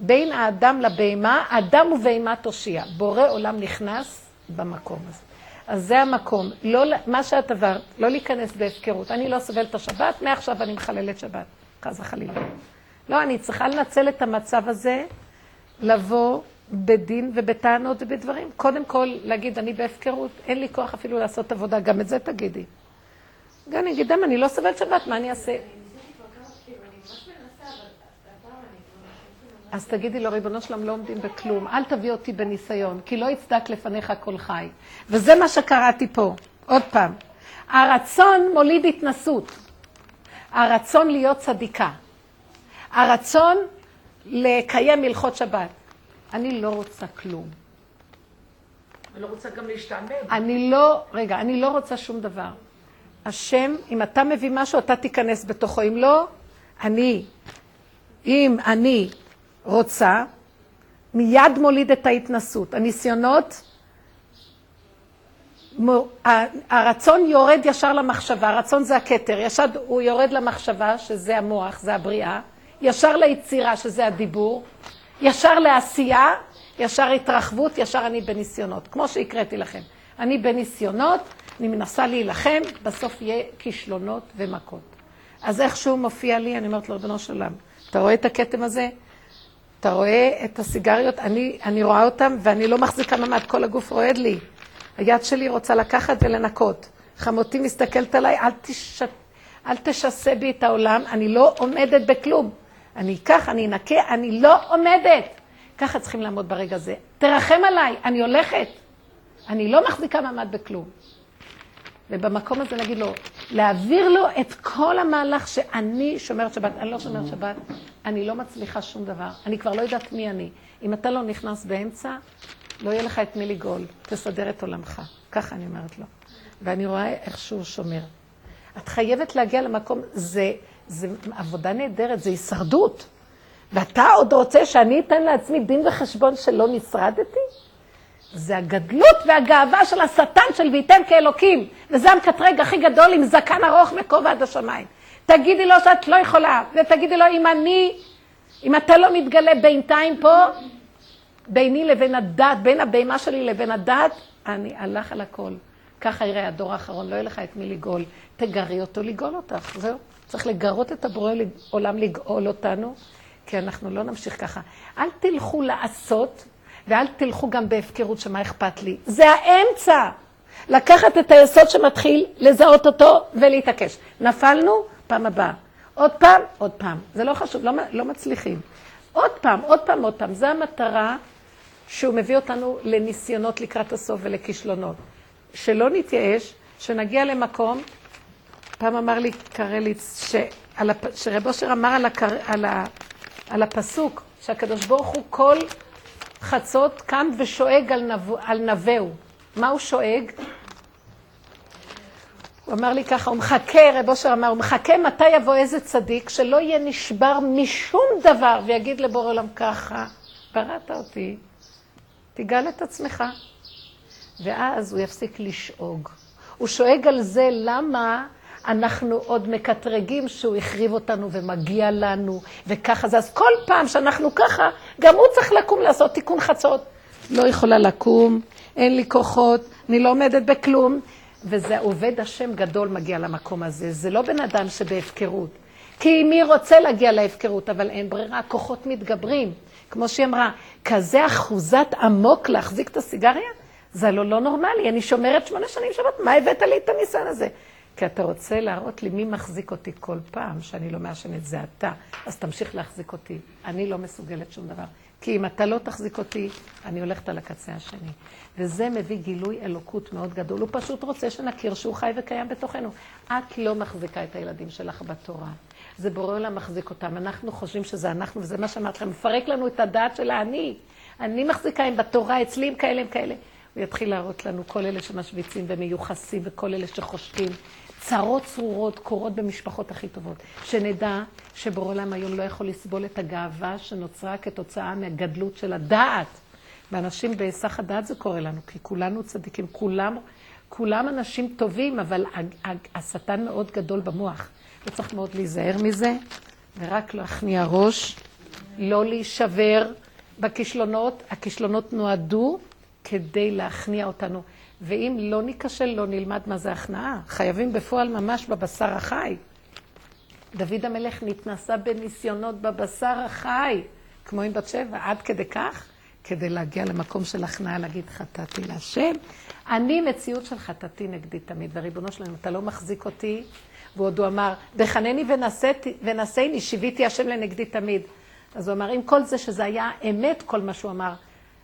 בין האדם לבהמה, אדם ובהמה תושיע. בורא עולם נכנס במקום הזה. אז זה המקום. לא, מה שאת עברת, לא להיכנס בהפקרות. אני לא סובלת את השבת, מעכשיו אני מחללת שבת. חס וחלילה. לא, אני צריכה לנצל את המצב הזה, לבוא בדין ובטענות ובדברים. קודם כל, להגיד, אני בהפקרות, אין לי כוח אפילו לעשות עבודה, גם את זה תגידי. גם אני אגיד, "דמה, אני לא סובלת שבת, מה אני אעשה? אז תגידי לו, ריבונו שלם, לא עומדים בכלום, אל תביא אותי בניסיון, כי לא יצדק לפניך כל חי. וזה מה שקראתי פה, עוד פעם. הרצון מוליד התנסות. הרצון להיות צדיקה. הרצון לקיים הלכות שבת. אני לא רוצה כלום. אני לא רוצה גם להשתעמם. אני לא, רגע, אני לא רוצה שום דבר. השם, אם אתה מביא משהו, אתה תיכנס בתוכו. אם לא, אני, אם אני רוצה, מיד מוליד את ההתנסות. הניסיונות, הרצון יורד ישר למחשבה, הרצון זה הכתר, ישר הוא יורד למחשבה, שזה המוח, זה הבריאה, ישר ליצירה, שזה הדיבור, ישר לעשייה, ישר התרחבות, ישר אני בניסיונות, כמו שהקראתי לכם. אני בניסיונות, אני מנסה להילחם, בסוף יהיה כישלונות ומכות. אז איכשהו מופיע לי, אני אומרת לו, ריבונו של עולם, אתה רואה את הכתם הזה? אתה רואה את הסיגריות? אני, אני רואה אותם ואני לא מחזיקה ממד, כל הגוף רועד לי. היד שלי רוצה לקחת ולנקות. חמותי מסתכלת עליי, אל, תש... אל תשסה בי את העולם, אני לא עומדת בכלום. אני אקח, אני אנקה, אני לא עומדת. ככה צריכים לעמוד ברגע הזה. תרחם עליי, אני הולכת. אני לא מחזיקה מעמד בכלום. ובמקום הזה נגיד לו, להעביר לו את כל המהלך שאני שומרת שבת. אני לא שומרת שבת, אני לא מצליחה שום דבר. אני כבר לא יודעת מי אני. אם אתה לא נכנס באמצע, לא יהיה לך את מי לגאול. תסדר את עולמך. ככה אני אומרת לו. ואני רואה איך שהוא שומר. את חייבת להגיע למקום, זה, זה עבודה נהדרת, זה הישרדות. ואתה עוד רוצה שאני אתן לעצמי דין וחשבון שלא נשרדתי? זה הגדלות והגאווה של השטן של וייתם כאלוקים. וזה המקטרג הכי גדול עם זקן ארוך וכובע עד השמיים. תגידי לו שאת לא יכולה, ותגידי לו אם אני, אם אתה לא מתגלה בינתיים פה, ביני לבין הדת, בין הבהמה שלי לבין הדת, אני הלך על הכל. ככה יראה הדור האחרון, לא יהיה לך את מי לגאול. תגרי אותו לגאול אותך, זהו. צריך לגרות את הבורא עולם לגאול אותנו, כי אנחנו לא נמשיך ככה. אל תלכו לעשות, ואל תלכו גם בהפקרות שמה אכפת לי. זה האמצע. לקחת את היסוד שמתחיל, לזהות אותו ולהתעקש. נפלנו, פעם הבאה. עוד פעם, עוד פעם. זה לא חשוב, לא, לא מצליחים. עוד פעם, עוד פעם, עוד פעם. זו המטרה שהוא מביא אותנו לניסיונות לקראת הסוף ולכישלונות. שלא נתייאש, שנגיע למקום, פעם אמר לי קרליץ, הפ... שרב אושר אמר על, הקר... על, ה... על הפסוק, שהקדוש ברוך הוא כל חצות קם ושואג על, נב... על נבהו. מה הוא שואג? הוא אמר לי ככה, הוא מחכה, רב אושר אמר, הוא מחכה מתי יבוא איזה צדיק שלא יהיה נשבר משום דבר ויגיד לבורא עולם ככה, בראת אותי, תגאל את עצמך. ואז הוא יפסיק לשאוג. הוא שואג על זה למה אנחנו עוד מקטרגים שהוא החריב אותנו ומגיע לנו, וככה זה. אז כל פעם שאנחנו ככה, גם הוא צריך לקום לעשות תיקון חצות. לא יכולה לקום, אין לי כוחות, אני לא עומדת בכלום. וזה עובד השם גדול מגיע למקום הזה. זה לא בן אדם שבהפקרות. כי מי רוצה להגיע להפקרות, אבל אין ברירה, כוחות מתגברים. כמו שהיא אמרה, כזה אחוזת עמוק להחזיק את הסיגריה? זה לא, לא נורמלי, אני שומרת שמונה שנים שבת, מה הבאת לי את הניסיון הזה? כי אתה רוצה להראות לי מי מחזיק אותי כל פעם שאני לא מעשנת, זה אתה. אז תמשיך להחזיק אותי. אני לא מסוגלת שום דבר. כי אם אתה לא תחזיק אותי, אני הולכת על הקצה השני. וזה מביא גילוי אלוקות מאוד גדול. הוא פשוט רוצה שנכיר שהוא חי וקיים בתוכנו. את לא מחזיקה את הילדים שלך בתורה. זה בורא עולם מחזיק אותם. אנחנו חושבים שזה אנחנו, וזה מה שאמרתי לכם, מפרק לנו את הדעת של האני. אני מחזיקה הם בתורה, אצלי הם כאלה, הם כאלה. הוא יתחיל להראות לנו כל אלה שמשוויצים ומיוחסים וכל אלה שחושקים. צרות צרורות קורות במשפחות הכי טובות. שנדע שבורא עולם היום לא יכול לסבול את הגאווה שנוצרה כתוצאה מהגדלות של הדעת. ואנשים בהיסח הדעת זה קורה לנו, כי כולנו צדיקים, כולם, כולם אנשים טובים, אבל השטן מאוד גדול במוח. וצריך מאוד להיזהר מזה, ורק להכניע ראש, לא להישבר בכישלונות. הכישלונות נועדו כדי להכניע אותנו. ואם לא ניכשל, לא נלמד מה זה הכנעה. חייבים בפועל ממש בבשר החי. דוד המלך נתנסה בניסיונות בבשר החי, כמו עם בת שבע, עד כדי כך, כדי להגיע למקום של הכנעה, להגיד חטאתי להשם. אני מציאות של חטאתי נגדי תמיד, וריבונו שלנו, אתה לא מחזיק אותי, ועוד הוא אמר, בחנני ונשאני, שיוויתי השם לנגדי תמיד. אז הוא אמר, עם כל זה שזה היה אמת, כל מה שהוא אמר,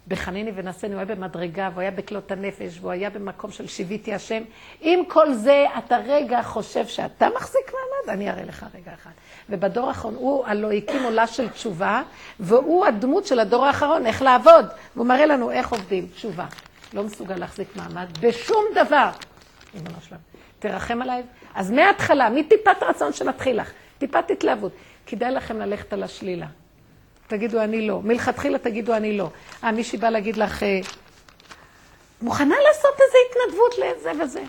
בחנני ונשאני, הוא היה במדרגה, והוא היה בכלות הנפש, והוא היה במקום של שיוויתי השם. עם כל זה, אתה רגע חושב שאתה מחזיק מעמד? אני אראה לך רגע אחד. ובדור האחרון, הוא הלוא הקים עולה של תשובה, והוא הדמות של הדור האחרון, איך לעבוד. והוא מראה לנו איך עובדים, תשובה. לא מסוגל להחזיק מעמד בשום דבר. שלם, תרחם עליי. אז מההתחלה, מטיפת רצון שמתחיל לך, טיפת התלהבות, כדאי לכם ללכת על השלילה. תגידו אני לא. מלכתחילה תגידו אני לא. אה, מישהי באה להגיד לך, אה, מוכנה לעשות איזו התנדבות לזה וזה.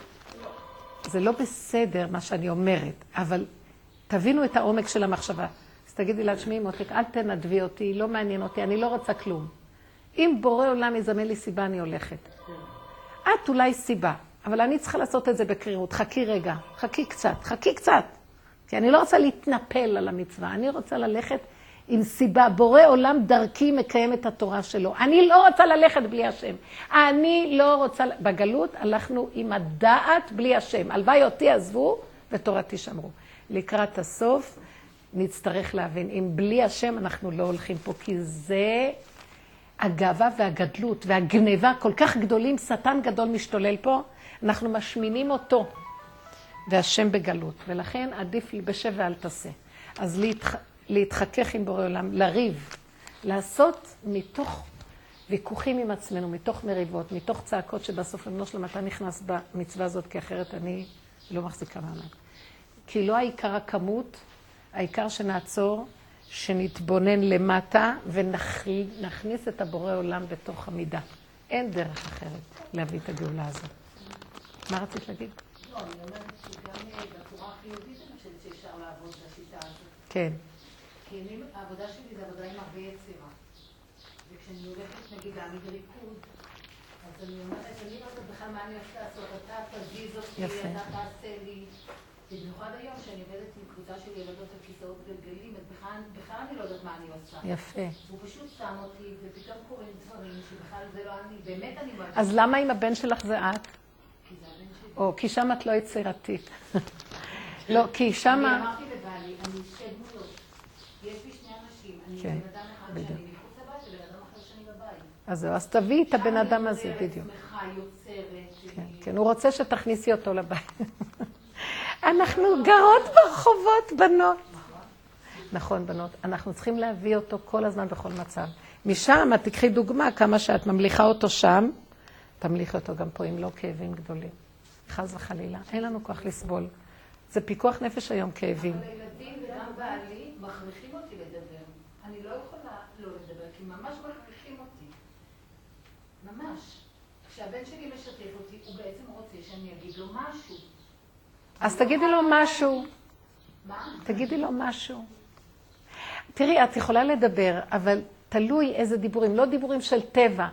זה לא בסדר מה שאני אומרת, אבל תבינו את העומק של המחשבה. אז תגידי לה, תשמעי מותק, אל תנדבי אותי, לא מעניין אותי, אני לא רוצה כלום. אם בורא עולם יזמן לי סיבה, אני הולכת. את אולי סיבה, אבל אני צריכה לעשות את זה בקרירות. חכי רגע, חכי קצת, חכי קצת. כי אני לא רוצה להתנפל על המצווה, אני רוצה ללכת עם סיבה. בורא עולם דרכי מקיים את התורה שלו. אני לא רוצה ללכת בלי השם. אני לא רוצה... בגלות הלכנו עם הדעת בלי השם. הלוואי אותי עזבו ותורתי שמרו. לקראת הסוף נצטרך להבין, אם בלי השם אנחנו לא הולכים פה, כי זה הגאווה והגדלות והגניבה כל כך גדולים, שטן גדול משתולל פה, אנחנו משמינים אותו. והשם בגלות, ולכן עדיף לי בשב ואל תעשה. אז להתח... להתחכך עם בורא עולם, לריב, לעשות מתוך ויכוחים עם עצמנו, מתוך מריבות, מתוך צעקות שבסוף אמנו שלמה אתה נכנס במצווה הזאת, כי אחרת אני לא מחזיקה מעמד. כי לא העיקר הכמות, העיקר שנעצור, שנתבונן למטה ונכניס את הבורא עולם בתוך המידה. אין דרך אחרת להביא את הגאולה הזאת. מה רצית להגיד? לא, אני אומרת שגם אה, בצורה החיובית אני חושבת שאפשר לעבוד בשיטה הזאת. כן. כי אני, העבודה שלי זה עבודה עם הרבה יצירה. וכשאני הולכת נגיד להעמיד ריקוד, אז אני אומרת, אני לא יודעת בכלל מה אני הולכת לעשות, אתה תזיז אותי. אתה תעשה לי. במיוחד היום שאני עובדת עם קבוצה של ילדות על כיסאות גלגלים, אז בכלל, אני לא יודעת מה אני עושה. יפה. הוא פשוט שם אותי, ופתאום קורים דברים שבכלל זה לא אני, באמת אני אומרת, אז למה אם הבן שלך זה את? כי זה הבן שלי. או, כי שם את לא יצירתית. לא, כי אני שמה... אמרתי לבעלי, אני שתי דמויות. יש לי שני אנשים, אני כן, בן אדם אחד בדיוק. שאני מחוץ לבית, ובן אדם אחר שאני בבית. אז זהו, אז תביאי את הבן אדם הזה, אני בדיוק. כן, אני- כן, הוא רוצה שתכניסי אותו לבית. אנחנו גרות ברחובות, בנות. נכון, בנות. אנחנו צריכים להביא אותו כל הזמן בכל מצב. משם, את תקחי דוגמה, כמה שאת ממליכה אותו שם, תמליכי אותו גם פה, אם לא כאבים גדולים. חס וחלילה. אין לנו כוח לסבול. זה פיקוח נפש היום, כאבים. אבל הילדים וגם בעלי מכריחים אותי לדבר. אני לא יכולה לא לדבר, כי ממש מכריחים אותי. ממש. כשהבן שלי משתף אותי, הוא בעצם רוצה שאני אגיד לו משהו. אז תגידי לו משהו. מה? תגידי לו משהו. תראי, את יכולה לדבר, אבל תלוי איזה דיבורים, לא דיבורים של טבע.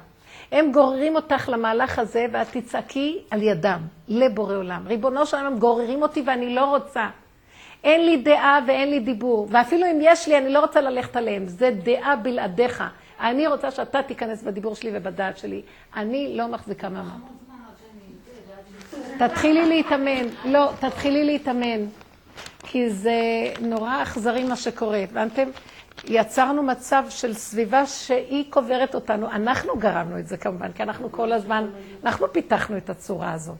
הם גוררים אותך למהלך הזה, ואת תצעקי על ידם, לבורא עולם. ריבונו של עולם, הם גוררים אותי ואני לא רוצה. אין לי דעה ואין לי דיבור, ואפילו אם יש לי, אני לא רוצה ללכת עליהם. זה דעה בלעדיך. אני רוצה שאתה תיכנס בדיבור שלי ובדעת שלי. אני לא מחזיקה מעמד. המון זמן עד שאני... זה, ואז אני- תתחילי להתאמן. לא, תתחילי להתאמן. כי זה נורא אכזרי מה שקורה. הבנתם? יצרנו מצב של סביבה שהיא קוברת אותנו. אנחנו גרמנו את זה כמובן, כי אנחנו כל הזמן, אנחנו פיתחנו את הצורה הזאת,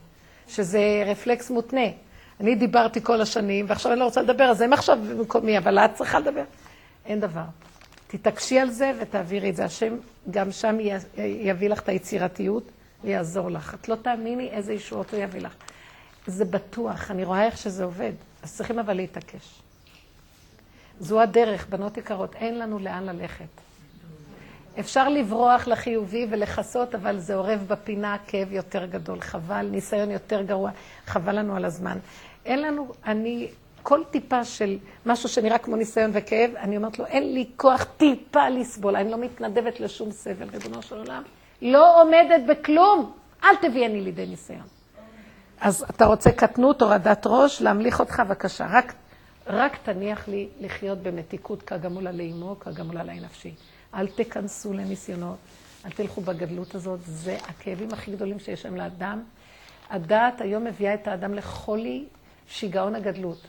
שזה רפלקס מותנה. אני דיברתי כל השנים, ועכשיו אני לא רוצה לדבר, אז הם עכשיו במקומי, אבל את צריכה לדבר. אין דבר. תתעקשי על זה ותעבירי את זה. השם גם שם יביא לך את היצירתיות ויעזור לך. את לא תאמיני איזה ישועות הוא יביא לך. זה בטוח, אני רואה איך שזה עובד. אז צריכים אבל להתעקש. זו הדרך, בנות יקרות, אין לנו לאן ללכת. אפשר לברוח לחיובי ולכסות, אבל זה אורב בפינה כאב יותר גדול. חבל, ניסיון יותר גרוע, חבל לנו על הזמן. אין לנו, אני, כל טיפה של משהו שנראה כמו ניסיון וכאב, אני אומרת לו, אין לי כוח טיפה לסבול, אני לא מתנדבת לשום סבל, ריבונו של עולם. לא עומדת בכלום, אל תביאני לידי ניסיון. אז אתה רוצה קטנות, הורדת ראש, להמליך אותך, בבקשה. רק, רק תניח לי לחיות במתיקות כגמולה לאמו, כגמולה לאי נפשי. אל תכנסו לניסיונות, אל תלכו בגדלות הזאת, זה הכאבים הכי גדולים שיש שם לאדם. הדעת היום מביאה את האדם לחולי שיגעון הגדלות.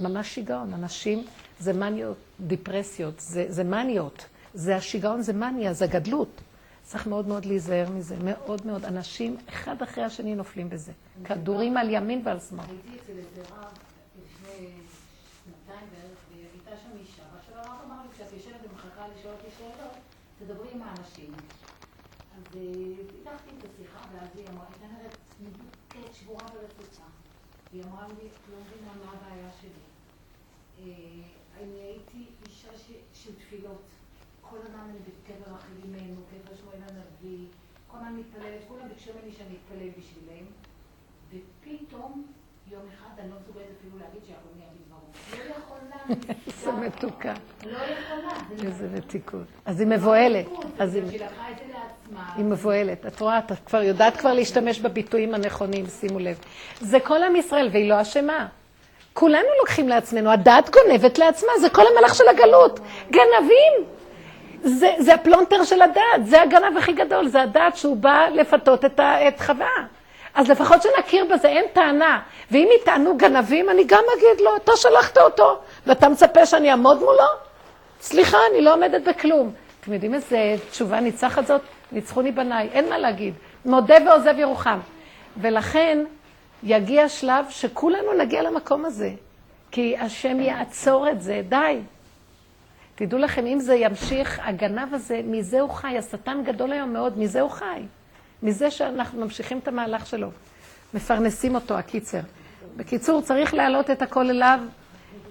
ממש שיגעון. אנשים זה מניות, דיפרסיות, זה, זה מניות. זה השיגעון, זה מניה, זה גדלות. צריך מאוד מאוד להיזהר מזה. מאוד מאוד. אנשים, אחד אחרי השני נופלים בזה. כדורים על ימין ועל שמאל. הייתי אצל איזה רב לפני שנתיים בערך, והייתה שם אישה, ועכשיו הרב אמר לי, כשאת יושבת לשאול אותי שאלות, תדברי עם האנשים. אז אה, פיתחתי את השיחה, ואז היא אמרה, הייתה נראית מדוכאת, שבורה ורצוצה. היא אמרה לי, את לא מבינה מה הבעיה שלי. אה, אני הייתי אישה ש- של תפילות. בקבר רחל אמנו, קבר שמואל הנביא, כל הזמן מתפללת, כולם ביקשו ממני שאני אתפלל בשבילם. ופתאום, יום אחד, אני לא מסוגלת אפילו להגיד שיעקב יגיד דברו. לא יכולה. איזה מתוקה. לא יכולה. זה איזה מתיקות. אז היא מבוהלת. אז היא... שהיא לקחה את זה לעצמה. היא מבוהלת. את רואה, את כבר יודעת כבר להשתמש בביטויים הנכונים, שימו לב. זה כל עם ישראל, והיא לא אשמה. כולנו לוקחים לעצמנו, הדת גונבת לעצמה, זה כל המלאך של הגלות. גנבים. זה, זה הפלונטר של הדת, זה הגנב הכי גדול, זה הדת שהוא בא לפתות את, ה, את חווה. אז לפחות שנכיר בזה, אין טענה. ואם יטענו גנבים, אני גם אגיד לו, אתה שלחת אותו, ואתה מצפה שאני אעמוד מולו? סליחה, אני לא עומדת בכלום. אתם יודעים איזה תשובה ניצחת זאת? ניצחוני בניי, אין מה להגיד. מודה ועוזב ירוחם. ולכן יגיע שלב שכולנו נגיע למקום הזה. כי השם יעצור את זה, די. תדעו לכם, אם זה ימשיך, הגנב הזה, מזה הוא חי. השטן גדול היום מאוד, מזה הוא חי. מזה שאנחנו ממשיכים את המהלך שלו. מפרנסים אותו, הקיצר. בקיצור, צריך להעלות את הכל אליו,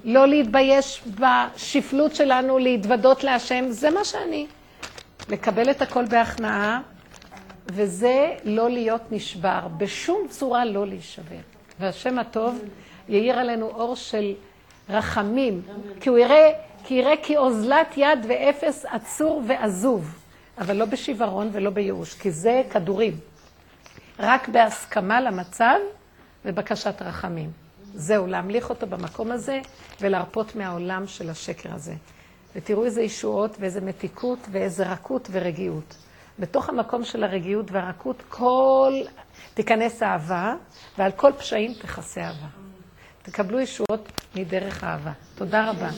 לא להתבייש בשפלות שלנו, להתוודות להשם, זה מה שאני. לקבל את הכל בהכנעה, וזה לא להיות נשבר, בשום צורה לא להישבר. והשם הטוב יאיר עלינו אור של רחמים, כי הוא יראה, כי יראה כי אוזלת יד ואפס עצור ועזוב, אבל לא בשיוורון ולא בייאוש, כי זה כדורים. רק בהסכמה למצב ובקשת רחמים. זהו, להמליך אותו במקום הזה ולהרפות מהעולם של השקר הזה. ותראו איזה ישועות ואיזה מתיקות ואיזה רכות ורגיעות. בתוך המקום של הרגיעות והרכות, כל... תיכנס אהבה, ועל כל פשעים תכסה אהבה. תקבלו ישועות מדרך אהבה. תודה רבה.